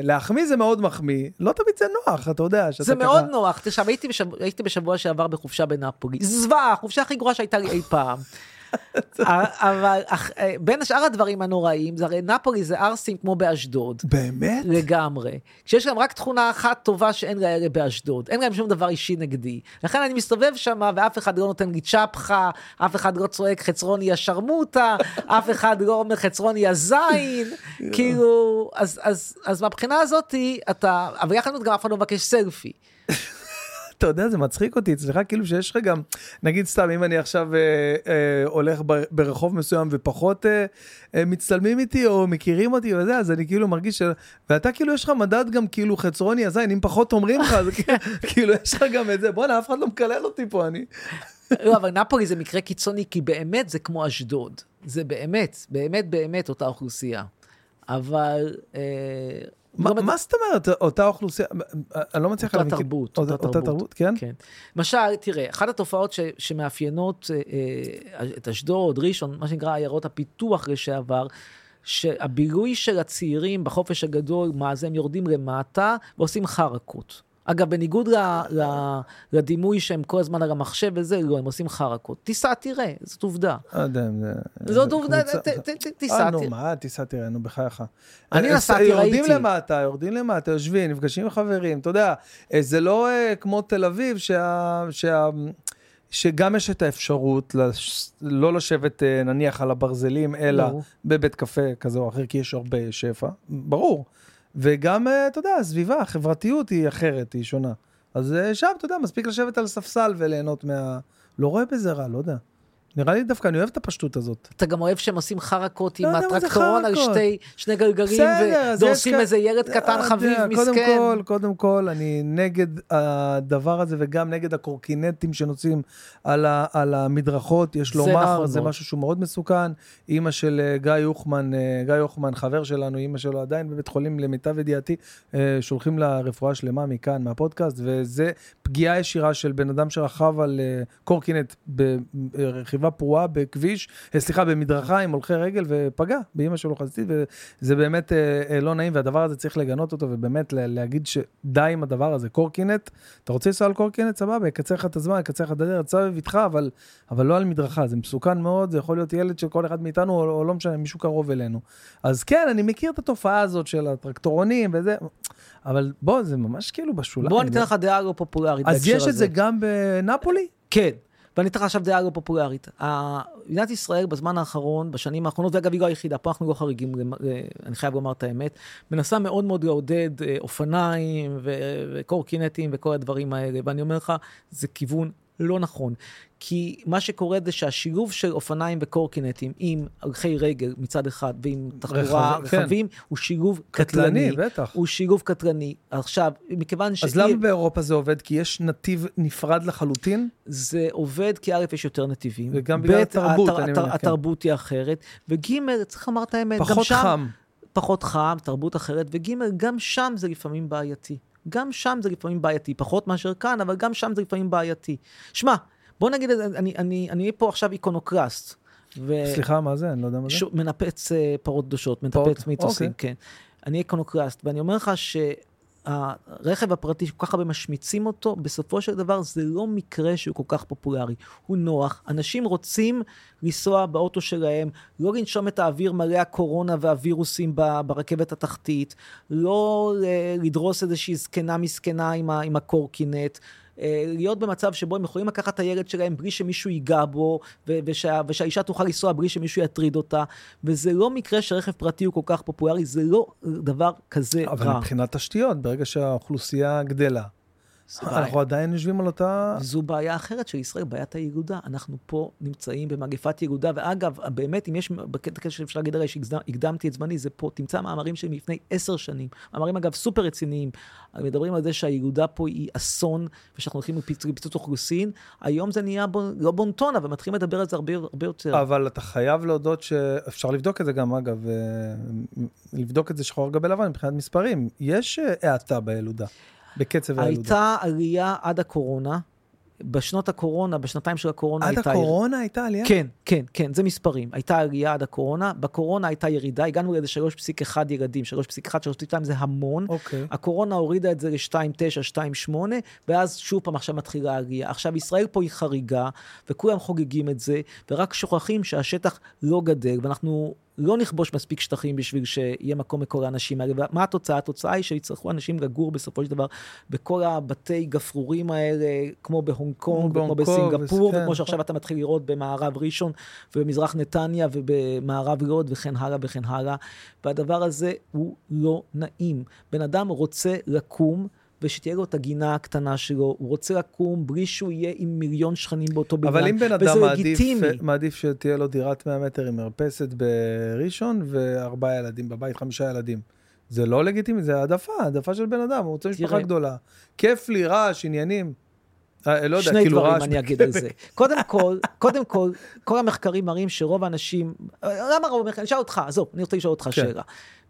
להחמיא זה מאוד מחמיא, לא תמיד זה נוח, אתה יודע, שאתה זה. מאוד נוח. תשמע, הייתי בשבוע- הייתי בשבוע שעבר בחופשה בנפולי. זוועה, החופשה הכי גרועה שהייתה לי אי פעם. אבל אך- אה, בין שאר הדברים הנוראים, זה הרי נפולי זה ערסים כמו באשדוד. באמת? לגמרי. כשיש להם רק תכונה אחת טובה שאין לאלה באשדוד. אין להם שום דבר אישי נגדי. לכן אני מסתובב שם ואף אחד לא נותן לי צ'פחה, אף אחד לא צועק חצרוני השרמוטה, [laughs] אף אחד לא אומר חצרוני הזין. [laughs] כאילו, אז, אז, אז מהבחינה הזאתי, אתה, אבל יחד עם זאת גם אף אחד לא מבקש סלפי. [laughs] אתה יודע, זה מצחיק אותי אצלך, כאילו שיש לך גם, נגיד סתם, אם אני עכשיו אה, אה, הולך ברחוב מסוים ופחות אה, אה, מצטלמים איתי או מכירים אותי וזה, אז אני כאילו מרגיש ש... ואתה כאילו, יש לך מדד גם כאילו חצרוני הזין, אם פחות אומרים לך, אז כאילו- [laughs] כאילו יש לך גם את זה, בואנה, אף אחד לא מקלל אותי פה, אני... לא, אבל נפולי זה מקרה קיצוני, כי באמת זה כמו אשדוד. זה באמת, באמת באמת אותה אוכלוסייה. אבל... אה, מה, מה זאת אומרת, אותה אוכלוסייה, אני לא מצליח אותה להבין. תרבות, אותה, אותה תרבות, כן? כן. למשל, תראה, אחת התופעות שמאפיינות אה, אה, את אשדוד, ראשון, מה שנקרא עיירות הפיתוח לשעבר, שהבילוי של הצעירים בחופש הגדול, מה זה, הם יורדים למטה ועושים חרקות. אגב, בניגוד ל, ל, לדימוי שהם כל הזמן על המחשב וזה, לא, הם עושים חרקות. תיסע, תראה, זאת עובדה. לא יודע אם זה... זאת עובדה, תיסע, אה, נו, תראה. מה, תיסע תראה, נו, בחייך. אני אה, נסעתי, יורדים ראיתי. למטה, יורדים למטה, יושבים, נפגשים עם חברים, אתה יודע, אה, זה לא אה, כמו תל אביב, שה- שה- שגם יש את האפשרות לש- לא לשבת אה, נניח על הברזלים, אלא ברור. בבית קפה כזה או אחר, כי יש הרבה שפע, ברור. וגם, אה, אתה יודע, הסביבה, החברתיות היא אחרת, היא שונה. אז אה, שם, אתה יודע, מספיק לשבת על ספסל וליהנות מה... לא רואה בזה רע, לא יודע. נראה לי דווקא, אני אוהב את הפשטות הזאת. אתה גם אוהב שהם עושים חרקות עם לא הטרקטורון על. שתי, שני גלגלים, ועושים איזה ילד קטן אתה חביב מסכן. קודם כל, קודם כל, אני נגד הדבר הזה, וגם נגד הקורקינטים שנוסעים על, המדרכות, יש לומר, נכון זה. משהו שהוא מאוד מסוכן. אימא של אה, גיא יוחמן, אה, גיא יוחמן, חבר שלנו, אימא שלו עדיין בבית חולים, למיטב ידיעתי, אה, שולחים לה רפואה שלמה מכאן, מהפודקאסט, וזה פגיעה ישירה של בן אדם שרכב על אה, קורקינט ברכיבה פרועה בכביש, אה, סליחה, במדרכה עם הולכי רגל, ופגע באימא שלו חזיתית, וזה באמת אה, אה, לא נעים, והדבר הזה צריך לגנות אותו, ובאמת לה- להגיד שדי עם הדבר הזה. קורקינט, אתה רוצה לנסוע על קורקינט, סבבה, יקצר לך את הזמן, יקצר לך את הדרך, סע בבטחה, אבל, אבל לא על מדרכה, זה מסוכן מאוד, זה יכול להיות ילד של כל אחד מאיתנו, או, או לא משנה, מישהו קרוב אלינו. אז כן, אני מכיר את התופעה הזאת של הטרקטורונים וזה, אבל בוא, זה ממש כאילו בשוליים. בוא אתן לך דעה לא פופולרית אז יש את. זה גם בנפולי? כן, ואני אתן לך עכשיו דעה לא פופולרית. מדינת ישראל בזמן האחרון, בשנים האחרונות, ואגב היא לא היחידה, פה אנחנו לא חריגים, אני חייב לומר את האמת, מנסה מאוד מאוד לעודד אה, אופניים וקורקינטים וכל הדברים האלה, ואני אומר לך, זה כיוון לא נכון. כי מה שקורה זה שהשילוב של אופניים וקורקינטים עם הולכי רגל מצד אחד ועם תחבורה, רכב- כן. רכבים, הוא שילוב קטלני, קטלני. בטח. הוא שילוב קטלני. עכשיו, מכיוון ש... אז למה באירופה זה עובד? כי יש נתיב נפרד לחלוטין? זה עובד כי א', יש יותר נתיבים. וגם בגלל התרבות, התר- אני מניח, כן. התרבות היא אחרת. וג', צריך לומר את האמת, גם פחות שם... חם. פחות חם, תרבות אחרת. וג', גם שם זה לפעמים בעייתי. גם שם זה לפעמים בעייתי. פחות מאשר כאן, אבל גם שם זה לפעמים בעייתי. שמע, בוא נגיד, אני, אני, אני פה עכשיו איקונוקרסט. ו... סליחה, מה זה? אני לא יודע מה זה. שוב, מנפץ אה, פרות קדושות, פרות, מנפץ מיתוסים, אוקיי. כן. אני איקונוקרסט, ואני אומר לך שהרכב הפרטי, שכל כך הרבה משמיצים אותו, בסופו של דבר זה לא מקרה שהוא כל כך פופולרי. הוא נוח, אנשים רוצים לנסוע באוטו שלהם, לא לנשום את האוויר מלא הקורונה והווירוסים ברכבת התחתית, לא אה, לדרוס איזושהי זקנה מסכנה עם, ה- עם הקורקינט. אה, להיות במצב שבו הם יכולים לקחת את הילד שלהם בלי שמישהו ייגע בו, ו- ושה, ושהאישה תוכל לנסוע בלי שמישהו יטריד אותה, וזה לא מקרה שרכב פרטי הוא כל כך פופולרי, זה לא דבר כזה אבל רע. מבחינת תשתיות, ברגע שהאוכלוסייה גדלה. אנחנו עדיין יושבים על אותה... זו בעיה אחרת של ישראל, בעיית הילודה. אנחנו פה נמצאים במגפת ילודה, ואגב, באמת, אם יש, בקטע שאפשר להגיד הרי שהקדמתי את זמני, זה פה, תמצא מאמרים שלי מלפני עשר שנים, מאמרים אגב סופר רציניים, מדברים על זה שהילודה פה היא אסון, ושאנחנו הולכים לפיצוץ אוכלוסין, היום זה נהיה בון, לא בונטון, אבל מתחילים לדבר על זה הרבה, הרבה יותר. אבל אתה חייב להודות שאפשר לבדוק את זה גם, אגב, אה, לבדוק את זה שחור על גבי לבן מבחינת מספרים. יש אה, האטה בילודה, בקצב הילודה. הייתה עלייה עד הקורונה, בשנות הקורונה, בשנתיים של הקורונה עד הייתה... הקורונה הייתה עלייה? כן, כן, כן, זה מספרים. הייתה עלייה עד הקורונה, בקורונה הייתה ירידה, הגענו לאיזה 3.1 ילדים, 3.1, 3.2 זה המון. אוקיי. הקורונה הורידה את זה ל-2.9, 2.8, ואז שוב פעם עכשיו מתחילה העלייה. עכשיו, ישראל פה היא חריגה, וכולם חוגגים את זה, ורק שוכחים שהשטח לא גדל, ואנחנו לא נכבוש מספיק שטחים בשביל שיהיה מקום לכל האנשים האלה. ומה התוצאה? התוצאה היא שיצטרכו אנשים לגור בסופו של דבר בכל הבתי גפרורים האלה, כמו בהונג קונג, כמו בסינגפור, כן, וכמו נכון. שעכשיו אתה מתחיל לראות במערב ראשון, ובמזרח נתניה, ובמערב לוד, וכן הלאה וכן הלאה. והדבר הזה הוא לא נעים. בן אדם רוצה לקום. ושתהיה לו את הגינה הקטנה שלו, הוא רוצה לקום בלי שהוא יהיה עם מיליון שכנים באותו בניין, אבל אם בן אדם וזה מעדיף, לגיטימי. מעדיף שתהיה לו דירת 100 מטר עם מרפסת בראשון וארבעה ילדים בבית, חמישה ילדים. זה לא לגיטימי, זה העדפה, העדפה של בן אדם, הוא רוצה משפחה תראה. גדולה. כיף לי, רעש, עניינים. אה, לא יודע, שני כאילו דברים. אני אגיד על זה. קודם כל, קודם כל, כל המחקרים מראים שרוב האנשים, למה רוב המחקרים? אני אשאל אותך, עזוב, אני רוצה לשאול אותך כן. שאלה.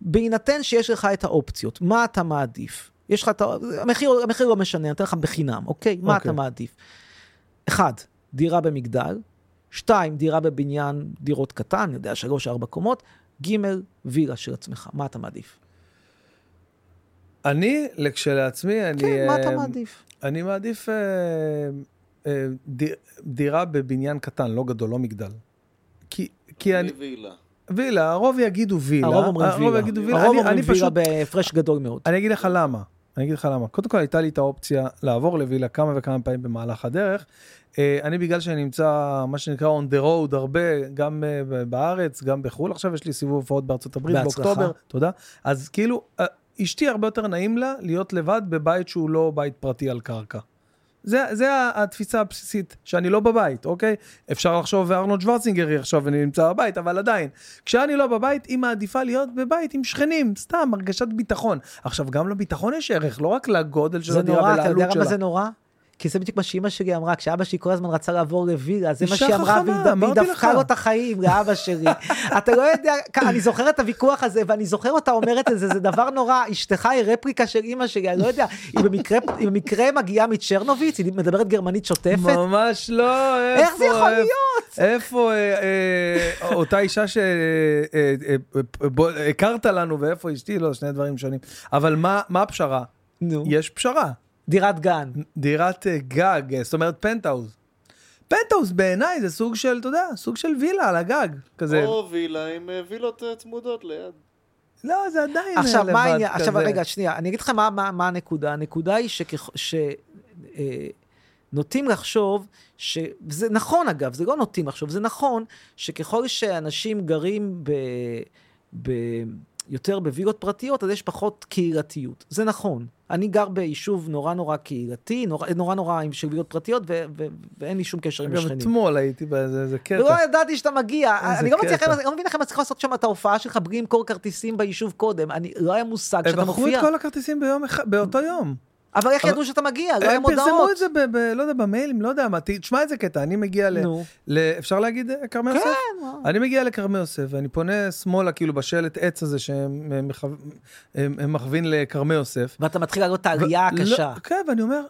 בהינתן שיש לך את האופציות, מה אתה מעדיף? יש לך את ה... המחיר, המחיר לא משנה, אני אתן לך בחינם, אוקיי? מה אוקיי. אתה מעדיף? אחד, דירה במגדל, שתיים, דירה בבניין דירות קטן, אני יודע, שלוש, ארבע קומות, ג', וילה של עצמך, מה אתה מעדיף? אני, כשלעצמי, אני... כן, מה אתה אה, מעדיף? אני מעדיף אה, אה, די- דירה בבניין קטן, לא גדול, לא מגדל. כי, כי אני... וילה. וילה, הרוב יגידו וילה. הרוב אומרים הרוב וילה. יגידו וילה. הרוב אני- אומרים אני וילה פשוט... בהפרש גדול מאוד. אני אגיד לך למה. אני אגיד לך למה. קודם כל הייתה לי את האופציה לעבור לווילה כמה וכמה פעמים במהלך הדרך. אה, אני בגלל שאני נמצא, מה שנקרא on the road הרבה, גם אה, בארץ, גם בחו"ל, עכשיו יש לי סיבוב הופעות בארצות הברית בהצלחה. באוקטובר, תודה. אז כאילו, אה, אשתי הרבה יותר נעים לה להיות לבד בבית שהוא לא בית פרטי על קרקע. זה, זה התפיסה הבסיסית, שאני לא בבית, אוקיי? אפשר לחשוב, וארנולד שוורצינגר עכשיו ואני נמצא בבית, אבל עדיין. כשאני לא בבית, היא מעדיפה להיות בבית עם שכנים, סתם, הרגשת ביטחון. עכשיו, גם לביטחון יש ערך, לא רק לגודל של זה הדירה נורא, אתה יודע ולעלות למה שלה. זה נורא? כי זה בדיוק מה שאימא שלי אמרה, כשאבא שלי כל הזמן רצה לעבור לווילה, זה מה שהיא אמרה, והיא דפקה. לו את החיים, לאבא שלי. [laughs] אתה לא יודע, אני זוכר את הוויכוח הזה, ואני זוכר אותה אומרת את זה, זה דבר נורא, אשתך היא רפליקה של אימא שלי, אני לא יודע, היא במקרה, היא במקרה מגיעה מצ'רנוביץ, היא מדברת גרמנית שוטפת, ממש לא, איפה... איך זה יכול להיות? איפה אה, אה, אותה אישה שהכרת לנו ואיפה אשתי? לא, שני דברים שונים. אבל מה מה הפשרה? יש פשרה. דירת גן. דירת אה, גג, אה, זאת אומרת פנטהאוז. פנטהאוז בעיניי זה סוג של, אתה יודע, סוג של וילה על הגג. כזה, או וילה עם אה, וילות צמודות ליד. לא, זה עדיין עכשיו, לבד מה העניין? כזה. עכשיו, רגע, שנייה, אני אגיד לך מה, מה, מה הנקודה. הנקודה היא שכח... ש... אה, נוטים לחשוב, ש... וזה נכון אגב, זה לא נוטים לחשוב, זה נכון שככל שאנשים גרים ב... ב... יותר בווילות פרטיות, אז יש פחות קהילתיות. זה נכון. אני גר ביישוב נורא נורא קהילתי, נורא נורא, נורא עם של וילות פרטיות, ו... ו... ואין לי שום קשר עם גם השכנים. אתמול הייתי באיזה איזה קטע. לא ידעתי שאתה מגיע, אני לא מצליח, לא מבין איך הם מצליחים לעשות שם את ההופעה שלך בלי למכור כרטיסים ביישוב קודם, אני, לא היה מושג הם שאתה מכרו מופיע. את כל הכרטיסים ביום באותו יום. אבל איך ידעו שאתה מגיע? לא היה הם פרסמו מודעות. את זה ב... ב- לא יודע, במיילים, לא יודע מה. תשמע איזה קטע, אני מגיע ל... נו. ל... אפשר להגיד אה, כרמי כן, יוסף? מה? אני מגיע לכרמי יוסף, ואני פונה שמאלה, כאילו, בשלט עץ הזה שהם הם מכו- הם- הם מכווין לכרמי יוסף. ואתה מתחיל לעלות את העלייה ו- הקשה. לא, כן, ואני אומר,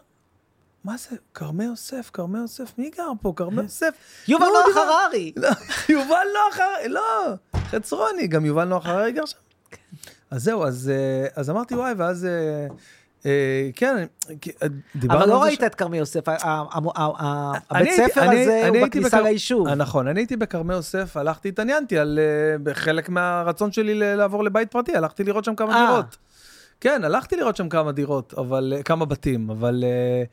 מה זה, כרמי יוסף, כרמי יוסף, מי גר פה? כרמי יוסף? יובל לא, נוח הררי. לא, יובל נוח הררי, לא, חצרוני, גם יובל נוח הררי גר שם. אז זהו, אז, אה, אז אמרתי, וואי, ואז, אה, כן, כי, אה, דיברנו אבל לא ראית את כרמי יוסף, הבית ספר הזה הוא בכניסה ליישוב. אה, נכון, אני הייתי בכרמי יוסף, הלכתי, התעניינתי על, אה, בחלק מהרצון שלי לעבור לבית פרטי, הלכתי לראות שם כמה אה. דירות. כן, הלכתי לראות שם כמה דירות, אבל, אה, כמה בתים, אבל אה,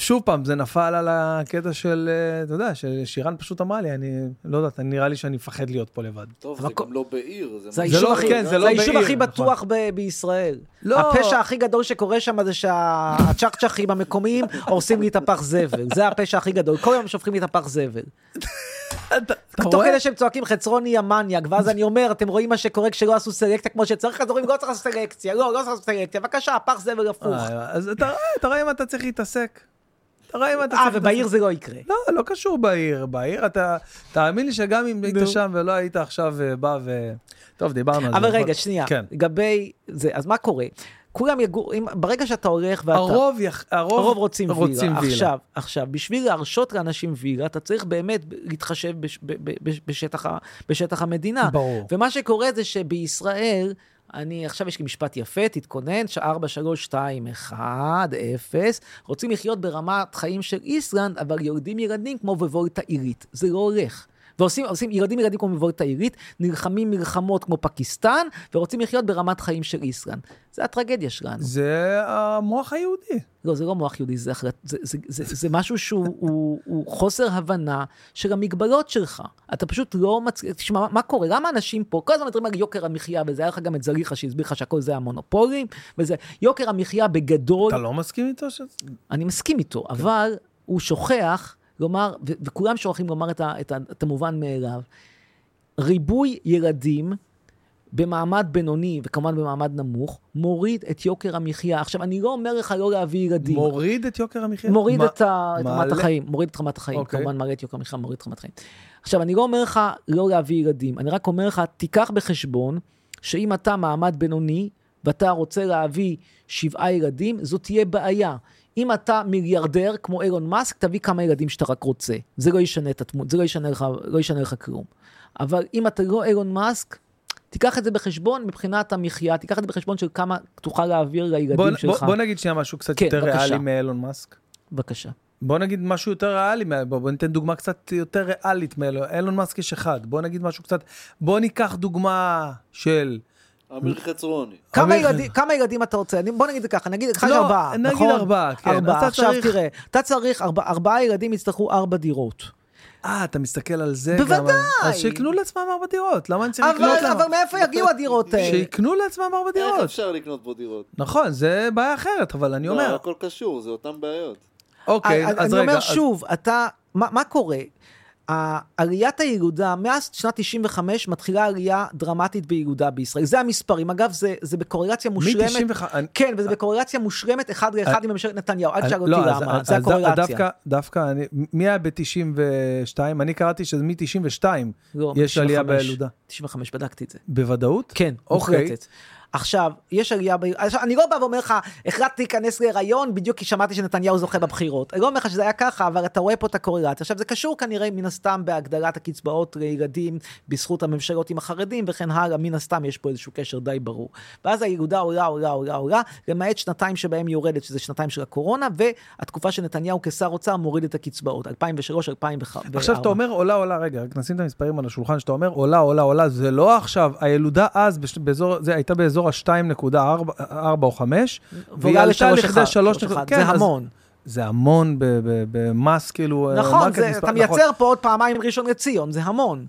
שוב פעם, זה נפל על הקטע של, אה, אתה יודע, ששירן פשוט אמרה לי, אני לא יודעת, נראה לי שאני מפחד להיות פה לבד. טוב, זה כל- גם לא בעיר. זה היישוב לא- הכי- כן, זה לא זה היישוב הכי נכון. בטוח ב- בישראל. לא. הפשע הכי גדול שקורה שם זה שהצ'חצ'חים המקומיים הורסים לי את הפח זבל. זה הפשע הכי גדול. כל יום שופכים לי את הפח זבל. תוך? כדי שהם צועקים חצרוני המניאק, ואז אני אומר, אתם רואים מה שקורה כשלא עשו סלקציה כמו שצריך, אז אומרים, לא צריך לעשות סלקציה, לא, לא צריך לעשות סלקציה, בבקשה, פח זבל הפוך. אה, אז אתה רואה, אתה רואה אם אתה צריך להתעסק. אתה רואה אם אתה אה, צריך... ובעיר להתעסק. זה לא יקרה. לא, לא קשור בעיר. בעיר אתה... תאמין לי שגם אם היית. שם ולא היית עכשיו אה, בא ו... טוב, דיברנו על זה. אבל נכון? רגע, שנייה, כן. לגבי זה, אז מה קורה? כולם יגור, אם, ברגע שאתה הולך ואתה... הרוב, יח... הרוב, הרוב רוצים, רוצים וילה. וילה. עכשיו, עכשיו, בשביל להרשות לאנשים וילה, אתה צריך באמת להתחשב בש, ב, ב, ב, בשטח, בשטח המדינה. ברור. ומה שקורה זה שבישראל, אני, עכשיו יש לי משפט יפה, תתכונן, 4, 3, 2, 1, 0, רוצים לחיות ברמת חיים של איסלנד, אבל יורדים ילדים כמו בוולטה עילית. זה לא הולך. ועושים עושים ילדים ילדים כמו מבואות העילית, נלחמים מלחמות כמו פקיסטן, ורוצים לחיות ברמת חיים של איסלנד. זה הטרגדיה שלנו. זה המוח היהודי. לא, זה לא מוח יהודי, זה, החלט, זה, זה, זה, זה משהו שהוא [laughs] הוא, הוא חוסר הבנה של המגבלות שלך. אתה פשוט לא מצליח, תשמע, מה קורה? למה אנשים פה, כל הזמן מדברים על יוקר המחיה, וזה היה לך גם את זליכה שהסביר לך שהכל זה המונופולים, וזה יוקר המחיה בגדול, אתה לא מסכים איתו? ש... אני מסכים איתו, כן. אבל הוא שוכח לומר, ו- וכולם שוכחים לומר את, ה- את, ה- את המובן מאליו, ריבוי ילדים במעמד בינוני, וכמובן במעמד נמוך, מוריד את יוקר המחיה. עכשיו, אני לא אומר לך לא להביא ילדים. מוריד את יוקר המחיה? מוריד מה- את, ה- את רמת? החיים, מוריד את רמת החיים, אוקיי. כמובן מעלה את יוקר המחיה, מוריד את רמת החיים. עכשיו, אני לא אומר לך לא להביא ילדים, אני רק אומר לך, תיקח בחשבון שאם אתה מעמד בינוני, ואתה רוצה להביא שבעה ילדים, זאת תהיה בעיה. אם אתה מיליארדר, כמו אילון מאסק, תביא כמה ילדים שאתה רק רוצה. זה לא ישנה את התמות, זה לא ישנה לך, לא ישנה לך כלום. אבל אם אתה לא אילון מאסק, תיקח את זה בחשבון מבחינת המחיה, תיקח את זה בחשבון של כמה תוכל להעביר לילדים בוא, בוא, שלך. בוא נגיד שנייה משהו קצת כן, יותר בבקשה. ריאלי מאלון מאסק. בבקשה. בוא נגיד משהו יותר ריאלי, בוא, בוא ניתן דוגמה קצת יותר ריאלית מאלון. אילון מאסק יש אחד. בוא נגיד משהו קצת... בוא ניקח דוגמה של... אמיר חצרוני. כמה אבל- ילדים, כמה ילדים אתה רוצה? אני, בוא נגיד ככה, נגיד לך לא, ארבעה, נגיד נכון? ארבעה, כן. אז ארבעה. עכשיו צריך- תראה, אתה צריך, ארבע, ארבעה ילדים יצטרכו ארבע דירות. אה, אתה מסתכל על זה גם. בוודאי. אז שיקנו לעצמם ארבע דירות. למה אני צריך לקנות אבל, להם? אבל מאיפה יגיעו הדירות האלה? שיקנו לעצמם ארבע איך דירות. אפשר לקנות פה דירות? נכון, זה בעיה אחרת, אבל אני לא, אומר... הכל קשור, זה אותן בעיות. אוקיי, אני, אז אני רגע. אומר אז- שוב, אתה, מה, מה קורה? עליית הילודה, מאז שנת 95 מתחילה עלייה דרמטית בילודה בישראל. זה המספרים. אגב, זה, זה בקורלציה מושלמת. מ-95... אני- כן, וזה בקורלציה מושלמת אחד לאחד עם ממשלת נתניהו. אל תשאל אותי לא, אז- למה, זה הקורלציה. דווקא, דווקא, אני- מי היה ב-92? אני קראתי שזה מ-92 לא, יש עלייה 95. בילודה. 95, בדקתי את זה. בוודאות? כן, אוקיי. מוחלטת. עכשיו, יש עלייה, ב... עכשיו, אני לא בא ואומר לך, החלטתי להיכנס להיריון בדיוק כי שמעתי שנתניהו זוכה בבחירות. אני לא אומר לך שזה היה ככה, אבל אתה רואה פה את הקורלציה. עכשיו, זה קשור כנראה מן הסתם בהגדלת הקצבאות לילדים בזכות הממשלות עם החרדים וכן הלאה, מן הסתם יש פה איזשהו קשר די ברור. ואז הילודה עולה, עולה, עולה, עולה, למעט שנתיים שבהם היא יורדת, שזה שנתיים של הקורונה, והתקופה שנתניהו כשר אוצר מוריד את הקצבאות, 2003, 2004. עכשיו אתה אומר עולה עולה, רגע, ה-2.4 או 5, והיא עלתה לכדי אחד, 3 שלוש אחד. כן, זה המון. זה המון במס, כאילו, נכון, זה, מספר- אתה מייצר פה עוד פעמיים ראשון לציון, זה המון.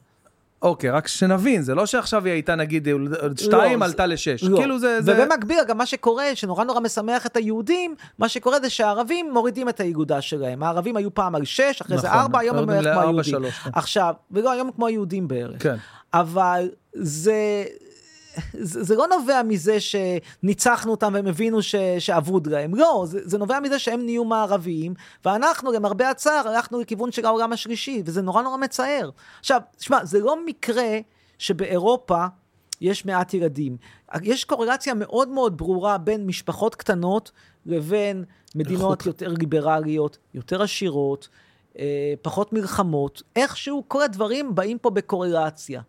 אוקיי, רק שנבין, זה לא שעכשיו היא הייתה נגיד 2, זה- עלתה ל-6, לא. כאילו זה... זה- ובמקביל, גם מה שקורה, שנורא נורא משמח את היהודים, מה שקורה זה שהערבים מורידים את הילודה שלהם. הערבים היו פעם על 6, אחרי זה נכון, 4, היום הם כמו היהודים. כן. עכשיו, ולא, היום כמו היהודים בערך. כן. אבל זה... זה, זה לא נובע מזה שניצחנו אותם והם הבינו ש, שאבוד להם, לא, זה, זה נובע מזה שהם נהיו מערביים, ואנחנו, למרבה הצער, הלכנו לכיוון של העולם השלישי, וזה נורא נורא מצער. עכשיו, תשמע, זה לא מקרה שבאירופה יש מעט ילדים. יש קורלציה מאוד מאוד ברורה בין משפחות קטנות לבין מדינות איכות. יותר ליברליות, יותר עשירות, אה, פחות מלחמות. איכשהו כל הדברים באים פה בקורלציה.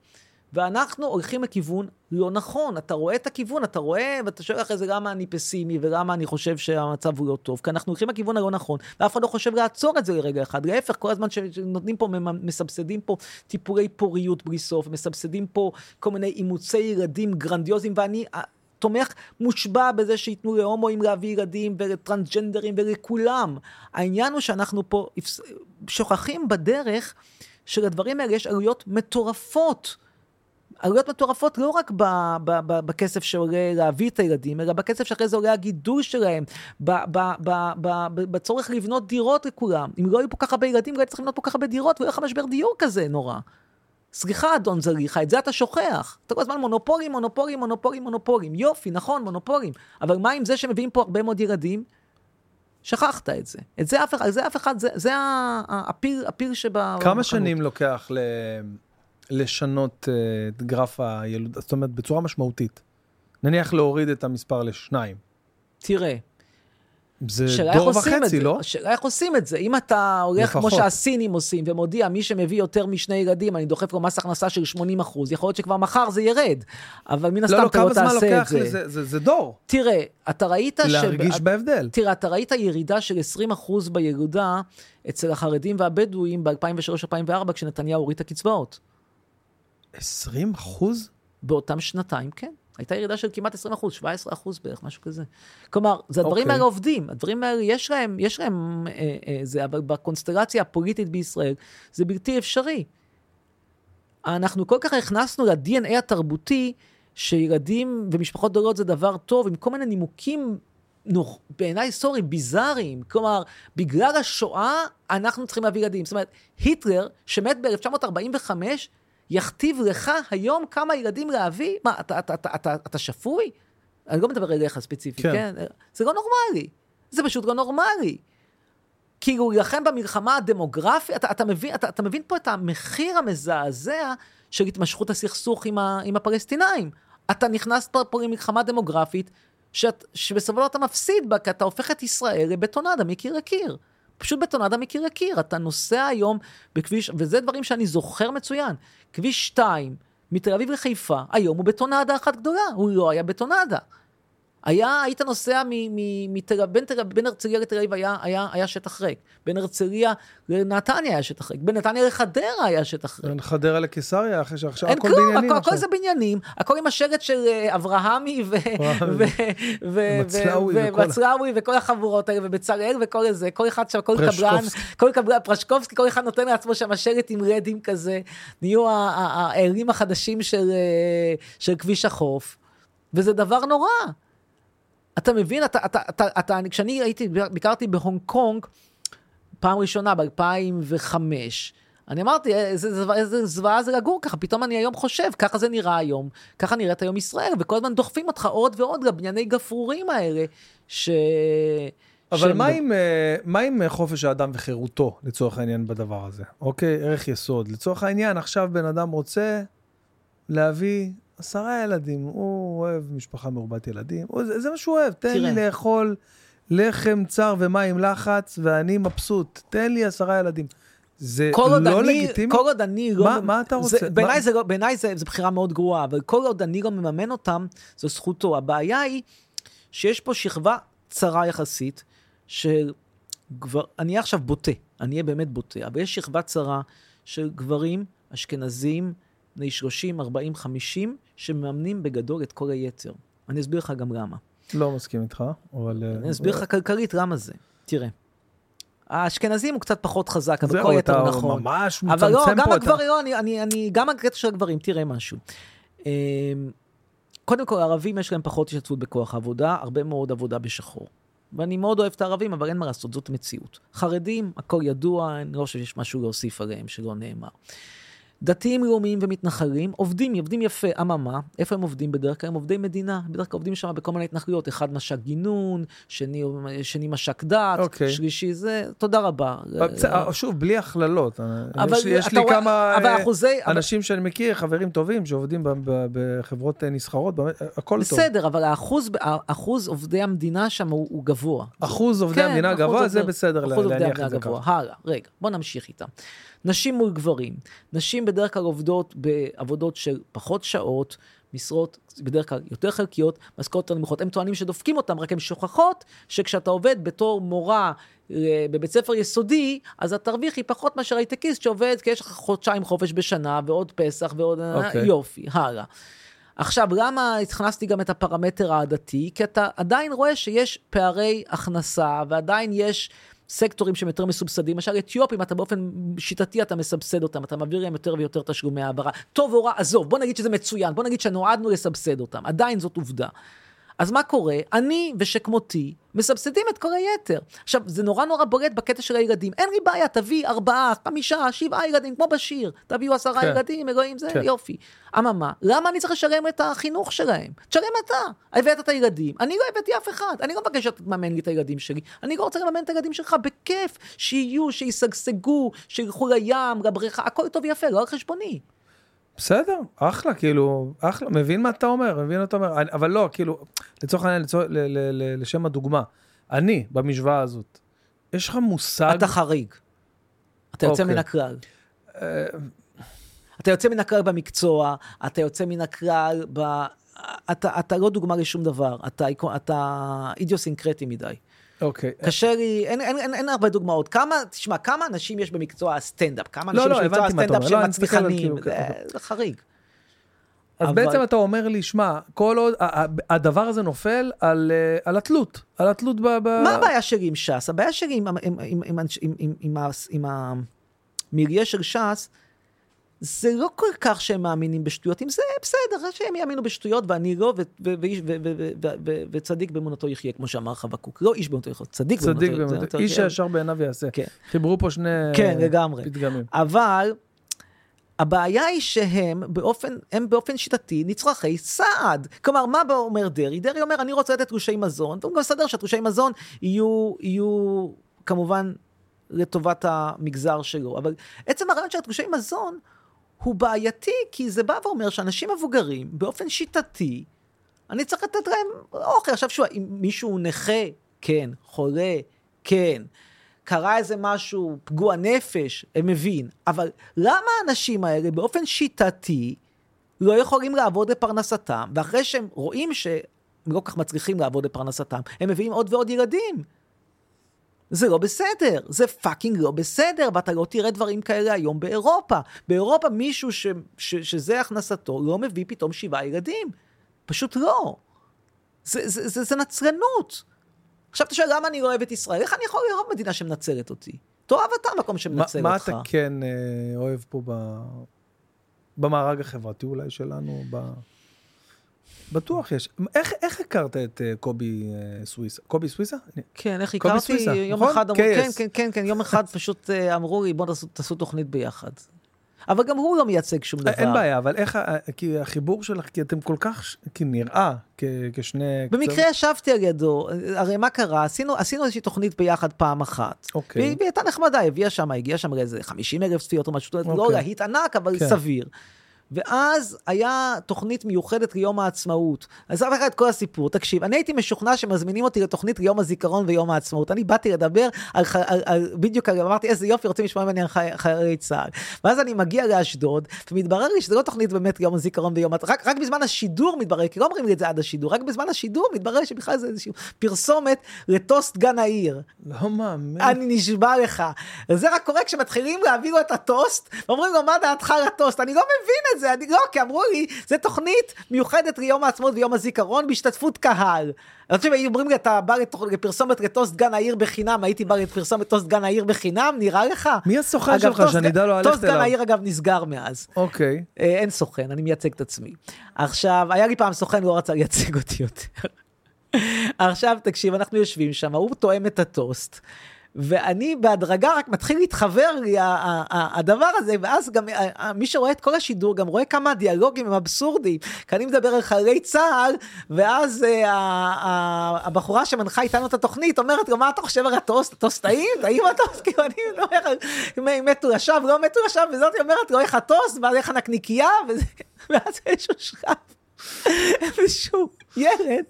ואנחנו הולכים לכיוון לא נכון. אתה רואה את הכיוון, אתה רואה, ואתה שואל אחרי זה למה אני פסימי ולמה אני חושב שהמצב הוא לא טוב. כי אנחנו הולכים לכיוון הלא נכון, ואף אחד לא חושב לעצור את זה לרגע אחד. להפך, כל הזמן שנותנים פה, מסבסדים פה טיפולי פוריות בלי סוף, מסבסדים פה כל מיני אימוצי ילדים גרנדיוזיים, ואני... אה, תומך מושבע בזה שייתנו להומואים להביא ילדים ולטרנסג'נדרים ולכולם. העניין הוא שאנחנו פה שוכחים בדרך שלדברים האלה יש עלויות מטורפות. עלויות מטורפות לא רק ב, ב, ב, בכסף שעולה להביא את הילדים, אלא בכסף שאחרי זה עולה הגידול שלהם, ב, ב, ב, ב, ב, בצורך לבנות דירות לכולם. אם לא היו פה ככה הרבה ילדים, לא היו צריכים לבנות פה ככה הרבה דירות, ולא היה לך משבר דיור כזה נורא. סליחה, אדון זליכה, את זה אתה שוכח. אתה כל הזמן מונופולים, מונופולים, מונופולים, מונופולים. יופי, נכון, מונופולים. אבל מה עם זה שמביאים פה הרבה מאוד ילדים? שכחת את זה. את זה אף אחד, זה אף אחד, זה, הפיל, הפיל שב... כמה. שנים לוקח ל... לשנות אה, את גרף הילודה, זאת אומרת, בצורה משמעותית? נניח להוריד את המספר לשניים. תראה, זה דור וחצי, זה. לא? השאלה איך עושים את זה. אם אתה הולך כמו לפחות. שהסינים עושים, ומודיע, מי שמביא יותר משני ילדים, אני דוחף לו מס הכנסה של 80 אחוז, יכול להיות שכבר מחר זה ירד. אבל מן הסתם לא, לא, אתה לא כמה זמן תעשה את לוקח זה. לזה? זה- זה דור. תראה, אתה ראית ש... להרגיש בהבדל. תראה, אתה ראית ירידה של 20% בילודה אצל החרדים והבדואים ב-2003-2004, כשנתניהו הוריד את הקצבאות. 20 אחוז? באותם שנתיים, כן. הייתה ירידה של כמעט 20 אחוז, 17 אחוז בערך, משהו כזה. כלומר, זה הדברים אוקיי. האלה עובדים, הדברים האלה, יש להם, יש להם אה, אה, זה, אבל בקונסטלציה הפוליטית בישראל, זה בלתי אפשרי. אנחנו כל כך הכנסנו ל-DNA התרבותי, שילדים ומשפחות גדולות זה דבר טוב, עם כל מיני נימוקים, נוח, בעיניי, סורי, ביזאריים. כלומר, בגלל השואה, אנחנו צריכים להביא ילדים. זאת אומרת, היטלר, שמת ב-1945, יכתיב לך היום כמה ילדים להביא? מה, אתה, אתה, אתה, אתה, אתה שפוי? אני לא מדבר אליך ספציפית, כן. כן? זה לא נורמלי. זה פשוט לא נורמלי. כאילו, להילחם במלחמה הדמוגרפית, אתה, אתה, מבין, אתה, אתה מבין פה את המחיר המזעזע של התמשכות הסכסוך עם, ה, עם הפלסטינאים. אתה נכנס פה, פה למלחמה דמוגרפית, שאת, שבסופו של דבר אתה מפסיד בה, כי אתה הופך את ישראל לבטונדה מקיר לקיר. פשוט בטונדה מקיר לקיר. אתה נוסע היום בכביש, וזה דברים שאני זוכר מצוין. כביש 2, מתל אביב לחיפה, היום הוא בטונדה אחת גדולה, הוא לא היה בטונדה. היה, היית נוסע מ- מ- מתל, בין, תל, בין הרצליה לתל אביב היה, היה, היה שטח ריק. בין הרצליה לנתניה היה שטח ריק. בין נתניה לחדרה היה שטח ריק. בין חדרה לקיסריה, אחרי שעכשיו אין הכל כלום, בניינים הכל, עכשיו. הכל זה בניינים, הכל עם השלט של אה, אברהמי ו- אברהמי. ו- ו- מצלאוי ו- וכל ה- ומצלאוי וכל החבורות האלה, ובצלאל וכל זה, כל אחד שם, כל קבלן. כל קבלן, פרשקובסקי, כל אחד נותן לעצמו שם שלט עם רדים כזה, נהיו ה- ה- האלים החדשים של, אה, של כביש החוף, וזה דבר נורא. אתה מבין, אתה, אתה, אתה, אתה, כשאני הייתי, ביקרתי בהונג קונג, פעם ראשונה ב-2005, אני אמרתי, איזה זוועה- איזה זוועה זה לגור ככה, פתאום אני היום חושב, ככה זה נראה היום, ככה נראית היום ישראל, וכל הזמן דוחפים אותך עוד ועוד לבנייני גפרורים האלה, ש... אבל מה עם, אה, מה עם אה, חופש האדם וחירותו, לצורך העניין, בדבר הזה? אוקיי, ערך יסוד. לצורך העניין, עכשיו בן אדם רוצה להביא עשרה ילדים, הוא אוהב משפחה מרובת ילדים, הוא, זה, זה מה שהוא אוהב, תן תראה. לי לאכול לחם צר ומים לחץ, ואני מבסוט, תן לי עשרה ילדים. זה לא אני, לגיטימי? כל עוד אני לא... מה- מה אתה רוצה? זה, בעיניי מה- זה, לא, בעיניי זה, זה בחירה מאוד גרועה, אבל כל עוד אני לא מממן אותם, זו זכותו. הבעיה היא שיש פה שכבה צרה יחסית, של גבר... אני אהיה עכשיו בוטה, אני אהיה באמת בוטה, אבל יש שכבה צרה של גברים אשכנזים, בני 30, 40, 50, שמממנים בגדול את כל היתר. אני אסביר לך גם למה. לא מסכים איתך, אבל... אה, אני אסביר לך כלכלית למה זה. תראה. האשכנזים הוא קצת פחות חזק, אבל זהו, כל יתר אתה נכון. ממש אבל לא, מצמצם גם פה את ה... הגברים, לא, אני, אני, אני, גם הקטע של הגברים, תראה משהו. אמ, קודם כל, הערבים יש להם פחות השתתפות בכוח העבודה, הרבה מאוד עבודה בשחור. ואני מאוד אוהב את הערבים, אבל אין מה לעשות, זאת מציאות. חרדים, הכל ידוע, אני לא חושב שיש משהו להוסיף עליהם שלא נאמר. דתיים לאומיים ומתנחלים עובדים, עובדים יפה, אממה, איפה הם עובדים בדרך כלל? הם עובדי מדינה, בדרך כלל עובדים שם בכל מיני התנחלויות, אחד מש"ק גינון, שני, שני מש"ק דת, אוקיי. שלישי זה, תודה רבה. בסדר, שוב, בלי הכללות. אבל יש לי- יש לי רואה- כמה אבל אה, אחוזי- אבל- אנשים שאני מכיר, חברים טובים, שעובדים בחברות אה, נסחרות, הכל טוב. בסדר, אבל האחוז, האחוז עובדי המדינה שם הוא, הוא גבוה. אחוז עובדי כן, המדינה אחוז גבוה, זה בסדר אחוז להניח את זה. ככה. הלאה, רגע, בוא נמשיך איתם. נשים מול גברים. נשים בדרך כלל עובדות בעבודות של פחות שעות, משרות בדרך כלל יותר חלקיות, משכורות יותר נמוכות. הם טוענים שדופקים אותם, רק הן שוכחות שכשאתה עובד בתור מורה אה, בבית ספר יסודי, אז את תרוויחי פחות מאשר הייטקיסט שעובד, כי יש לך חודשיים חופש בשנה, ועוד פסח, ועוד... אה, אוקיי. יופי, הלאה. עכשיו, למה הכנסתי גם את הפרמטר העדתי? כי אתה עדיין רואה שיש פערי הכנסה, ועדיין יש סקטורים שהם יותר מסובסדים. למשל, אתיופים, אתה באופן שיטתי, אתה מסבסד אותם, אתה מעביר להם יותר ויותר תשלומי העברה. טוב או רע, עזוב, בוא נגיד שזה מצוין, בוא נגיד שנועדנו לסבסד אותם, עדיין זאת עובדה. אז מה קורה? אני ושכמותי מסבסדים את כל היתר. עכשיו, זה נורא נורא בולט בקטע של הילדים. אין לי בעיה, תביא ארבעה, חמישה, שבעה ילדים, כמו בשיר. תביאו עשרה כן. ילדים, אלוהים, זה כן. יופי. אממה, למה אני צריך לשלם את החינוך שלהם? תשלם אתה. הבאת את הילדים, אני לא הבאתי אף אחד. אני לא מבקש שאתה תממן לי את הילדים שלי. אני לא רוצה לממן את הילדים שלך בכיף. שיהיו, שישגשגו, שילכו לים, לבריכה, הכל טוב ויפה, לא על חשבוני. בסדר, אחלה, כאילו, אחלה, מבין מה אתה אומר, מבין מה אתה אומר, אני- אבל לא, כאילו, לצורך העניין, לשם הדוגמה, אני, במשוואה הזאת, יש לך מושג, אתה חריג. אתה יוצא אוקיי. מן הכלל. אה, אתה יוצא מן הכלל במקצוע, אתה יוצא מן הכלל ב... אתה, אתה לא דוגמה לשום דבר, אתה, אתה אידיוסינקרטי מדי. אוקיי, קשה לי, אין, אין, אין, אין הרבה דוגמאות. כמה, תשמע, כמה אנשים יש במקצוע הסטנדאפ? כמה לא, אנשים לא, יש במקצוע הסטנדאפ. שהם לא, מצליחנים? כאילו- זה, חריג. אז אבל- בעצם אתה אומר לי, שמע, כל עוד, הדבר הזה נופל על אה, על התלות, על התלות ב... ב- מה הבעיה שלי עם ש"ס? הבעיה שלי עם, עם, עם, עם, עם, עם, עם, עם המריה של ש"ס, זה לא כל כך שהם מאמינים בשטויות, אם זה בסדר, שהם יאמינו בשטויות ואני לא, וצדיק באמונתו יחיה, כמו שאמר חבקוק. לא איש באמונתו יחיה, צדיק באמונתו באמת, איש יחיה. הישר בעיניו יעשה. כן. חיברו פה שני כן. פתגמים. אבל הבעיה היא שהם באופן, הם באופן שיטתי נצרכי סעד. כלומר, מה אומר דרעי? דרעי אומר, אני רוצה לתת תלושי מזון, והוא גם מסדר שהתלושי מזון יהיו, יהיו כמובן לטובת המגזר שלו. אבל עצם הרעיון של התלושי מזון הוא בעייתי, כי זה בא ואומר שאנשים מבוגרים, באופן שיטתי, אני צריך לתת להם אוכל. עכשיו שוב, אם מישהו נכה, כן, חולה, כן. קרה איזה משהו, פגוע נפש, הם מבין. אבל למה האנשים האלה באופן שיטתי לא יכולים לעבוד לפרנסתם, ואחרי שהם רואים שהם לא כך מצליחים לעבוד לפרנסתם, הם מביאים עוד ועוד ילדים. זה לא בסדר, זה פאקינג לא בסדר, ואתה לא תראה דברים כאלה היום באירופה. באירופה מישהו ש, ש, שזה הכנסתו לא מביא פתאום שבעה ילדים. פשוט לא. זה, זה, זה, זה נצרנות. עכשיו אתה שואל למה אני לא אוהב את ישראל? איך אני יכול לאהוב מדינה שמנצלת אותי? תאהב אתה מקום מה שמנצל מה אותך. אתה כן אה, אוהב פה ב... במארג החברתי אולי שלנו? ב... בטוח יש. איך, איך הכרת את אה, קובי אה, סוויסה? קובי סוויסה? כן, איך קובי הכרתי? סוויסה, יום נכון? אחד אמרו, כן. כן, כן, כן, יום אחד [laughs] פשוט אה, אמרו לי, בואו תעשו, תעשו תוכנית ביחד. אבל גם הוא לא מייצג שום דבר. אין בעיה, אבל איך, כי החיבור שלך, כי אתם כל כך, כי נראה כ- כשני... במקרה ישבתי על ידו, הרי מה קרה? עשינו, עשינו איזושהי תוכנית ביחד פעם אחת. אוקיי. והיא הייתה נחמדה, הביאה שם, הגיעה שם לאיזה 50 אלף צפיות או משהו, לא אוקיי. להיט ענק, אבל כן. סביר. ואז היה תוכנית מיוחדת ליום העצמאות. אז אספר לך את כל הסיפור. תקשיב, אני הייתי משוכנע שמזמינים אותי לתוכנית ליום הזיכרון ויום העצמאות. אני באתי לדבר על, ח- על, על בדיוק, על- אמרתי, איזה יופי, רוצים לשמוע ממני על חי- חיילי צה"ל. ואז אני מגיע לאשדוד, ומתברר לי שזה לא תוכנית באמת ליום הזיכרון ויום העצמאות. רק, רק בזמן השידור מתברר, כי לא אומרים לי את זה עד השידור, רק בזמן השידור מתברר שבכלל זה איזושהי פרסומת לטוסט גן העיר. לא מאמין. אני נשבע לך. זה רק קורה כשמתחילים להביא לו את הטוסט, ואומרים לו, מה דעתך על הטוסט? אני לא מבין את זה, אני לא, כי אמרו לי, זה תוכנית מיוחדת ליום העצמאות ויום הזיכרון בהשתתפות קהל. אני חושב, היו אומרים לי, אתה בא לפרסומת לטוסט גן העיר בחינם, הייתי בא לפרסומת טוסט גן העיר בחינם, נראה לך? מי הסוכן אגב, שלך, שאני אדע לא ללכת טוסט גן אליו? העיר, אגב, נסגר מאז. אוקיי. אה, אין סוכן, אני מייצג את עצמי. עכשיו, היה לי פעם סוכן, לא רצה לייצג אותי יותר. [laughs] עכשיו, תקשיב, אנחנו יושבים שם, הוא תואם את הטוסט. ואני בהדרגה רק מתחיל להתחבר לי הדבר הזה, ואז גם ה- ה- מי שרואה את כל השידור גם רואה כמה הדיאלוגים הם אבסורדיים. כי אני מדבר על חיילי צה"ל, ואז אה, הבחורה שמנחה איתנו את התוכנית אומרת לו, מה אתה חושב על הטוסט? הטוסט טעים? טעים הטוסט? [laughs] כאילו אני אומר, אם מתו לשווא, לא מתו לשווא, וזאת אומרת לו, איך הטוסט? ואז איך הנקניקייה? [laughs] ואז איזשהו שלב, איזשהו ילד.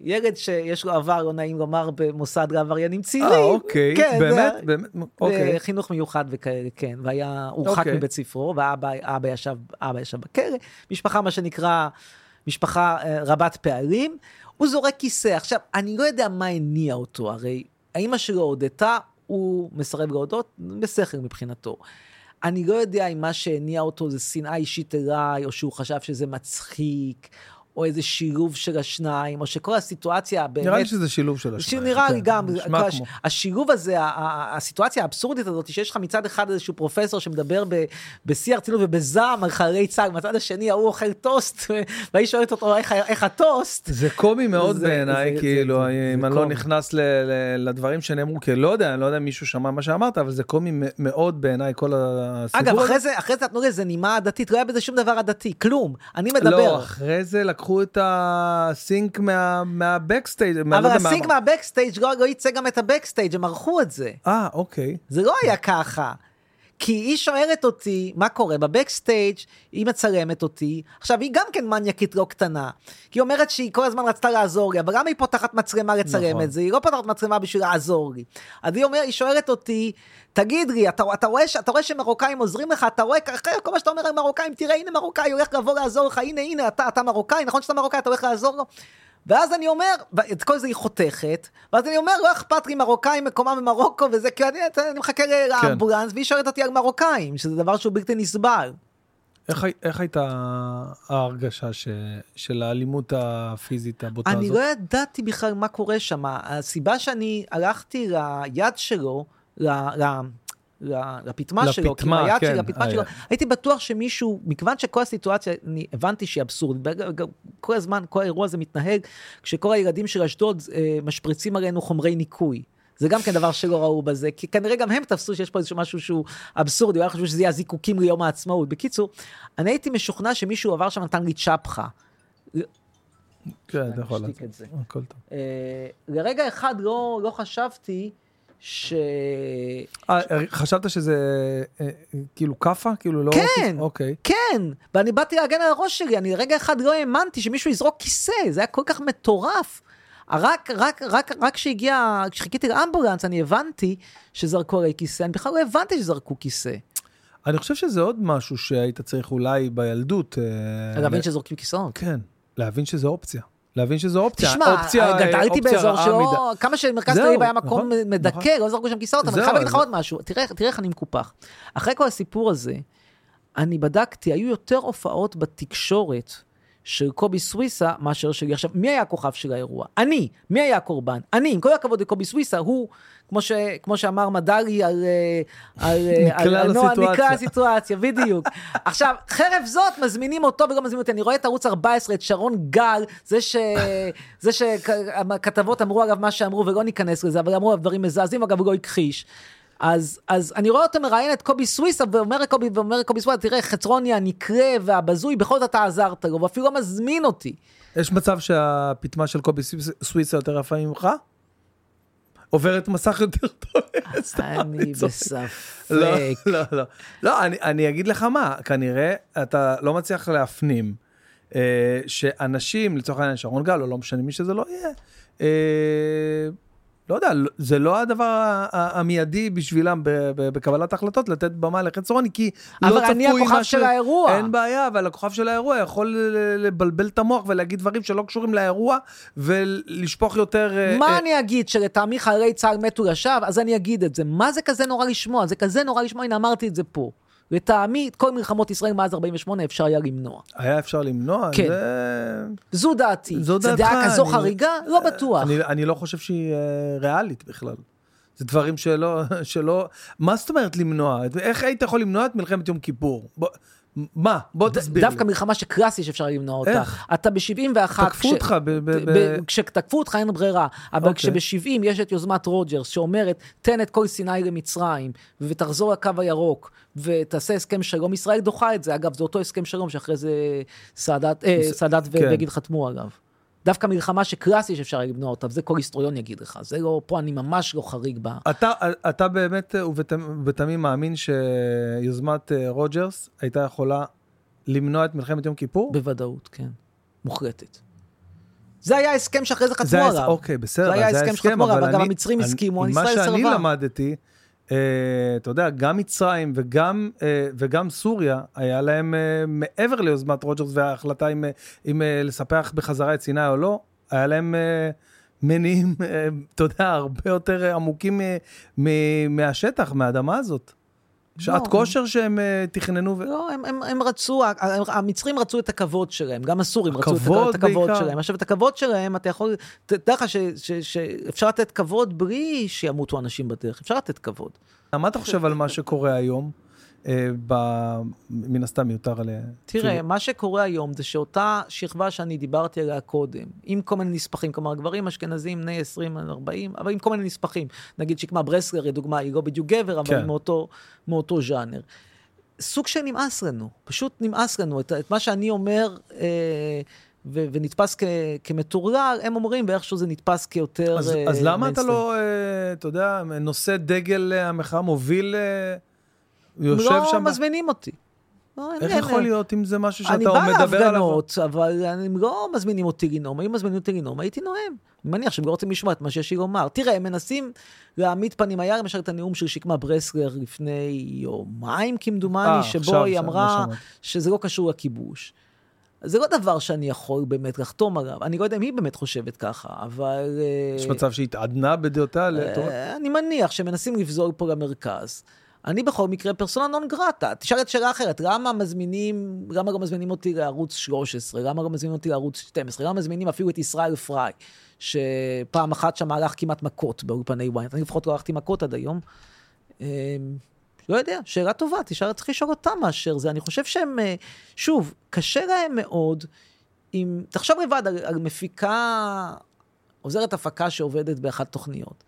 ילד שיש לו עבר, לא נעים לומר, במוסד לעבריינים צעירים. אה, אוקיי. כן, זה- באמת? באמת? אוקיי. חינוך מיוחד וכאלה, כן, והיה, הורחק אוקיי. מבית ספרו, ואבא אבא ישב, אבא ישב בכלא, משפחה, מה שנקרא, משפחה אה, רבת פערים, הוא זורק כיסא. עכשיו, אני לא יודע מה הניע אותו, הרי האמא שלו הודתה, הוא מסרב להודות, בשכל מבחינתו. אני לא יודע אם מה שהניע אותו זה שנאה אישית אליי, או שהוא חשב שזה מצחיק, או איזה שילוב של השניים, או שכל הסיטואציה באמת... נראה לי שזה שילוב של השניים. שנראה לי כן, גם, הש-. השילוב הזה, הסיטואציה האבסורדית הזאת, שיש לך מצד אחד איזשהו פרופסור שמדבר בשיא הרצינות ובזעם על חיילי צה"ל, מצד השני ההוא אוכל טוסט, [laughs] והיא שואלת אותו איך, איך הטוסט. זה קומי מאוד בעיניי, כאילו, זה- אם זה אני לא. נכנס ל- ל- לדברים שנאמרו, כי לא יודע, אני לא יודע אם מישהו שמע מה שאמרת, אבל זה קומי מאוד בעיניי, כל הסיפור אגב, הזה. אחרי זה, אחרי זה נתנו לזה נימה עדתית, לא היה בזה שום דבר עדתי, כלום. אני מדבר. לא, אחרי זה לקחו את ה sync מה- מה backstage. מה- לא אבל מה- ה sync מה backstage לא, לא ייצא גם את ה backstage, הם ערכו את זה. אה, אוקיי. זה לא היה ככה. כי היא שואלת אותי, מה קורה? בבקסטייג' היא מצלמת אותי. עכשיו, היא גם כן מניאקית לא קטנה. כי היא אומרת שהיא כל הזמן רצתה לעזור לי, אבל למה היא פותחת מצלמה לצלם נכון. את זה? היא לא פותחת מצלמה בשביל לעזור לי. אז היא אומרת, היא שואלת אותי, תגיד לי, אתה, אתה, רואה, אתה רואה שמרוקאים עוזרים לך? אתה רואה, אחרי כל מה שאתה אומר על מרוקאים, תראה, הנה מרוקאי הולך לבוא לעזור לך, הנה, הנה, אתה, אתה מרוקאי, נכון שאתה מרוקאי, אתה הולך לעזור לו? ואז אני אומר, ואת כל זה היא חותכת, ואז אני אומר, לא אכפת לי מרוקאים מקומם במרוקו וזה, כי אני, אני מחכה ל- לאמבולנס, והיא שואלת אותי על מרוקאים, שזה דבר שהוא בלתי נסבל. איך, איך הייתה ההרגשה ש, של האלימות הפיזית הבוטה אני הזאת? לא ידעתי בכלל מה קורה שם. הסיבה שאני הלכתי ליד שלו, ל... ל... לפטמה שלו, לפטמה, כאילו היד כן, לפטמה היה. שלו, הייתי בטוח שמישהו, מכיוון שכל הסיטואציה, אני הבנתי שהיא אבסורדית, כל הזמן, כל האירוע הזה מתנהג, כשכל הילדים של אשדוד אה, משפריצים עלינו חומרי ניקוי. זה גם כן דבר שלא ראו בזה, כי כנראה גם הם תפסו שיש פה איזשהו משהו שהוא אבסורדי, אולי חשבו שזה יהיה הזיקוקים ליום העצמאות. בקיצור, אני הייתי משוכנע שמישהו עבר שם נתן לי צ'פחה. כן, אתה יכול לעשות. את זה. הכל טוב. אה, לרגע אחד לא, לא חשבתי ש... אה, חשבת שזה אה, כאילו כאפה? כאילו לא... כן. אוקיי. כן, ואני באתי להגן על הראש שלי, אני לרגע אחד לא האמנתי שמישהו יזרוק כיסא, זה היה כל כך מטורף. רק, רק, רק, רק כשהגיע, כשחיכיתי לאמבולנס, אני הבנתי שזרקו עליי כיסא, אני בכלל לא הבנתי שזרקו כיסא. אני חושב שזה עוד משהו שהיית צריך אולי בילדות... אה, להבין שזורקים כיסאות. כן, להבין שזו אופציה. להבין שזו אופציה. תשמע, אופציה, גדלתי אופציה באזור שלא, מדי. כמה שמרכז תל אביב היה מקום נכון, מדכא, נכון. לא זרקו שם כיסאות, אבל אני חייב להגיד לך עוד משהו, תראה איך אני מקופח. אחרי כל הסיפור הזה, אני בדקתי, היו יותר הופעות בתקשורת של קובי סוויסה מאשר שלי. עכשיו, מי היה הכוכב של האירוע? אני. מי היה הקורבן? אני. עם כל הכבוד לקובי סוויסה, הוא, כמו, ש, כמו שאמר מדלי על, אה, על, אה, [laughs] על, על נועה. נקלע לסיטואציה, בדיוק. עכשיו, חרף זאת, מזמינים אותו ולא מזמינים אותי. אני רואה את ערוץ 14, את שרון גל, זה ש... [laughs] זה שכתבות אמרו עליו מה שאמרו, ולא ניכנס לזה, אבל אמרו דברים מזעזעים, אגב, הוא לא הכחיש. אז, אז אני רואה אותו מראיין את קובי סוויסה, ואומר לקובי, ואומר לקובי סוויסה, תראה, חצרוני הנקרה והבזוי, בכל זאת אתה עזרת לו, ואפילו לא מזמין אותי. יש מצב שהפטמה של קובי סוויסה- יותר יפה ממך? עוברת מסך יותר טוב? [laughs] אני. בספק. לא, לא, לא. לא, אני, אני אגיד לך מה, כנראה אתה לא מצליח להפנים אה, שאנשים, לצורך העניין שרון גל, או לא משנה מי שזה לא יהיה, אה, לא יודע, לא- זה לא הדבר המיידי בשבילם בקבלת ההחלטות, לתת במה לחצרוני, כי לא אבל צפוי אני הכוכב משהו- של האירוע. אין בעיה, אבל הכוכב של האירוע יכול לבלבל את המוח ולהגיד דברים שלא קשורים לאירוע, ולשפוך יותר... אה, מה אה, אני אגיד, שלטעמי חיילי צה"ל מתו לשווא? אז אני אגיד את זה. מה זה כזה נורא לשמוע? זה כזה נורא לשמוע, הנה אמרתי את זה פה. לטעמי, את כל מלחמות ישראל מאז 48 אפשר היה למנוע. היה אפשר למנוע? כן. זה... זו דעתי. זו זה דעתך, דעה כזו אני- חריגה? לא בטוח. אני, אני לא חושב שהיא אה, ריאלית בכלל. זה דברים שלא, [laughs] שלא, מה זאת אומרת למנוע? איך היית יכול למנוע את מלחמת יום כיפור? בוא, מה? בוא תסביר דווקא לי. מלחמה שקלאסי שאפשר למנוע אותה. איך? אתה ב-71... תקפו אותך ב... ב, ב... כשתקפו אותך אין ברירה, אבל אוקיי. כשב-70 יש את יוזמת רוג'רס שאומרת, תן את כל סיני למצרים, ותחזור לקו הירוק, ותעשה הסכם שלום, ישראל דוחה את זה. אגב, זה אותו הסכם שלום שאחרי זה סאדאת אה, כן. ובגין חתמו עליו. דווקא מלחמה שקלאסי שאפשר למנוע אותה, וזה כל היסטוריון יגיד לך. זה לא, פה אני ממש לא חריג בה. אתה, אתה באמת ובתמ- ובתמים מאמין שיוזמת אה, רוג'רס הייתה יכולה למנוע את מלחמת יום כיפור? בוודאות, כן. מוחלטת. זה היה הסכם שאחרי זה חתמו עליו. אוקיי, בסדר, זה היה הסכם שחתמו עליו, אבל אני- המצרים הסכימו, מה ישראל שאני סירבה. למדתי, אה, אתה יודע, גם מצרים וגם, אה, וגם סוריה, היה להם אה, מעבר ליוזמת רוג'רס וההחלטה אם, אה, אם אה, לספח בחזרה את סיני או לא, היה להם אה, מניעים, אה, אתה יודע, הרבה יותר אה, עמוקים אה, מהשטח, מהאדמה הזאת. שעת לא. כושר שהם אה, תכננו. ו... לא, הם, הם, הם רצו, המצרים רצו את הכבוד שלהם, גם הסורים רצו את הכ- את הכבוד בעיקר. שלהם. עכשיו, את הכבוד שלהם, אתה יכול, תדע לך שאפשר לתת כבוד בלי שימותו אנשים בדרך, אפשר לתת כבוד. מה אתה חושב על מה שקורה היום? אה, ב- מן הסתם מיותר עליה. תראה, מה שקורה היום זה שאותה שכבה שאני דיברתי עליה קודם, עם כל מיני נספחים, כלומר, גברים אשכנזים בני 20 עד 40, אבל עם כל מיני נספחים. נגיד שקמה ברסלר, לדוגמה, היא לא בדיוק גבר, אבל כן. מאותו, מאותו ז'אנר. סוג של נמאס לנו, פשוט נמאס לנו. את, את מה שאני אומר, אה, ו- ונתפס כ- כמטורלל, הם אומרים, ואיכשהו זה נתפס כיותר... אז, אה, אז למה אתה. לא, אה, אתה יודע, נושא דגל אה, המחאה, מוביל, אה, יושב לא שם... מזמינים אותי. לא, אין- איך אין- יכול להיות אם זה משהו אני שאתה בא מדבר עליו? להפגנות, אבל הם לא מזמינים אותי לנאום. היו מזמינים אותי לנאום, הייתי נואם. אני מניח שהם לא רוצים לשמוע את מה שיש לי לומר. תראה, הם מנסים להעמיד פנים. היה למשל את הנאום של שקמה ברסלר לפני יומיים, כמדומני, אה, שבו עכשיו, היא אמרה לא. שזה לא קשור לכיבוש. זה לא דבר שאני יכול באמת לחתום עליו. אני לא יודע אם היא באמת חושבת ככה, אבל... אה, יש מצב שהתעדנה בדעותיה לטובת... אה, אני מניח שמנסים לבזול פה למרכז. אני בכל מקרה פרסונה נון גרטה. תשאל את שאלה אחרת, למה מזמינים, למה לא מזמינים אותי לערוץ 13? למה לא מזמינים אותי לערוץ 12? למה מזמינים אפילו את ישראל פריי, שפעם אחת שם הלך כמעט מכות באולפני וויינט? אני לפחות לא הלכתי מכות עד היום. אה, לא יודע, שאלה טובה, תשאל, צריך לשאול אותם מאשר זה. אני חושב שהם, אה, שוב, קשה להם מאוד אם, תחשוב לבד על, על מפיקה, עוזרת הפקה שעובדת באחת תוכניות.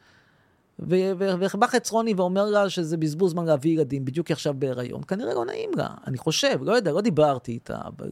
ובא חצרוני ואומר לה שזה בזבוז זמן להביא ילדים, בדיוק היא עכשיו בהיריון, כנראה לא נעים לה, אני חושב, לא יודע, לא דיברתי איתה, אבל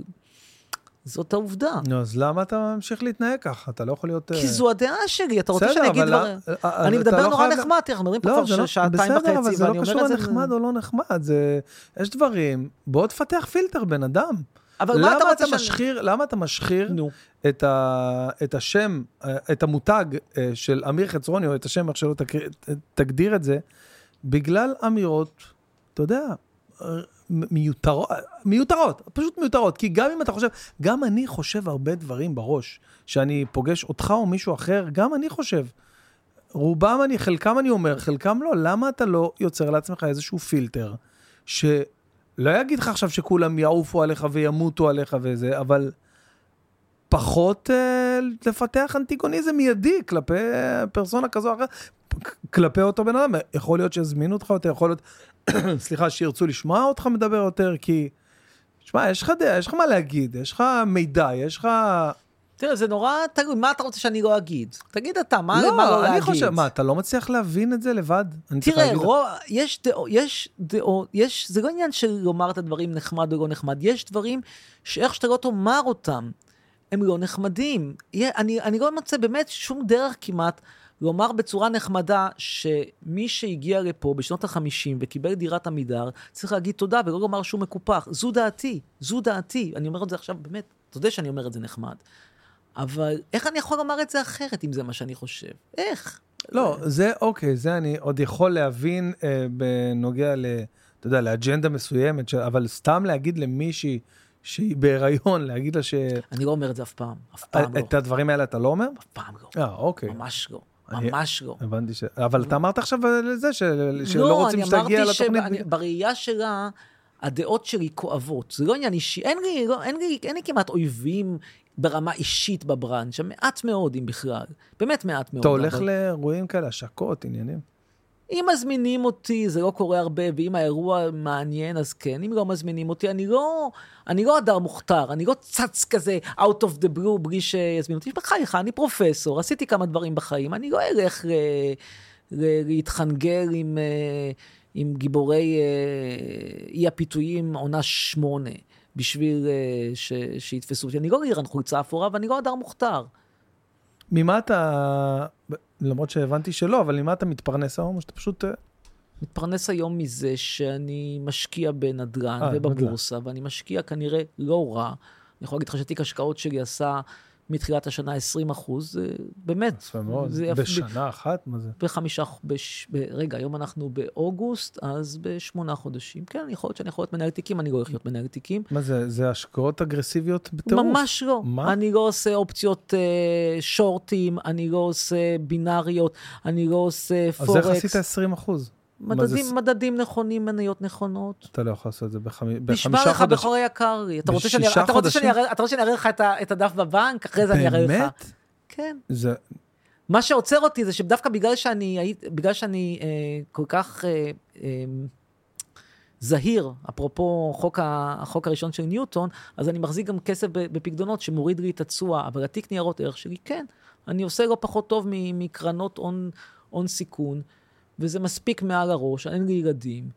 זאת העובדה. נו, אז למה אתה ממשיך להתנהג ככה? אתה לא יכול להיות... כי אה, זו הדעה שלי, אתה רוצה בסדר, שאני אגיד אבל דברים? לא- אני מדבר לא נורא נחמד, תראה, אנחנו מדברים פה לא, כבר זה לא, שעתיים בסדר, אבל וחצי, זה ואני לא אומר קשור את זה... לנחמד או לא נחמד, זה... יש דברים, בוא תפתח פילטר, בן אדם. אבל מה אתה רוצה שאני... משחיר, למה אתה משחיר נו. את, ה, את השם, אה, את המותג אה, של אמיר חצרוני, או את השם, איך שלא תקריא- ת- תגדיר את זה, בגלל אמירות, אתה יודע, אה, מיותרות, מיותרות, פשוט מיותרות. כי גם אם אתה חושב, גם אני חושב הרבה דברים בראש, שאני פוגש אותך או מישהו אחר, גם אני חושב. רובם אני, חלקם אני אומר, חלקם לא. למה אתה לא יוצר לעצמך איזשהו פילטר, שלא יגיד לך עכשיו שכולם יעופו עליך וימותו עליך וזה, אבל פחות אה, לפתח אנטיגוניזם מיידי כלפי פרסונה כזו או אחרת, כלפי אותו בן אדם. יכול להיות שיזמינו אותך יותר, יכול להיות, [coughs] סליחה, שירצו לשמוע אותך מדבר יותר, כי... שמע, יש לך דעה, יש לך מה להגיד, יש לך מידע, יש לך... תראה, זה נורא תלוי, מה אתה רוצה שאני לא אגיד? תגיד אתה, מה מה לא, לא אני להגיד? חושב, מה, אתה לא מצליח להבין את זה לבד? תראה, רוב, יש דעות, יש דעות, יש, זה לא עניין של לומר את הדברים נחמד או לא נחמד, יש דברים שאיך שאתה לא תאמר אותם, הם לא נחמדים. אני, אני לא מוצא באמת שום דרך כמעט לומר בצורה נחמדה שמי שהגיע לפה בשנות ה-50 וקיבל דירת עמידר, צריך להגיד תודה ולא לומר שהוא מקופח. זו דעתי, זו דעתי. אני אומר את זה עכשיו באמת, אתה יודע שאני אומר את זה נחמד. אבל איך אני יכול לומר את זה אחרת אם זה מה שאני חושב? איך? לא, זה אוקיי, זה אני עוד יכול להבין אה, בנוגע ל... אתה יודע, לאג'נדה מסוימת, ש... אבל סתם להגיד למישהי שהיא בהיריון, להגיד לה ש... אני לא אומר את זה אף פעם, אף פעם לא. את הדברים האלה אתה לא אומר? אף פעם לא. אה, אוקיי. ממש לא. אני- ממש לא. הבנתי ש... אבל אתה אמרת עכשיו לזה, ש... שלא לא, רוצים אני שתגיע אמרתי לתוכנית. שבראייה שלה, הדעות שלי כואבות. זה לא עניין אישי. אין לי, לא, אין לי, אין לי כמעט אויבים ברמה אישית בבראנץ', מעט מאוד, אם בכלל. באמת מעט מאוד. אתה הולך אבל לאירועים כאלה, השקות, עניינים. אם מזמינים אותי, זה לא קורה הרבה, ואם האירוע מעניין, אז כן. אם לא מזמינים אותי, אני לא, אני לא הדר מוכתר, אני לא צץ כזה out of the blue בלי שיזמינו אותי. בחייך, אני פרופסור, עשיתי כמה דברים בחיים, אני לא אלך ל, ל, להתחנגל עם, אה, עם גיבורי אה, אי הפיתויים עונה שמונה, בשביל אה, ש, שיתפסו אותי. אני לא לירן חולצה אפורה ואני לא הדר מוכתר. ממה אתה... למרות שהבנתי שלא, אבל ממה אתה מתפרנס היום, או שאתה פשוט... אה, מתפרנס היום מזה שאני משקיע בנדל"ן אה, ובבורסה, ואני משקיע כנראה לא רע. אני יכול להגיד לך שתיק השקעות שלי עשה מתחילת השנה 20 אחוז, זה באמת. יפה מאוד. זה. בשנה אחת? מה זה? בחמישה, בש, ב, רגע, היום אנחנו באוגוסט, אז בשמונה חודשים. כן, יכול להיות שאני יכול להיות מנהל תיקים, אני לא הולך להיות מנהל תיקים. מה זה? זה השקעות אגרסיביות בטירוף? ממש לא. מה? אני לא עושה אופציות אה, שורטים, אני לא עושה בינאריות, אני לא עושה אז פורקס. איך עשית 20 אחוז? מה זה מדדים, מדדים נכונים, מניות נכונות. אתה לא יכול לעשות את זה נשבע בחמישה לך חודשים. בכל היקר לי. אתה רוצה שאני בשישה אתה רוצה שאני? אראה- אתה רוצה שאני אראה לך את ה- את הדף בבנק? אחרי זה אני אראה לך. באמת? כן. זה... מה שעוצר אותי זה שדווקא בגלל שאני, בגלל שאני אה, כל כך אה, אה, זהיר, אפרופו חוק ה- החוק הראשון של ניוטון, אז אני מחזיק גם כסף בפקדונות שמוריד לי את התשואה, אבל התיק ניירות ערך שלי, כן, אני עושה לא פחות טוב מקרנות הון סיכון, וזה מספיק מעל הראש, אין לי ילדים.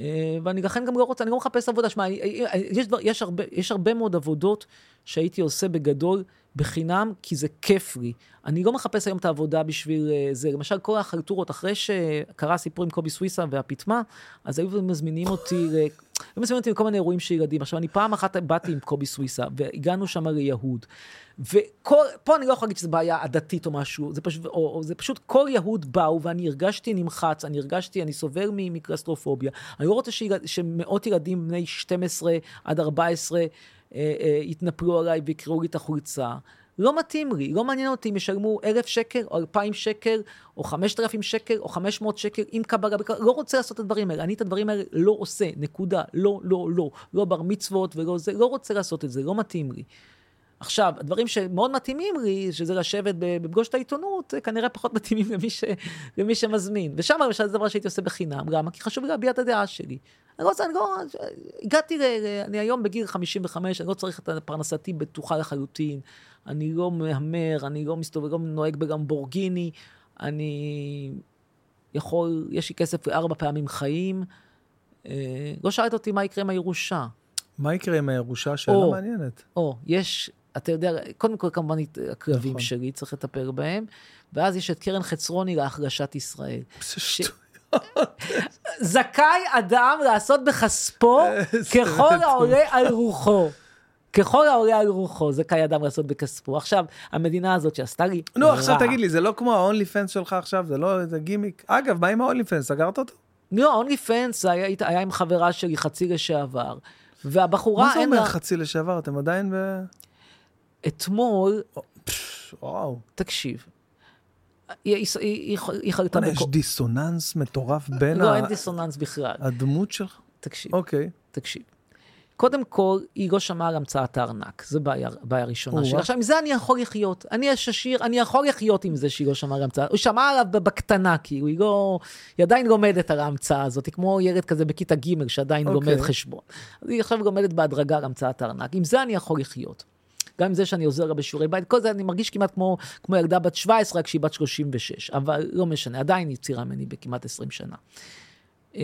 אה, ואני לכן גם לא רוצה, אני לא מחפש עבודה. שמע, יש, דבר- יש, הרבה, יש הרבה מאוד עבודות שהייתי עושה בגדול בחינם, כי זה כיף לי. אני לא מחפש היום את העבודה בשביל אה, זה. למשל, כל החלטורות, אחרי שקרה הסיפור עם קובי סוויסה והפיטמה, אז היו מזמינים אותי, היו מזמינים אותי לכל מיני אירועים של ילדים. עכשיו, אני פעם אחת באתי עם קובי סוויסה, והגענו שם ליהוד. ופה אני לא יכול להגיד שזו בעיה עדתית או משהו, זה פשוט, או, או זה פשוט כל יהוד באו ואני הרגשתי נמחץ, אני הרגשתי, אני סובל מ- מקלסטרופוביה. אני לא רוצה שילד, שמאות ילדים בני 12 עד 14 אה, אה, יתנפלו עליי ויקראו לי את החולצה. לא מתאים לי, לא מעניין אותי אם ישלמו אלף שקל, או אלפיים שקל, או חמשת אלפים שקל, או חמש מאות שקל, עם קבלה, לא רוצה לעשות את הדברים האלה. אני את הדברים האלה לא עושה, נקודה. לא, לא, לא. לא בר מצוות ולא זה, לא רוצה לעשות את זה, לא מתאים לי. עכשיו, הדברים שמאוד מתאימים לי, שזה לשבת בפגוש את העיתונות, כנראה פחות מתאימים למי, ש, למי שמזמין. ושם למשל זה דבר שהייתי עושה בחינם, למה? כי חשוב לי להביע את הדעה שלי. אני רוצה, אני לא, הגעתי, ל, אני היום בגיל 55, אני לא צריך את פרנסתי בטוחה לחלוטין. אני לא מהמר, אני לא מסתובב, לא נוהג בגמבורגיני, אני יכול, יש לי כסף לארבע פעמים חיים. אה, לא שאלת אותי מה יקרה עם הירושה. מה יקרה עם הירושה? שאלה או. מעניינת. או, יש, אתה יודע, קודם כל כמובן הכלבים נכון. שלי, צריך לטפל בהם, ואז יש את קרן חצרוני להחלשת ישראל. ש-. זכאי אדם לעשות בכספו איזה ככל. העולה על רוחו. ככל העולה על רוחו, זכאי אדם לעשות בכספו. עכשיו, המדינה הזאת שעשתה לי נו, עכשיו תגיד לי, זה לא כמו ה-only fans שלך עכשיו? זה לא איזה גימיק? אגב, מה עם ה-only fans? סגרת אותו? לא, אונלי פנס היה, היה עם חברה שלי חצי לשעבר, והבחורה מה זה אומר לה... חצי לשעבר? אתם עדיין ב... אתמול, וואו. תקשיב, היא, היא, היא, היא בוא'נה, יש. דיסוננס מטורף בין לא, ה- אין דיסוננס בכלל. הדמות שלך? תקשיב, אוקיי. תקשיב. קודם כל, היא לא שמעה על המצאת הארנק, זו בעיה, בעיה ראשונה. שלי. עכשיו, עם זה אני יכול לחיות. אני יש עשיר, אני יכול לחיות עם זה שהיא לא שמעה על המצאה. הוא שמע עליו בקטנה, כאילו, היא לא... היא עדיין לומדת על ההמצאה הזאת, היא כמו ילד כזה בכיתה ג' שעדיין אוקיי. לומד חשבון. אז היא עכשיו לומדת בהדרגה על המצאת הארנק. עם זה אני יכול לחיות. גם עם זה שאני עוזר לה בשיעורי בית, כל זה אני מרגיש כמעט כמו, כמו ילדה בת 17, רק שהיא בת 36. אבל לא משנה, עדיין היא צעירה ממני בכמעט 20 שנה. אה,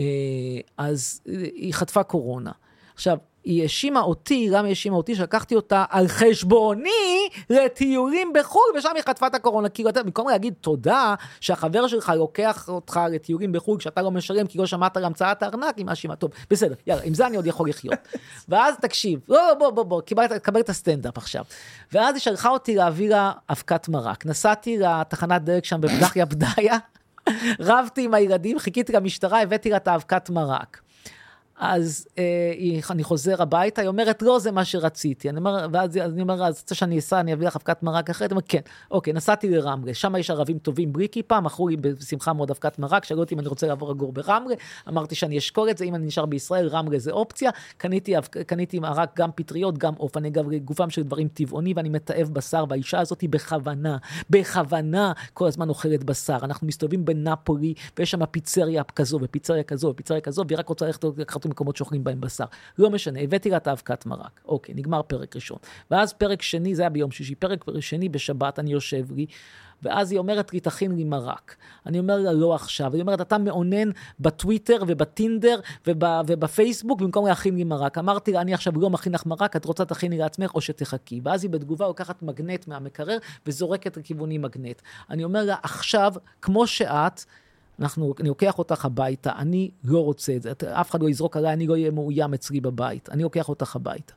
אז אה, היא חטפה קורונה. עכשיו, היא האשימה אותי, למה היא האשימה אותי? שלקחתי אותה על חשבוני לטיולים בחו"ל, ושם היא חטפה את הקורונה. כאילו, אתה, במקום להגיד תודה שהחבר שלך לוקח אותך לטיולים בחו"ל כשאתה לא משלם, כי לא שמעת על המצאת הארנק, היא מאשימה. טוב, בסדר, יאללה, עם זה אני עוד יכול לחיות. [laughs] ואז תקשיב, לא, בוא, בוא, בוא, קיבלת, קבל את הסטנדאפ עכשיו. ואז היא שלחה אותי להביא לה אבקת מרק. נסעתי לתחנת דלק שם בבדחיה בדיה, [coughs] רבתי עם הילדים, חיכיתי למשטרה, הבאתי לה את האבקת מרק. אז אה, היא- אני חוזר הביתה, היא אומרת, לא, זה מה שרציתי. אני אומר, ואז אני אומר, אז רוצה שאני אסע, אני אביא לך אבקת מרק אחרת? היא אומרת, כן. אוקיי, נסעתי לרמלה, שם יש ערבים טובים בלי כיפה, מכרו לי בשמחה מאוד אבקת מרק, שאלו אותי אם אני רוצה לעבור לגור ברמלה, אמרתי שאני אשקול את זה, אם אני נשאר בישראל, רמלה זה אופציה. קניתי, קניתי מרק גם פטריות, גם עוף, אני אגב, גופם של דברים טבעוני, ואני מתעב בשר, והאישה הזאת היא בכוונה, בכוונה כל הזמן אוכלת בשר. אנחנו מסתובבים בנפולי, ויש שם פיצריה כזו, ופיצריה כזו, ופיצריה כזו, והיא רק רוצה ללכת מקומות שאוכלים בהם בשר. לא משנה, הבאתי לה את האבקת מרק. אוקיי, נגמר פרק ראשון. ואז פרק שני, זה היה ביום שישי, פרק שני בשבת, אני יושב לי, ואז היא אומרת לי, תכין לי מרק. אני אומר לה, לא עכשיו. היא אומרת, אתה מאונן בטוויטר ובטינדר וב, ובפייסבוק במקום להכין לי מרק. אמרתי לה, אני עכשיו לא מכין לך מרק, את רוצה תכיני לעצמך או שתחכי. ואז היא בתגובה לוקחת מגנט מהמקרר וזורקת לכיווני מגנט. אני אומר לה, עכשיו, כמו שאת, אנחנו, אני לוקח אותך הביתה, אני לא רוצה את זה, אף אחד לא יזרוק עליי, אני לא אהיה מאוים אצלי בבית, אני לוקח אותך הביתה.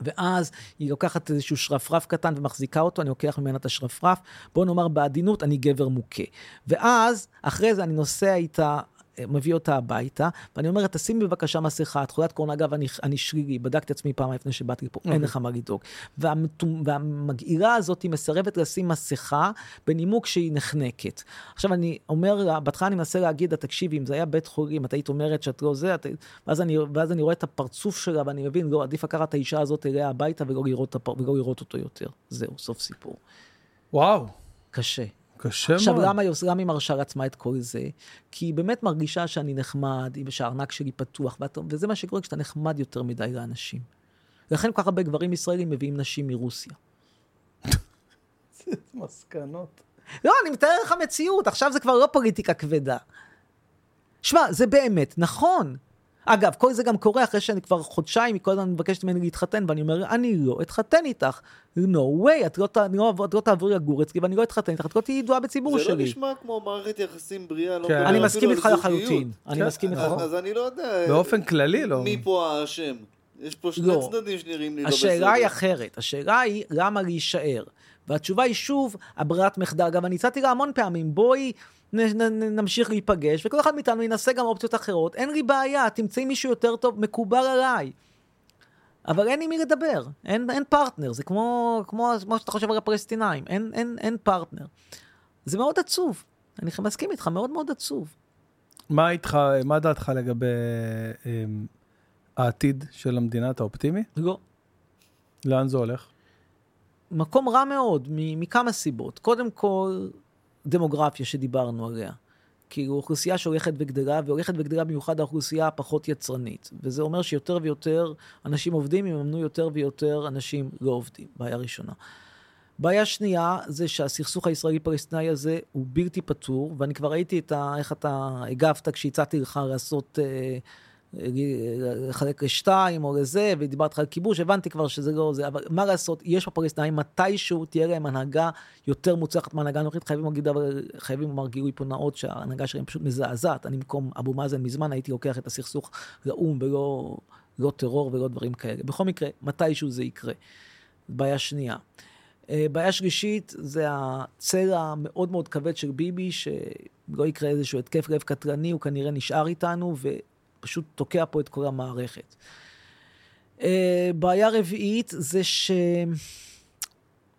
ואז היא לוקחת איזשהו שרפרף קטן ומחזיקה אותו, אני לוקח ממנה את השרפרף, בוא נאמר בעדינות, אני גבר מוכה. ואז, אחרי זה אני נוסע איתה, מביא אותה הביתה, ואני אומר תשימי בבקשה מסכה, את חולת קורונה, אגב, אני, אני שרירי, בדקתי עצמי פעם לפני שבאתי לפה, אין לך מה לדאוג. והמגעילה הזאת היא מסרבת לשים מסכה בנימוק שהיא נחנקת. עכשיו אני אומר לה, בהתחלה אני מנסה להגיד לה, תקשיבי, אם זה היה בית חולים, את היית אומרת שאת לא זה, את... ואז, אני, ואז אני רואה את הפרצוף שלה, ואני מבין, לא, עדיף לקחת את האישה הזאת אליה הביתה ולא לראות, הפר... ולא לראות אותו יותר. זהו, סוף סיפור. וואו, קשה. קשה עכשיו, מאוד. למה היא עושה- למה היא מרשה לעצמה את כל זה? כי היא באמת מרגישה שאני נחמד, ושהארנק שלי פתוח, ואת, וזה מה שקורה כשאתה נחמד יותר מדי לאנשים. לכן כל כך הרבה גברים ישראלים מביאים נשים מרוסיה. מסקנות. לא, אני מתאר לך מציאות, עכשיו זה כבר לא פוליטיקה כבדה. שמע, זה באמת, נכון. אגב, כל זה גם קורה אחרי שאני כבר חודשיים, היא כל הזמן מבקשת ממני להתחתן, ואני אומר, אני לא אתחתן איתך. no way, את לא, ת- אני לא, את לא תעברי לגור אצלי, ואני לא אתחתן איתך, את לא תהיי ידועה בציבור זה לא שלי. נשמע כמו מערכת יחסים בריאה, לא כן. מדבר אני אפילו מסכים איתך. לחלוטין. אני כן, מסכים איתך. אז אז אני לא יודע באופן כללי לא. מי פה האשם. יש פה שני לא. צדדים שנראים לי לא בסדר. השאלה היא אחרת, השאלה היא למה להישאר. והתשובה היא שוב, הברירת מחדל. אגב, אני הצעתי לה המון פעמים, בואי נ, נ, נ, נמשיך להיפגש, וכל אחד מאיתנו ינסה גם אופציות אחרות. אין לי בעיה, תמצאי מישהו יותר טוב, מקובל עליי. אבל אין עם מי לדבר, אין, אין פרטנר, זה כמו, כמו, כמו שאתה חושב על הפלסטינאים, אין, אין, אין פרטנר. זה מאוד עצוב, אני מסכים איתך, מאוד מאוד עצוב. מה איתך, מה דעתך לגבי אמ, העתיד של המדינה, אתה אופטימי? לא. לאן זה הולך? מקום רע מאוד, מכמה סיבות. קודם כל, דמוגרפיה שדיברנו עליה. כאילו, אוכלוסייה שהולכת וגדלה, והולכת וגדלה במיוחד האוכלוסייה הפחות יצרנית. וזה אומר שיותר ויותר אנשים עובדים יממנו יותר ויותר אנשים לא עובדים. בעיה ראשונה. בעיה שנייה זה שהסכסוך הישראלי-פלסטיני הזה הוא בלתי פתור, ואני כבר ראיתי את ה, איך אתה הגבת כשהצעתי לך לעשות, אה, לחלק לשתיים או לזה, ודיברתי לך על כיבוש, הבנתי כבר שזה לא זה, אבל מה לעשות, יש בפלסטינאים מתישהו תהיה להם הנהגה יותר מוצלחת מהנהגה הנוכחית, חייבים להגיד, אבל חייבים לומר גילוי פה נאות שההנהגה שלהם פשוט מזעזעת. אני במקום אבו מאזן מזמן הייתי לוקח את הסכסוך לאו"ם ולא לא טרור ולא דברים כאלה. בכל מקרה, מתישהו זה יקרה. בעיה שנייה. אה, בעיה שלישית זה הצל המאוד מאוד כבד של ביבי, שלא יקרה איזשהו התקף לב קטלני, הוא כנראה נשאר איתנו ופשוט תוקע פה את כל המערכת. אה, בעיה רביעית זה ש...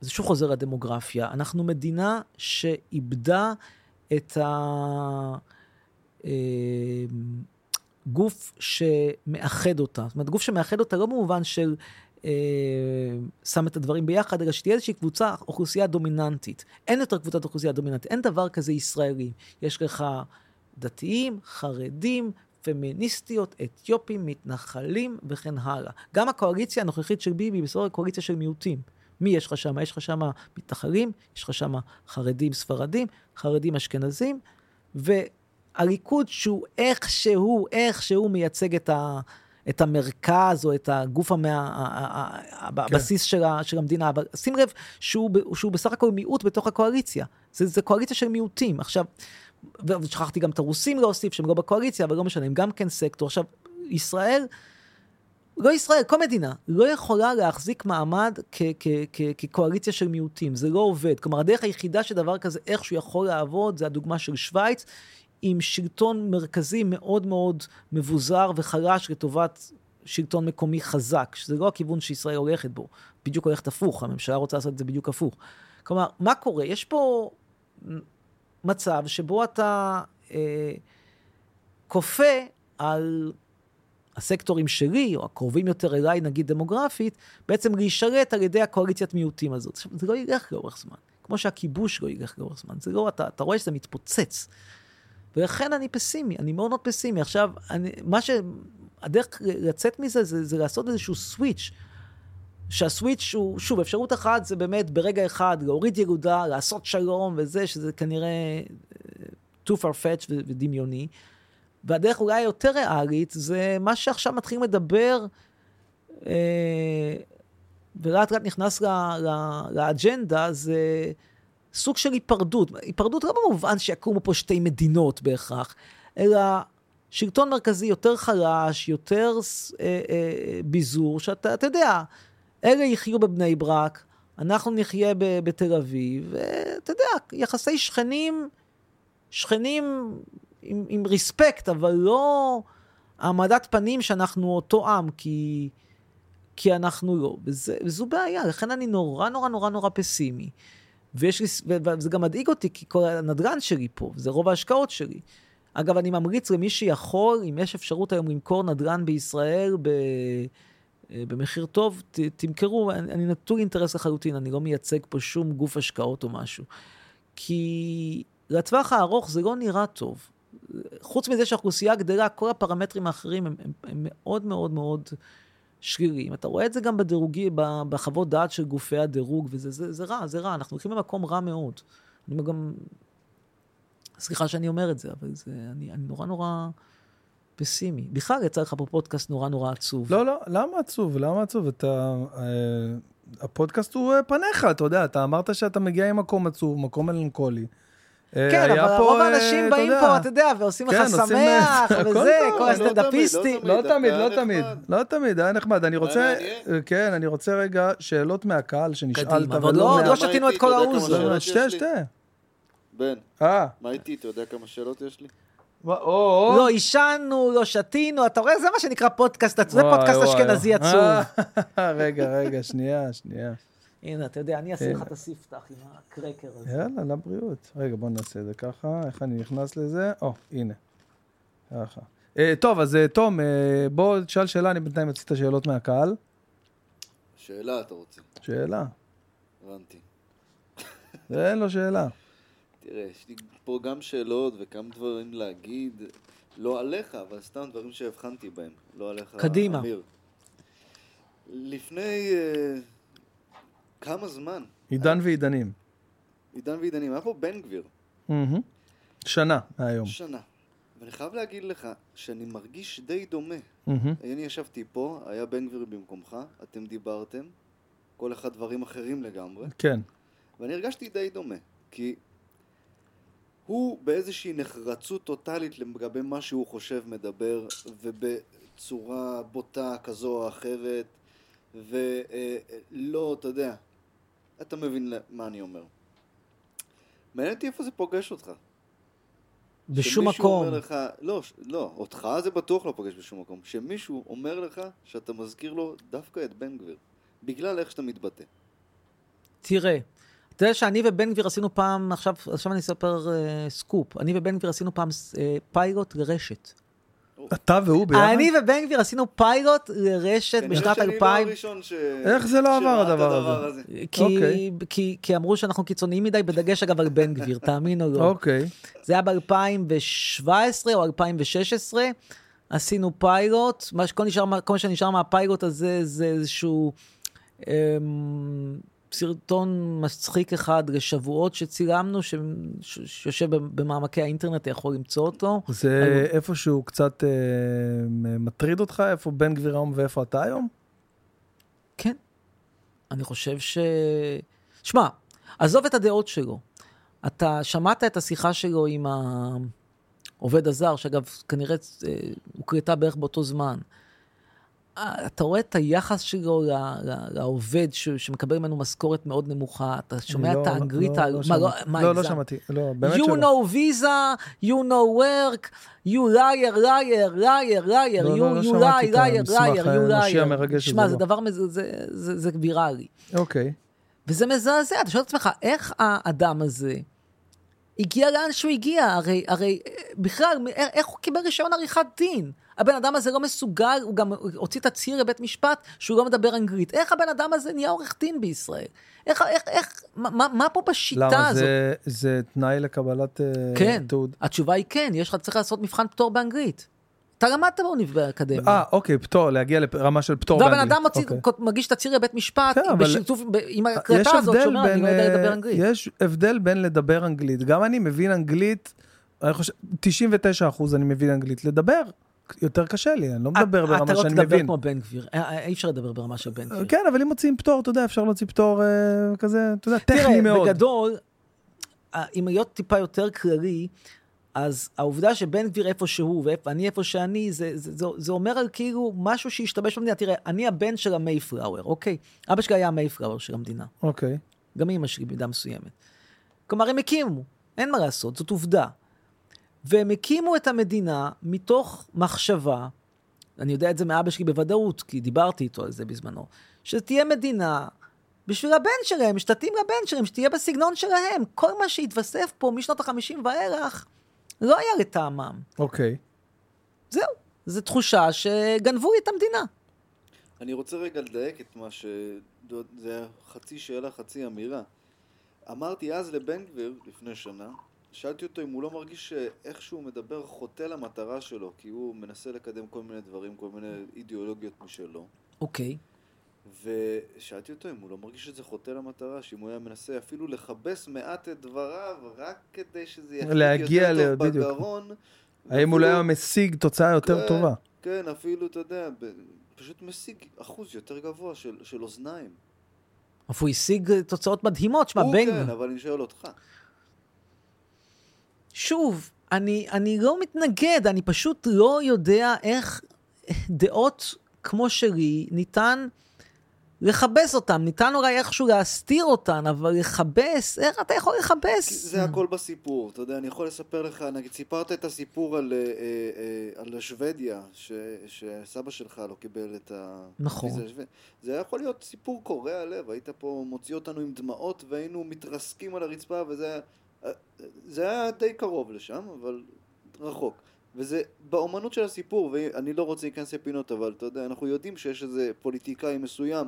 זה שוב חוזר לדמוגרפיה. אנחנו מדינה שאיבדה את הגוף שמאחד אותה. זאת אומרת, גוף שמאחד אותה לא במובן של אה, שם את הדברים ביחד, אלא שתהיה איזושהי קבוצה, אוכלוסייה דומיננטית. אין יותר קבוצת אוכלוסייה דומיננטית, אין דבר כזה ישראלים. יש לך דתיים, חרדים, פמיניסטיות, אתיופים, מתנחלים וכן הלאה. גם הקואליציה הנוכחית של ביבי היא בסופו קואליציה של מיעוטים. מי יש לך שם? יש לך שם מתנחלים, יש לך שם חרדים ספרדים, חרדים אשכנזים, והליכוד שהוא איכשהו, איכשהו מייצג את, ה, את המרכז או את הגוף, המה, ה- הבסיס של, ה, של המדינה. אבל שים לב שהוא, שהוא בסך הכל מיעוט בתוך הקואליציה. זה, זה קואליציה של מיעוטים. עכשיו, ושכחתי גם את הרוסים להוסיף, שהם לא בקואליציה, אבל לא משנה, הם גם כן סקטור. עכשיו, ישראל... לא ישראל, כל מדינה, לא יכולה להחזיק מעמד כקואליציה של מיעוטים, זה לא עובד. כלומר, הדרך היחידה שדבר כזה איכשהו יכול לעבוד, זה הדוגמה של שווייץ, עם שלטון מרכזי מאוד מאוד מבוזר וחלש לטובת שלטון מקומי חזק, שזה לא הכיוון שישראל הולכת בו, בדיוק הולכת הפוך, הממשלה רוצה לעשות את זה בדיוק הפוך. כלומר, מה קורה? יש פה מצב שבו אתה אה, כופה על הסקטורים שלי, או הקרובים יותר אליי, נגיד דמוגרפית, בעצם להישרת על ידי הקואליציית מיעוטים הזאת. עכשיו, זה לא ילך לאורך זמן. כמו שהכיבוש לא ילך לאורך זמן. זה לא, אתה, אתה רואה שזה מתפוצץ. ולכן אני פסימי, אני מאוד מאוד פסימי. עכשיו, אני, מה ש... הדרך לצאת מזה זה, זה לעשות איזשהו סוויץ'. שהסוויץ' הוא, שוב, אפשרות אחת זה באמת ברגע אחד להוריד ילודה, לעשות שלום וזה, שזה כנראה אה, too far fetch ודמיוני. והדרך אולי היותר ריאלית זה מה שעכשיו מתחילים לדבר, אה, ולאט לאט נכנס ל- ל- לאג'נדה, זה סוג של היפרדות. היפרדות לא במובן שיקומו פה שתי מדינות בהכרח, אלא שלטון מרכזי יותר חלש, יותר אה, אה, ביזור, שאתה אתה יודע, אלה יחיו בבני ברק, אנחנו נחיה בתל אביב, ואתה יודע, יחסי שכנים, שכנים עם, עם ריספקט, אבל לא העמדת פנים שאנחנו אותו עם, כי, כי אנחנו לא. וזה, וזו בעיה, לכן אני נורא נורא נורא נורא פסימי. ויש לי, וזה גם מדאיג אותי, כי כל הנדל"ן שלי פה, זה רוב ההשקעות שלי. אגב, אני ממליץ למי שיכול, אם יש אפשרות היום למכור נדל"ן בישראל ב, במחיר טוב, ת, תמכרו, אני, אני נטול אינטרס לחלוטין, אני לא מייצג פה שום גוף השקעות או משהו. כי לטווח הארוך זה לא נראה טוב. חוץ מזה שהאוכלוסייה גדלה, כל הפרמטרים האחרים הם, הם, הם מאוד מאוד מאוד שליליים. אתה רואה את זה גם בדירוגי, בחוות דעת של גופי הדירוג, וזה זה, זה רע, זה רע, אנחנו הולכים למקום רע מאוד. אני גם, סליחה שאני אומר את זה, אבל זה, אני, אני נורא נורא פסימי. בכלל יצא לך פה פודקאסט נורא נורא עצוב. לא, לא, למה עצוב? למה עצוב? אתה... אה, הפודקאסט הוא אה, פניך, אתה יודע, אתה אמרת שאתה מגיע ממקום עצוב, מקום מלנכולי. אה, כן, היה אבל רוב האנשים באים פה, אתה יודע, ועושים לך כן, שמח, וזה, כל לא הסטנדאפיסטים. תמיד, לא תמיד, היה לא תמיד, נחמד. לא תמיד, היה נחמד. אני רוצה. כן, אני רוצה רגע שאלות מהקהל שנשאלת, אבל לא- לא שתינו את כל לא, יש לי? שתה. בן, אה, מה איתי? אתה יודע כמה שאלות יש לי? או, או. לא עישנו, לא שתינו, אתה רואה? זה מה שנקרא פודקאסט, עצוב. זה פודקאסט. אשכנזי עצוב. אה, [laughs] רגע, רגע, שנייה, שנייה. הנה, אתה יודע, אני אעשה לך הנה. את הספתח עם הקרקר הזה. יאללה, לבריאות. רגע, בוא נעשה את זה ככה, איך אני נכנס לזה? או, הנה. ככה. אה, טוב, אז אה, תום, אה, בוא תשאל שאלה, אני בינתיים אוציא את השאלות מהקהל. שאלה אתה רוצה, שאלה. הבנתי. אין לו שאלה. תראה, יש לי פה גם שאלות וכמה דברים להגיד, לא עליך, אבל סתם דברים שהבחנתי בהם, לא עליך, קדימה. אמיר. לפני אה, כמה זמן, עידן ועידנים. עידן ועידנים, היה פה בן גביר, מהמם. שנה מהיום. שנה. ואני חייב להגיד לך שאני מרגיש די דומה. מהמם. אני ישבתי פה, היה בן גביר במקומך, אתם דיברתם, כל אחד דברים אחרים לגמרי, כן. ואני הרגשתי די דומה, כי הוא באיזושהי נחרצות טוטאלית לגבי מה שהוא חושב מדבר, ובצורה בוטה כזו או אחרת, ולא, אתה יודע, אתה מבין מה אני אומר. מעניין אותי איפה זה פוגש אותך. בשום מקום. אומר לך, לא, לא, אותך זה בטוח לא פוגש בשום מקום. שמישהו אומר לך שאתה מזכיר לו דווקא את בן גביר, בגלל איך שאתה מתבטא. תראה, אתה יודע שאני ובן גביר עשינו פעם, עכשיו, עכשיו אני אספר אה, סקופ, אני ובן גביר עשינו פעם אה, פיילוט לרשת. אתה והוא ביחד? אני ובן גביר עשינו פיילוט לרשת בשנת שאני לא 2000, הראשון ש... איך זה לא עבר הדבר הזה? כי, אוקיי. כי, כי אמרו שאנחנו קיצוניים מדי, בדגש אגב על בן גביר, תאמין או לא. אוקיי. זה היה ב-2017 או 2016, עשינו פיילוט, מה שכל, נשאר, מה- כל מה שנשאר מהפיילוט הזה זה איזשהו אמ, סרטון מצחיק אחד לשבועות שצילמנו, ש, ש, שיושב במעמקי האינטרנט, אתה יכול למצוא אותו. זה איפשהו קצת אה, מטריד אותך? איפה בן גביר היום ואיפה אתה היום? כן. אני חושב ש... שמע, עזוב את הדעות שלו. אתה שמעת את השיחה שלו עם העובד הזר, שאגב, כנראה אה, הוקלטה בערך באותו זמן. אה, אתה רואה את היחס שלו לעובד שמקבל ממנו משכורת מאוד נמוכה, אתה שומע לא, את האנגלית, לא, ה- לא שמעתי. לא, לא הגזמת? שמעתי. לא, באמת You שלא. know visa, you know work, you liar, liar, liar, liar, לא, you לא, לא you lie, liar, liar, you האנושי liar. שמע, זה לא. דבר, זה- זה זה ויראלי. אוקיי. וזה מזעזע, אתה שואל את עצמך, איך האדם הזה הגיע לאן שהוא הגיע? הרי, הרי אה, בכלל, איך הוא קיבל רישיון עריכת דין? הבן אדם הזה לא מסוגל, הוא גם הוציא תצהיר לבית משפט שהוא לא מדבר אנגלית. איך הבן אדם הזה נהיה עורך דין בישראל? איך, איך, איך, מה, מה- פה בשיטה למה הזאת? זה, זה תנאי לקבלת אה, כן, תעוד? התשובה היא כן, יש לך, צריך לעשות מבחן פטור באנגלית. אתה למדת באקדמיה. אה, אוקיי, פטור, להגיע לרמה של פטור והבן באנגלית. אדם מוציא, אוקיי. מגיש תצהיר לבית משפט, כן, אבל- בשיתוף, ב- עם יש ההקלטה הזאת, שאומר, אני בין, לא יודע לדבר אה, אנגלית. יש הבדל בין לדבר אנגלית, גם אני מבין אנגלית, אני חושב, 99 אחוז אני מבין אנגלית, לדבר יותר קשה לי, אני לא מדבר ברמה אתה לא שאני תדבר מבין. כמו בן גביר, אה, אה, אי אפשר לדבר ברמה של בן גביר. כן, אבל אם מוציאים פטור, אתה יודע, אפשר להוציא פטור אה, כזה, אתה יודע, טכני תראה, מאוד. בגדול, אה, אם להיות טיפה יותר כללי, אז העובדה שבן גביר איפה שהוא ואני איפה שאני, זה, זה, זה, זה אומר על כאילו משהו שהשתבש במדינה. תראה, אני הבן של המייפלאואר, אוקיי? אבא שלי היה המייפלאואר של המדינה. אוקיי. גם אמא שלי במידה מסוימת. כלומר, הם הקימו, אין מה לעשות, זאת עובדה. והם הקימו את המדינה מתוך מחשבה, אני יודע את זה מאבא שלי בוודאות, כי דיברתי איתו על זה בזמנו, שתהיה מדינה בשביל הבן שלהם, שתתאים לבן שלהם, שתהיה בסגנון שלהם. כל מה שהתווסף פה משנות החמישים ואילך, לא היה לטעמם. אוקיי. זהו, זו תחושה שגנבו לי את המדינה. אני רוצה רגע לדייק את מה ש... זה חצי שאלה, חצי אמירה. אמרתי אז לבן גביר, לפני שנה, שאלתי אותו אם הוא לא מרגיש שאיך שהוא מדבר חוטא למטרה שלו, כי הוא מנסה לקדם כל מיני דברים, כל מיני אידיאולוגיות משלו. אוקיי. ושאלתי אותו אם הוא לא מרגיש שזה חוטא למטרה, שאם הוא היה מנסה אפילו לכבס מעט את דבריו, רק כדי שזה להגיע יותר ל- טוב בדיוק. בגרון, האם הוא לא היה משיג תוצאה יותר כן, טובה? כן, אפילו, אתה יודע, פשוט משיג אחוז יותר גבוה של, של אוזניים. אבל הוא השיג תוצאות מדהימות, שמע, הוא בין... כן, אבל אני שואל אותך. שוב, אני, אני לא מתנגד, אני פשוט לא יודע איך דעות כמו שלי ניתן לכבס אותן. ניתן אולי איכשהו להסתיר אותן, אבל לכבס, איך אתה יכול לכבס? זה הכל בסיפור, אתה יודע, אני יכול לספר לך, נגיד, סיפרת את הסיפור על, אה, אה, אה, על שוודיה, ש, שסבא שלך לא קיבל את ה... נכון. זה היה יכול להיות סיפור קורע לב, היית פה מוציא אותנו עם דמעות והיינו מתרסקים על הרצפה, וזה היה, זה היה די קרוב לשם, אבל רחוק. וזה באומנות של הסיפור, ואני לא רוצה להיכנס לפינות, אבל אתה יודע, אנחנו יודעים שיש איזה פוליטיקאי מסוים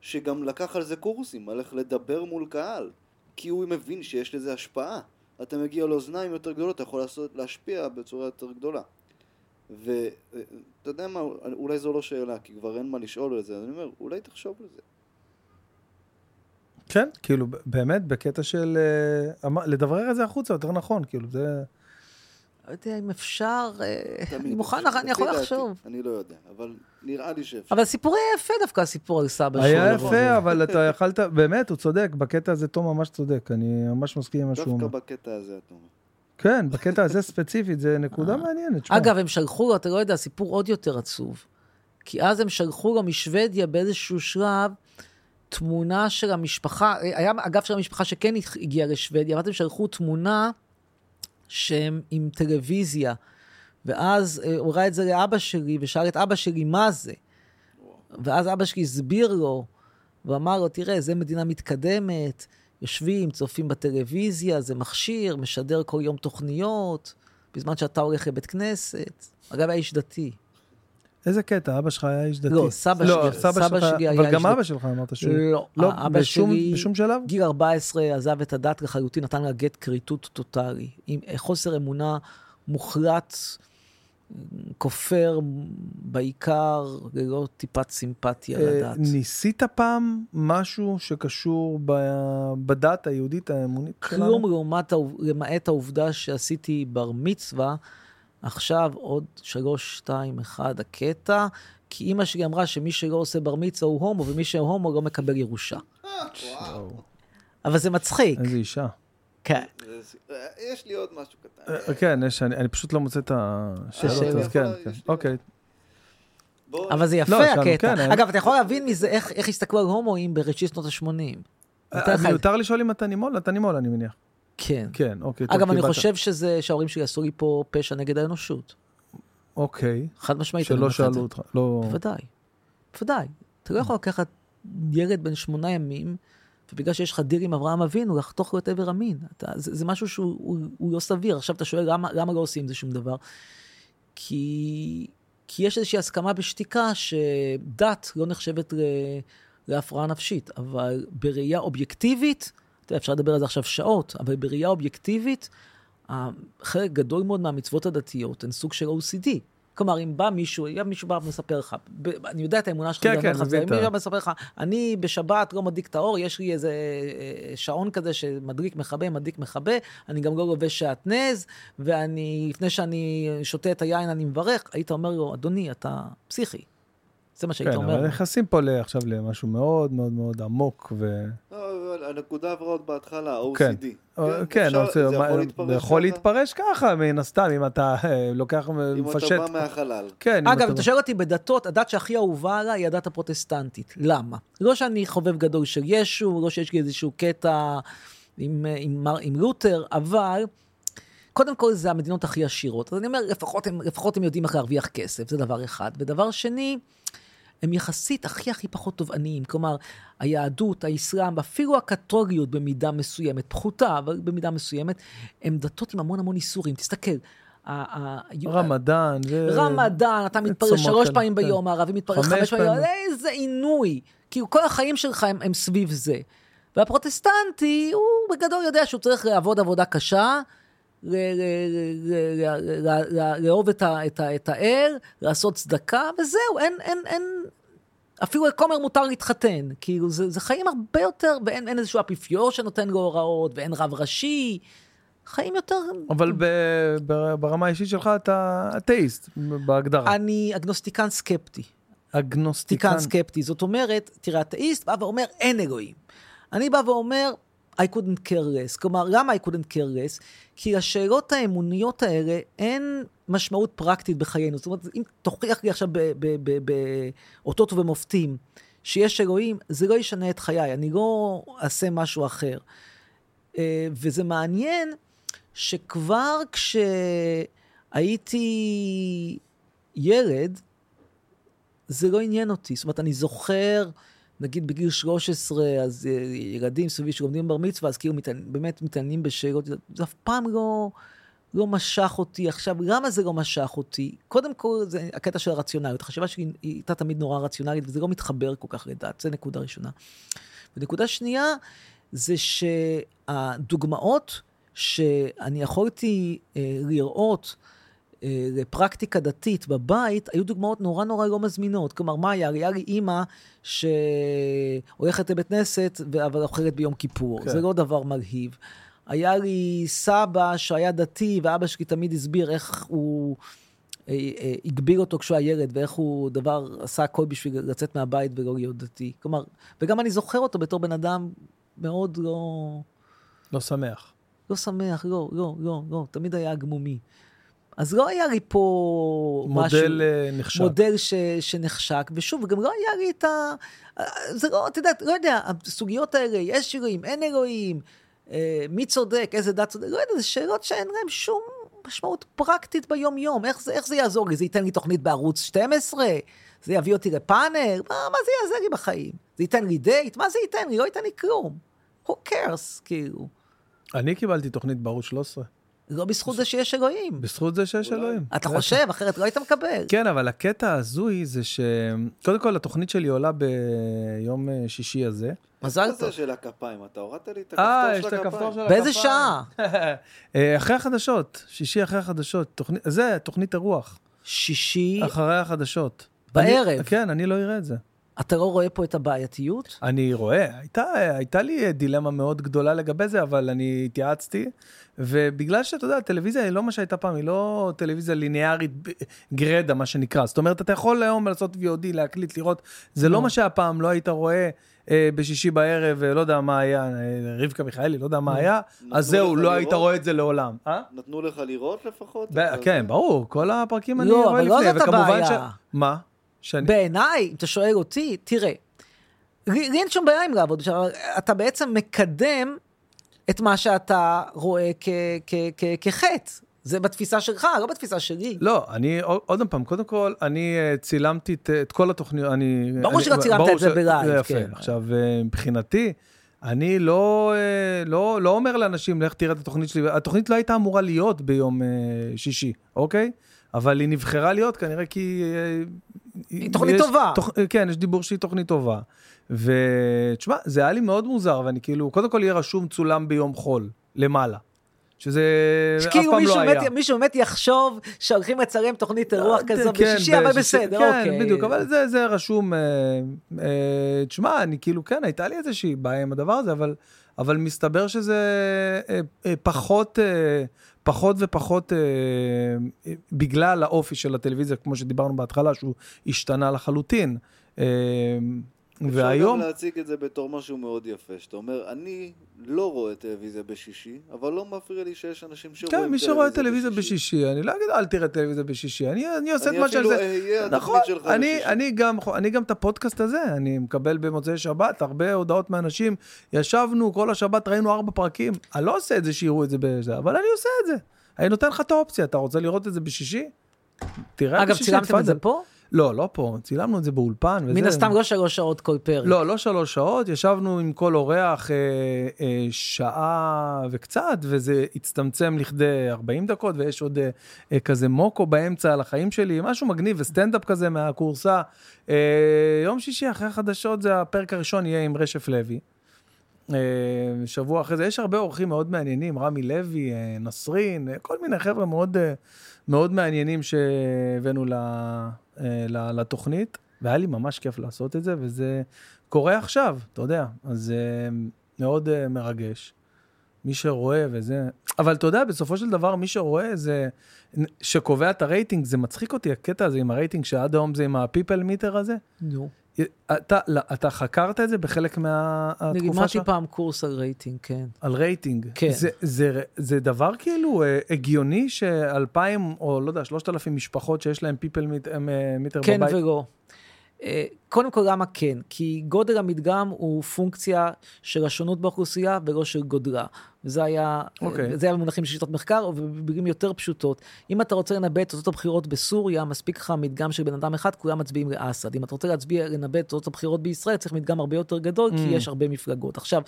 שגם לקח על זה קורסים, על איך לדבר מול קהל, כי הוא מבין שיש לזה השפעה. אתה מגיע לאוזניים יותר גדולות, אתה יכול לעשות, להשפיע בצורה יותר גדולה. ואתה יודע מה, אולי זו לא שאלה, כי כבר אין מה לשאול על זה, אז אני אומר, אולי תחשוב על זה. כן, כאילו, באמת, בקטע של... אה, אמר- לדברר את זה החוצה, יותר נכון, כאילו, זה... לא יודע אם אפשר, אה, אני מוכן. אני יכול לחשוב. אני לא יודע, אבל נראה לי שאפשר. אבל הסיפור היה יפה דווקא, הסיפור על סבא שלו. היה. יפה, אבל אתה יכלת, באמת, הוא צודק, בקטע הזה תום ממש צודק, אני ממש מסכים עם מה שהוא דווקא אומר. בקטע הזה, אתה אומר. כן, בקטע הזה ספציפית, זה נקודה מעניינת. שמע. אגב, הם שלחו אתה לא יודע, סיפור עוד יותר עצוב. כי אז הם שלחו לו משוודיה באיזשהו שלב תמונה של המשפחה, היה אגב של המשפחה שכן הגיעה לשוודיה, הם שלחו תמונה שהם עם טלוויזיה. ואז אה, הוא ראה את זה לאבא שלי, ושאל את אבא שלי מה זה. ואז אבא שלי הסביר לו, ואמר לו, תראה, זה מדינה מתקדמת, יושבים, צופים בטלוויזיה, זה מכשיר, משדר כל יום תוכניות, בזמן שאתה הולך לבית כנסת. אגב, היה איש דתי. איזה קטע, אבא שלך היה איש דתי. לא, סבא לא, שלי- סבא סבא שלך, שלי היה אבל איש גם דתי. אבא שלך אמרת שהוא... לא, לא, אבא בשום- שלי- בשום שלב? גיל 14 עזב את הדת לחלוטין, נתן לה גט כריתות טוטאלי, עם חוסר אמונה מוחלט, כופר בעיקר, ללא טיפת סימפתיה אה, לדת. ניסית פעם משהו שקשור ב- בדת היהודית האמונית שלנו? כלום לעומת, למעט העובדה שעשיתי בר מצווה, עכשיו עוד שלוש, שתיים, אחד, הקטע, כי אימא שלי אמרה שמי שלא עושה בר מצווה הוא הומו, ומי שהומו לא מקבל ירושה. אבל זה מצחיק. איזה אישה. כן. אה, יש לי עוד משהו קטן. אה, כן, יש, אני אני פשוט לא מוצא את השאלות. אז כן, כן, אוקיי. אבל זה יפה לא, שאלנו, הקטע. כן, אגב, אתה יכול להבין מזה איך איך הסתכלו על הומואים בראשית שנות ה-80. אה, מיותר לשאול אם אתה נימול? אתה נימול, אני מניח. כן. כן, אוקיי. אגב, אני. חושב שזה, שההורים שלי עשו לי פה פשע נגד האנושות. אוקיי, חד משמעית. שלא. שאלו אותך. לא... בוודאי. בוודאי. אתה לא יכול לקחת ילד בן שמונה ימים, ובגלל שיש לך דיל עם אברהם אבינו, לחתוך לו את איבר המין. אתה, זה, זה משהו שהוא הוא, הוא לא סביר. עכשיו אתה שואל למה, למה לא עושים זה שום דבר? כי, כי יש איזושהי הסכמה בשתיקה שדת לא נחשבת ל, להפרעה נפשית, אבל בראייה אובייקטיבית, אתה יודע, אפשר לדבר על זה עכשיו שעות, אבל בראייה אובייקטיבית, חלק גדול מאוד מהמצוות הדתיות הן סוג של OCD. כלומר, אם בא מישהו, אם מישהו בא ומספר לך, ב- אני יודע את האמונה שלך, כן, כן, לך אם מישהו בא ומספר לך, אני בשבת לא מדליק את האור, יש לי איזה אה, שעון כזה שמדליק מכבה, מדליק מכבה, אני גם לא לובש שעטנז, ואני, לפני שאני שותה את היין אני מברך, היית אומר לו, אדוני, אתה פסיכי. זה מה שהיית כן, אומר. אבל נכנסים פה עכשיו למשהו מאוד מאוד מאוד עמוק, ו... לא, הנקודה עברה עוד בהתחלה, כן. OCD. כן, אפשר- זה זה יכול להתפרש זה יכול ככה? להתפרש ככה, מן הסתם, אם אתה אה, לוקח אם ומפשט. אתה בא מהחלל. כן, אם אגב, אתה- אם אתה שואל אותי בדתות, הדת שהכי אהובה עליי היא הדת הפרוטסטנטית. למה? לא שאני חובב גדול של ישו, לא שיש לי איזשהו קטע עם, עם, לותר, אבל קודם כל זה המדינות הכי עשירות. אז אני אומר, לפחות הם, לפחות הם יודעים איך להרוויח כסף, זה דבר אחד. ודבר שני, הם יחסית הכי הכי פחות תובעניים. כלומר, היהדות, האסלאם, ואפילו הקתוליות במידה מסוימת, פחותה, אבל במידה מסוימת, הם דתות עם המון המון איסורים. תסתכל. רמדאן. רמדאן, אתה צומות שלוש פעמים כן. ביום, הערבי מתפלל חמש פעמים ביום. איזה עינוי. כאילו כל החיים שלך הם, הם סביב זה. והפרוטסטנטי, הוא בגדול יודע שהוא צריך לעבוד עבודה קשה, לאהוב את האל, לעשות צדקה, וזהו, אין, אין, אין, אפילו לכומר מותר להתחתן. כאילו, זה, זה חיים הרבה יותר, ואין אין איזשהו אפיפיור שנותן לו הוראות, ואין רב ראשי. חיים יותר... אבל ב, ב, ברמה האישית שלך אתה אתאיסט, בהגדרה. אני אגנוסטיקן סקפטי. אגנוסטיקן סקפטי. זאת אומרת, תראה, אתאיסט בא ואומר, אין אלוהים. אני בא ואומר, I couldn't care less. כלומר, למה I couldn't care less? כי לשאלות האמוניות האלה אין משמעות פרקטית בחיינו. זאת אומרת, אם תוכיח לי עכשיו באותות ובמופתים שיש אלוהים, זה לא ישנה את חיי, אני לא אעשה משהו אחר. אה, וזה מעניין שכבר כשהייתי ילד, זה לא עניין אותי. זאת אומרת, אני זוכר, נגיד בגיל 13, אז אה, ילדים סביבי שלומדים בר מצווה, אז כאילו מתעני, באמת מתעניינים בשאלות, זה אף פעם לא, לא משך אותי. עכשיו, למה זה לא משך אותי? קודם כל, זה הקטע של הרציונליות. החשיבה שלי הייתה תמיד נורא רציונלית, וזה לא מתחבר כל כך לדעת, זה נקודה ראשונה. ונקודה שנייה, זה שהדוגמאות שאני יכולתי אה, לראות אה, לפרקטיקה דתית בבית, היו דוגמאות נורא נורא לא מזמינות. כלומר, מה היה? היה לי אימא שהולכת לבית כנסת, אבל אוכלת ביום כיפור. כן. כן. זה לא דבר מלהיב. היה לי סבא שהיה דתי, ואבא שלי תמיד הסביר איך הוא אה, אה, הגביל אותו כשהוא היה ילד, ואיך הוא דבר, עשה הכל בשביל לצאת מהבית ולא להיות דתי. כלומר, וגם אני זוכר אותו בתור בן אדם מאוד לא... לא שמח. לא שמח, לא, לא, לא, לא, תמיד היה גמומי. אז לא היה לי פה משהו, מודל אה, נחשב. מודל ש, שנחשק, ושוב, גם לא היה לי את ה... זה לא, אתה יודע, לא יודע, הסוגיות האלה, יש אלוהים, אין אלוהים, אה, מי צודק, איזה דת צודק, לא יודע, זה שאלות שאין להן שום משמעות פרקטית ביום-יום. איך זה, איך זה יעזור לי? זה ייתן לי תוכנית בערוץ 12? זה יביא אותי לפאנל? מה, מה זה יעזור לי בחיים? זה ייתן לי דייט? מה זה ייתן לי? לא ייתן לי כלום. who cares, כאילו. אני קיבלתי תוכנית בערוץ 13. לא בזכות זה שיש אלוהים. בזכות זה שיש. אלוהים. אתה. חושב, אחרת לא היית מקבל. כן, אבל הקטע ההזוי זה ש... קודם כל, התוכנית שלי עולה ביום אה, שישי הזה. מזל מה טוב. זה של הכפיים? אתה הורדת לי את אה, הכפתור יש של את הכפתור הכפיים. של באיזה הכפיים. שעה? [laughs] אה, אחרי החדשות, שישי אחרי החדשות. זה תוכנית אירוח. שישי, אחרי החדשות. בערב. כן, אני לא אראה את זה. אתה לא רואה פה את הבעייתיות? אני רואה, הייתה, הייתה לי דילמה מאוד גדולה לגבי זה, אבל אני התייעצתי, ובגלל שאתה יודע, הטלוויזיה היא לא מה שהייתה פעם, היא לא טלוויזיה ליניארית גרדה, מה שנקרא. זאת אומרת, אתה יכול היום לעשות VOD, להקליט, לראות, זה לא נו. מה שהיה פעם, לא היית רואה אה, בשישי בערב, אה, לא יודע מה היה, אה, רבקה מיכאלי, לא יודע מה היה, אז זהו, לא היית לראות? רואה את זה לעולם. אה? נתנו לך לראות לפחות? כן, ברור, כל הפרקים אני לא, רואה אבל לא לפני, זאת וכמובן הבעיה. מה? שאני... בעיניי, אם אתה שואל אותי, תראה, לי לי אין שום בעיה עם לעבוד, אתה בעצם מקדם את מה שאתה רואה כחטא. זה בתפיסה שלך, לא בתפיסה שלי. לא, אני, עוד פעם, קודם כל, אני אה, צילמתי את, את כל התוכניות, אני... ברור שלא צילמת את זה בלייב, זה יפה. כן. עכשיו, אה, מבחינתי, אני לא, אה, לא, לא אומר לאנשים, לך תראה את התוכנית שלי, התוכנית לא הייתה אמורה להיות ביום שישי, אוקיי? אבל היא נבחרה להיות כנראה כי... אה, היא תוכנית יש- טובה. תוכ, כן, יש דיבור שהיא תוכנית טובה. ותשמע, זה היה לי מאוד מוזר, ואני כאילו, קודם כל יהיה רשום צולם ביום חול, למעלה. שזה אף שכאילו פעם לא היה. מישהו באמת יחשוב שהולכים לצלם תוכנית אירוח כזו כן, בשישי, אבל בסדר, כן, אוקיי. בדיוק, אבל זה, זה רשום, אה, אה, תשמע, אני כאילו, כן, הייתה לי איזושהי בעיה עם הדבר הזה, אבל, אבל מסתבר שזה אה, אה, פחות, אה, פחות ופחות, אה, אה, בגלל האופי של הטלוויזיה, כמו שדיברנו בהתחלה, שהוא השתנה לחלוטין. אה, והיום, אפשר גם להציג את זה בתור משהו מאוד יפה, שאתה אומר, אני לא רואה טלוויזיה בשישי, אבל לא מפריע לי שיש אנשים שרואים כן, מי שרואה טלוויזיה בשישי, אני לא אגיד, אל תראה טלוויזיה בשישי, אני, אני עושה את אני מה שעל אפילו זה. אהיה נכון, התוכנית שלך אני, בשישי. אני, גם, אני גם את הפודקאסט הזה, אני מקבל במוצאי שבת הרבה הודעות מאנשים, ישבנו כל השבת, ראינו ארבע פרקים, אני לא עושה את זה שיראו את זה בזה, אבל אני עושה את זה. אני נותן לך את האופציה, אתה רוצה לראות את זה בשישי? תראה אגב, בשישי, צילמתם את זה. פה? לא, לא פה, צילמנו את זה באולפן. מן. הסתם לא שלוש שעות כל פרק. לא, לא שלוש שעות, ישבנו עם כל אורח אה, אה, שעה וקצת, וזה הצטמצם לכדי 40 דקות, ויש עוד אה, אה, כזה מוקו באמצע על החיים שלי, משהו מגניב, וסטנדאפ כזה מהכורסה. אה, יום שישי אחרי החדשות, זה הפרק הראשון יהיה עם רשף לוי. אה, שבוע אחרי זה, יש הרבה אורחים מאוד מעניינים, רמי לוי, אה, נסרין, אה, כל מיני חבר'ה מאוד, מאוד מעניינים שהבאנו לתוכנית, והיה לי ממש כיף לעשות את זה, וזה קורה עכשיו, אתה יודע, אז אה, מאוד אה, מרגש. מי שרואה וזה... אבל אתה יודע, בסופו של דבר, מי שרואה זה... שקובע את הרייטינג, זה מצחיק אותי, הקטע הזה עם הרייטינג, שעד היום זה עם ה people meter הזה. נו. אתה, לא, אתה חקרת את זה בחלק מהתקופה שלך? לימדתי פעם קורס על רייטינג, כן. על רייטינג. כן. זה, זה, זה דבר כאילו אה, הגיוני שאלפיים, או לא יודע, שלושת אלפים משפחות שיש להם people מיט, אה, meter כן בבית? כן ולא. אה, קודם כל, למה כן? כי גודל המדגם הוא פונקציה של השונות באוכלוסייה ולא של גודלה. וזה היה, אוקיי. okay. זה היה במונחים של שיטות מחקר, ובמילים יותר פשוטות. אם אתה רוצה לנבא את תוצאות הבחירות בסוריה, מספיק לך מדגם של בן אדם אחד, כולם מצביעים לאסד. אם אתה רוצה להצביע, לנבא את תוצאות הבחירות בישראל, צריך מדגם הרבה יותר גדול, mm. כי יש הרבה מפלגות. עכשיו,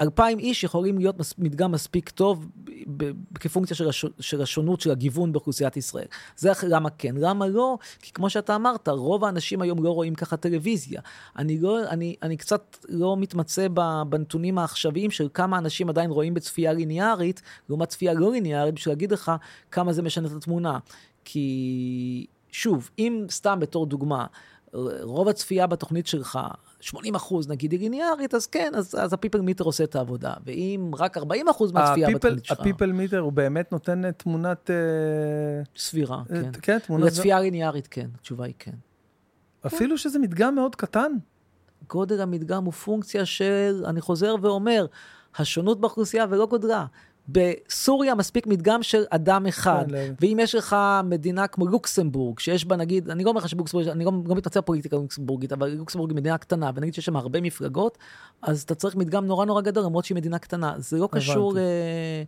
אלפיים איש יכולים להיות מס, מדגם מספיק טוב ב, כפונקציה של, הש, של השונות, של הגיוון באוכלוסיית ישראל. זה למה כן. למה לא? כי כמו שאתה אמרת, רוב האנשים היום לא רואים ככה טלוויזיה. אני, לא, אני, אני קצת לא מתמצא בנתונים העכשוויים של כמה אנשים עדיין רואים בצפייה ליניארית, לעומת צפייה לא ליניארית, בשביל להגיד לך כמה זה משנה את התמונה. כי, שוב, אם סתם בתור דוגמה, רוב הצפייה בתוכנית שלך 80 אחוז נגיד היא ליניארית, אז כן, אז, אז הפיפל מיטר עושה את העבודה. ואם רק 40 אחוז מהצפייה בתוכנית שלך... הפיפל מיטר הוא באמת נותן תמונת... אה, סבירה, אה, כן. כן, תמונת... לצפייה ליניארית, כן, התשובה היא כן. אפילו שזה מדגם מאוד קטן. גודל המדגם הוא פונקציה של, אני חוזר ואומר, השונות באוכלוסייה ולא גודלה. בסוריה מספיק מדגם של אדם אחד, כן, ואם יש לך מדינה כמו לוקסמבורג, שיש בה נגיד, אני לא אומר לך שלוקסמבורג, אני לא, לא מתמצא פוליטיקה לוקסמבורגית, אבל לוקסמבורג היא מדינה קטנה, ונגיד שיש שם הרבה מפלגות, אז אתה צריך מדגם נורא נורא גדול, למרות שהיא מדינה קטנה. זה לא קשור... אה,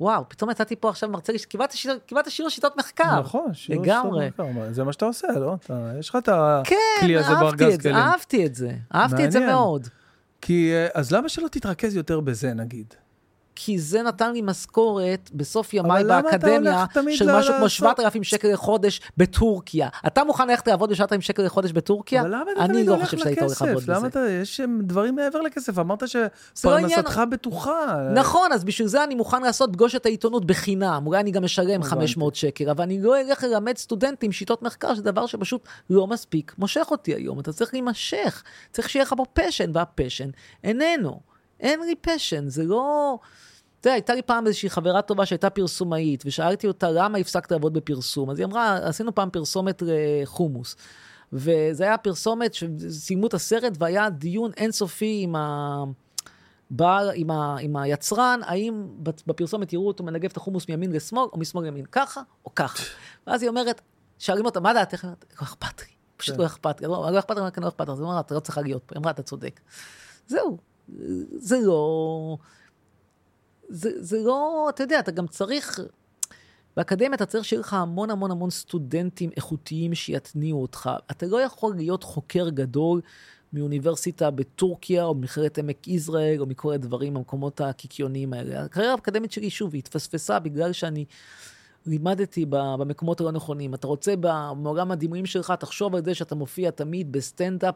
וואו, פתאום יצאתי פה עכשיו מרצה, שיעור, קיבלתי שיעור שיטות מחקר. נכון, שיעור לגמרי. שיטות מחקר. זה מה שאתה עושה, לא? אתה, יש לך את כן, הכלי הזה בארגז כלים. אהבתי את זה, אהבתי את זה. מאוד. כי, אה, אז למה שלא תתרכז יותר בזה, נגיד? כי זה נתן לי משכורת בסוף ימיי באקדמיה של משהו כמו לעשות- 7,000 שקל לחודש בטורקיה. אתה מוכן ללכת לעבוד ב-7,000 שקל לחודש בטורקיה? אבל למה אתה אני תמיד לא הולך חושב שהיית הולך לעבוד לכסף? למה. אתה, יש דברים מעבר לכסף, אמרת לא שפרנסתך בטוחה. נכון, אז בשביל זה אני מוכן לעשות פגוש את העיתונות בחינם. אולי אני גם אשלם הבנתי. 500 שקל, אבל אני לא אלך ללמד סטודנטים שיטות מחקר, שזה דבר שפשוט לא מספיק מושך אותי היום. אתה צריך להימשך, צריך שיהיה לך פה פשן, והפשן איננו. אין לי פשן, זה לא... אתה יודע, הייתה לי פעם איזושהי חברה טובה שהייתה פרסומאית, ושאלתי אותה למה הפסקת לעבוד בפרסום. אז היא אמרה, עשינו פעם פרסומת לחומוס. וזה היה פרסומת שסיימו את הסרט והיה דיון אינסופי עם ה... בעל, עם, ה, עם היצרן, האם בפרסומת יראו אותו מנגב את החומוס מימין לשמאל, או משמאל לימין, ככה או ככה. [laughs] ואז היא אומרת, שואלים אותה, מה דעתך? לא אכפת לי, פשוט כן. לא אכפת לי. לא, לא אכפת לי, לא אכפת לי. אז היא אומרת, אתה לא צריכה להיות פה. היא אמרה, אתה צודק. זהו, זה לא... זה, זה לא, אתה יודע, אתה גם צריך... באקדמיה אתה צריך שיהיה לך המון המון המון סטודנטים איכותיים שיתניעו אותך. אתה לא יכול להיות חוקר גדול מאוניברסיטה בטורקיה, או ממכללת עמק יזרעאל, או מכל הדברים, המקומות הקיקיוניים האלה. הקריירה האקדמית שלי, שוב, היא התפספסה בגלל שאני לימדתי במקומות הלא נכונים. אתה רוצה מעולם הדימויים שלך, תחשוב על זה שאתה מופיע תמיד בסטנדאפ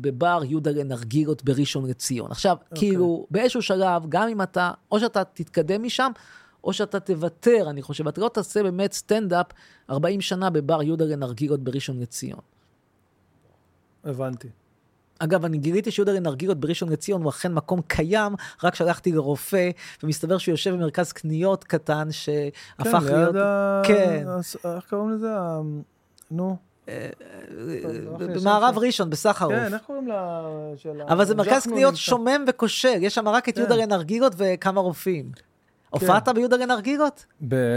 בבר יהודה לנרגילות בראשון לציון. עכשיו, okay. כאילו, באיזשהו שלב, גם אם אתה, או שאתה תתקדם משם, או שאתה תוותר, אני חושב, אתה לא תעשה באמת סטנדאפ 40 שנה בבר יהודה לנרגילות בראשון לציון. הבנתי. אגב, אני גיליתי שיהודה לנרגילות בראשון לציון הוא אכן מקום קיים, רק שלחתי לרופא, ומסתבר שהוא יושב במרכז קניות קטן שהפך כן, להיות... ליד ה... כן. הס- איך קוראים לזה? ה- נו. במערב ראשון, בסחרוף. כן, איך קוראים לה... של ה- אבל זה מרכז ג'חנון קניות. שומם וכושל, יש שם רק את כן. יהודה לנרגילות וכמה רופאים. הופעת ביהודה לנרגילות?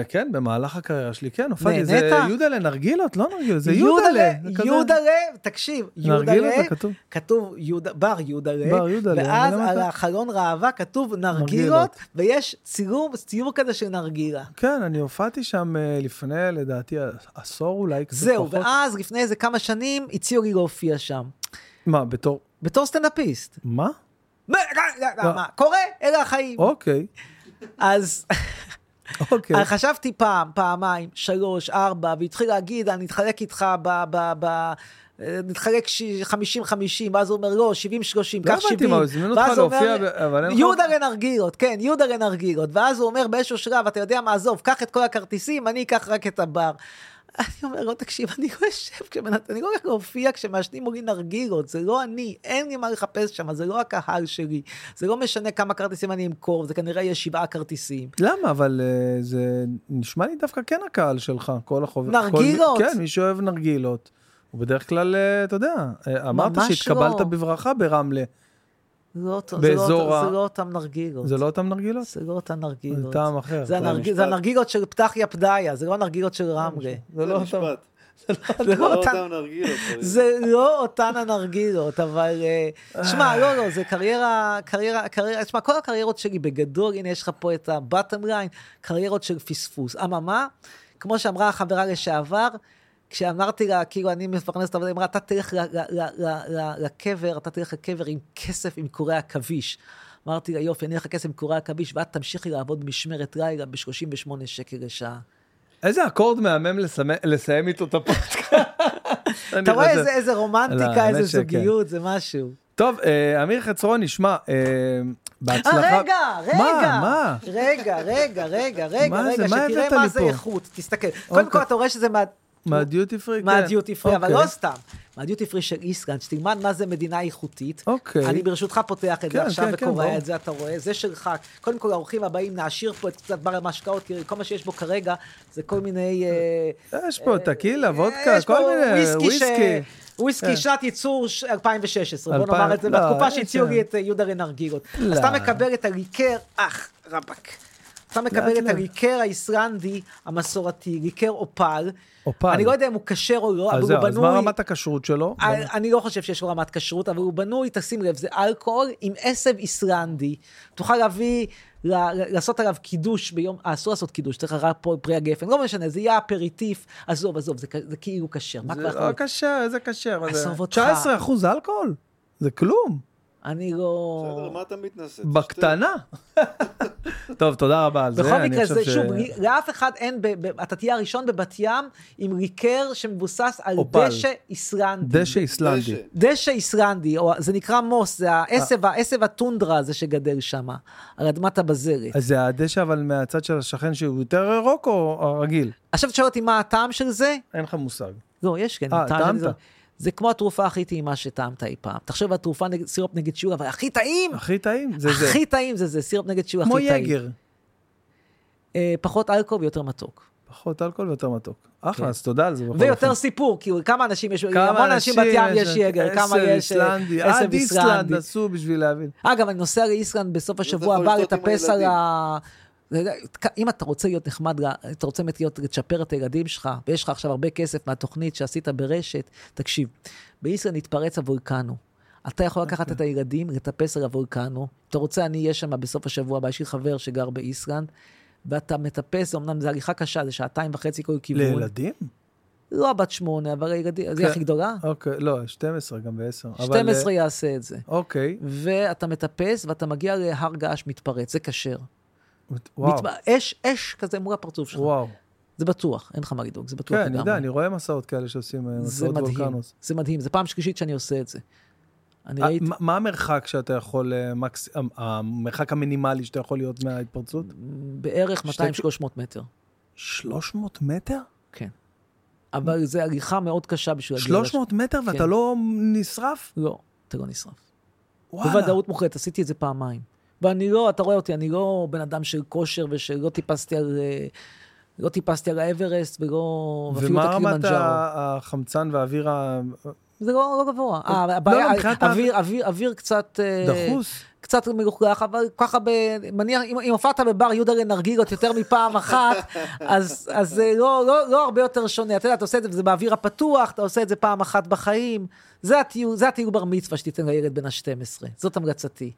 כן, במהלך הקריירה שלי, כן, הופעתי. זה נהנית? יהודה לנרגילות, לא נרגילות, זה יודלה, יודלה. זה כזה- יודלה, תקשיב, יודלה, זה כתוב. כתוב יהודה- בר יודלה, בר יודלה, ואז אבל למה על החלון ראווה כתוב נרגילות. ויש צילום, ציור כזה של נרגילה. כן, אני הופעתי שם אה, לפני, לדעתי, עשור אולי, קצת זהו. ואז לפני איזה כמה שנים הציעו לי להופיע שם. מה, בתור... בתור סטנדאפיסט. מה? מה, לא, לא, לא, מה, קורה, אלה החיים. אוקיי, אז אוקיי. [laughs] חשבתי פעם, פעמיים, שלוש, ארבע, והתחיל להגיד, אני אתחלק איתך ב... ב, ב נתחלק ש- 50-50, ואז הוא אומר, לא, 70-30, לא קח 70. הבנתי מה, הוא אותך להופיע, אבל אין לך... יהודה לנרגילות, כן, יהודה לנרגילות. ואז הוא אומר באיזשהו שלב, אתה יודע מה, עזוב, קח את כל הכרטיסים, אני אקח רק את הבר. אני אומר לו, תקשיב, אני לא יושב כשמנ... אני לא הולך להופיע כשמעשנים מולי נרגילות, זה לא אני, אין לי מה לחפש שם, זה לא הקהל שלי, זה לא משנה כמה כרטיסים אני אמכור, זה כנראה יהיה שבעה כרטיסים. למה? אבל אה, זה נשמע לי דווקא כן הקהל שלך, כל החוב... נרגילות? כל... כן, מי שאוהב נרגילות. ובדרך כלל, אה, אתה יודע, אה, אמרת שהתקבלת לא. בברכה ברמלה. זה לא, אותו- באזור זה לא, ה- זה לא אותם נרגילות. זה לא אותם נרגילות? זה לא אותן נרגילות. זה טעם אחר. זה, הנרג... הנרגילות של פתחיה פדיה, זה לא הנרגילות של רמלה. זה לא אותם. משפט. [laughs] זה לא לא אותן... אותם נרגילות. זה לא אותן הנרגילות, אבל... אה, שמע, לא, לא, זה קריירה, קריירה, קריירה, שמע, כל הקריירות שלי בגדול, הנה יש לך פה את ה-bottom line, קריירות של פספוס. אממה, כמו שאמרה החברה לשעבר, כשאמרתי לה, כאילו, אני מפרנס את העבודה, היא אמרה, אתה תלך לקבר, אתה תלך לקבר עם כסף עם קורי עכביש. אמרתי לה, יופי, אני אלך לכסף עם קורי עכביש, ואת תמשיכי לעבוד במשמרת לילה ב-38 שקל לשעה. איזה אקורד מהמם לסיים איתו את הפודקאסט. [laughs] אתה רואה. איזה, לא, רומנטיקה, האמת איזה. זוגיות, זה משהו. טוב, אה, אמיר חצרוני, שמע, אה, בהצלחה... אה, רגע, רגע. מה, מה? רגע, רגע, רגע, רגע? רגע, שתראה מה זה? איכות. תסתכל. קודם כל, אתה רואה שזה מה... מהדיוטי פרי? כן. מהדיוטי פרי, אבל אוקיי. לא סתם. מהדיוטי פרי של איסלנד, שתלמד מה זה מדינה איכותית. אוקיי. אני ברשותך פותח את זה כן, עכשיו כן, כן, וקורא. את זה, אתה רואה. זה שלך. קודם כל, האורחים הבאים, נעשיר פה את קצת בר המשקאות, כי כל מה שיש בו כרגע זה כל מיני... אה, יש פה טקילה, וודקה, יש פה כל מיני, וויסקי וויסקי. שנת ייצור ש- 2016, בוא נאמר את זה, לא, בתקופה שהציעו. לי את אה, יהודה רנרגילות. לא. אז אתה מקבל את הליקר, אח, רבאק. אתה מקבל את. הליקר האיסלנדי המסורתי, ליקר אופל. אופל. אני לא יודע אם הוא כשר או לא, אבל הוא זהו, אז מה בנוי... רמת הכשרות שלו? אני- אני לא חושב שיש לו רמת כשרות, אבל הוא בנוי, תשים לב, זה אלכוהול עם עשב איסלנדי. תוכל להביא, לעשות עליו קידוש ביום, אה, אסור לעשות קידוש, צריך רק פה פרי הגפן, לא משנה, זה יהיה אפריטיף, עזוב, עזוב, זה כאילו כשר. זה לא כשר, איזה כשר? עזוב אותך. 19 אחוז אלכוהול? זה כלום. אני בסדר, לא... מה אתה מתנשא? בקטנה. [laughs] טוב, תודה רבה על זה. בכל מקרה, זה שוב, לאף אחד אין, ב- ב- אתה תהיה הראשון בבת ים עם ליקר שמבוסס על אופל. דשא איסלנדי. דשא איסלנדי. דשא. איסלנדי, או זה נקרא מוס, זה העשב, העשב הטונדרה הזה שגדל שם, על אדמת הבזלת. אז זה הדשא אבל מהצד של השכן שהוא יותר ירוק או הרגיל? עכשיו תשאל אותי מה הטעם של זה? אין לך מושג. לא, יש כן, אה, טעמת? זה. כמו התרופה הכי טעימה שטעמת אי פעם. תחשוב על תרופה נגד סירופ נגד שיעול, אבל הכי טעים, הכי טעים זה זה. הכי טעים זה זה, סירופ נגד שיעול כמו הכי טעים. יגר. אה, פחות אלכוהול ויותר מתוק. פחות אלכוהול ויותר מתוק. אחלה, כן. אז תודה על זה. ויותר אופן. סיפור, כאילו כמה אנשים יש, כמה המון אנשים בת ים יש יגר, כמה יש אה, איסלנדי, עד איסלנד. עשו בשביל להבין. אגב, אני נוסע לאיסלנד בסוף השבוע הבא לטפס על. ה... אם אתה רוצה להיות נחמד, אתה רוצה באמת להיות, לצ'פר את הילדים שלך, ויש לך עכשיו הרבה כסף מהתוכנית שעשית ברשת, תקשיב, באיסלנד התפרץ הוולקנו. אתה יכול לקחת אוקיי. את הילדים, לטפס על הוולקנו. אתה רוצה, אני אהיה שם בסוף השבוע הבא, יש לי חבר שגר באיסלנד, ואתה מטפס, אמנם זו הליכה קשה, זה שעתיים וחצי כל כיוון. לילדים? לא בת שמונה, אבל הילדים, זה כן. הכי גדולה. אוקיי, לא, 12 גם ב-10. 12 יעשה את זה. אוקיי, ואתה מטפס, ואתה מגיע להר געש מתפרץ, זה כשר. וואו, אש, אש כזה מול הפרצוף שלך. וואו. זה בטוח, אין לך מה לדאוג, זה בטוח כן, אני יודע, לגמרי. אני רואה מסעות כאלה שעושים אה, זה מסעות מדהים, וולקנוס. זה מדהים, זה פעם שלישית שאני עושה את זה. אני אה, ראיתי, מה- המרחק שאתה יכול, אה, מקס- המרחק המינימלי שאתה יכול להיות מההתפרצות? בערך שתי- 200-300 מטר, 300 מטר? כן. אבל זה הליכה מאוד קשה בשביל להגיע... 300 מטר ואתה כן. לא נשרף? לא, אתה לא נשרף. וואלה. בוודאות מוחלטת, עשיתי את זה פעמיים. ואני לא, אתה רואה אותי, אני לא בן אדם של כושר ושלא טיפסתי על... אה, לא טיפסתי על האברסט ולא... ומה רמת החמצן והאוויר ה- זה לא, לא גבוה. אה, לא, הבעיה, מבחינת אוויר, אוויר, אוויר קצת... אה, דחוס? קצת מלוכלך, אבל ככה, ב... מניח, אם, אם הופעת בבר יהודה לנרגילות יותר מפעם אחת, [laughs] אז, אז לא, לא, לא הרבה יותר שונה. אתה יודע, אתה עושה את זה, באוויר הפתוח, אתה עושה את זה פעם אחת בחיים. זה הטיול, זה הטיול בר מצווה שתיתן לילד בן ה-12. זאת המלצתי.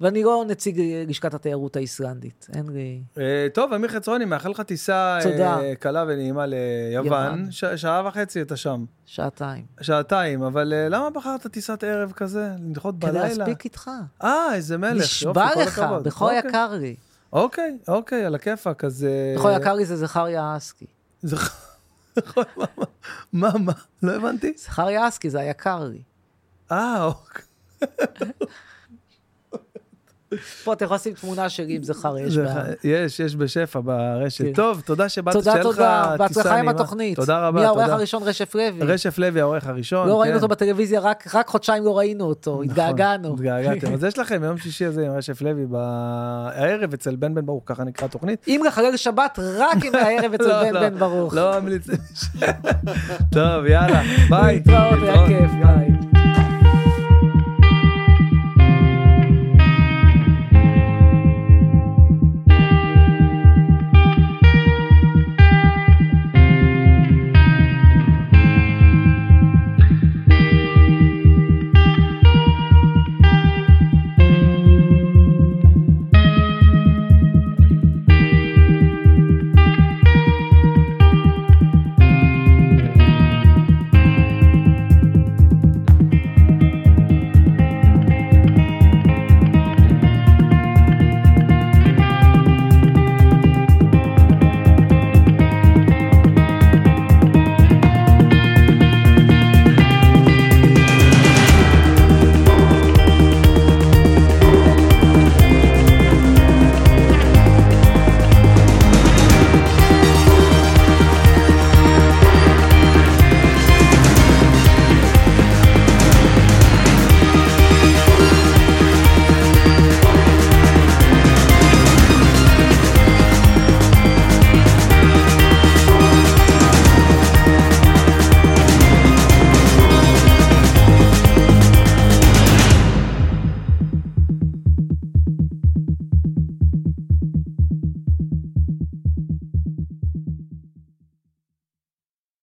ואני לא נציג לשכת התיירות האיסלנדית. אין לי... אה, טוב, אמיר חצרוני, מאחל לך טיסה. אה, קלה ונעימה ליוון. שעה וחצי אתה שם. שעתיים. שעתיים, אבל אה, למה בחרת טיסת ערב כזה? לנחות כדי בלילה? להספיק איתך. אה, איזה מלך. נשבע לך. בכל אוקיי. יקר לי. אוקיי, אוקיי, על הכיפאק, אז... בכל יקר לי זה זכריה אסקי. [laughs] מה, מה? לא הבנתי. זכריה אסקי זה היקר לי. אה, אוקיי. [laughs] פה אתה יכול לשים תמונה שלי עם זכר יש. יש, יש בשפע ברשת. כן. טוב, תודה שבאת, תודה, שיהיה לך תודה. טיסה בהצלחה עם. התוכנית. תודה רבה, מי העורך תודה. הראשון? רשף לוי. רשף לוי, העורך הראשון. לא ראינו כן. אותו בטלוויזיה, רק רק חודשיים לא ראינו אותו, נכון, התגעגענו. התגעגעתם. אז יש לכם יום שישי הזה עם רשף לוי בערב אצל בן בן ברוך, ככה נקרא התוכנית. אם לחלל שבת, רק עם [laughs] הערב אצל לא, בן לא, בן ברוך. לא ממליץ. [laughs] טוב, יאללה, ביי. להתראות, היה כיף, ביי.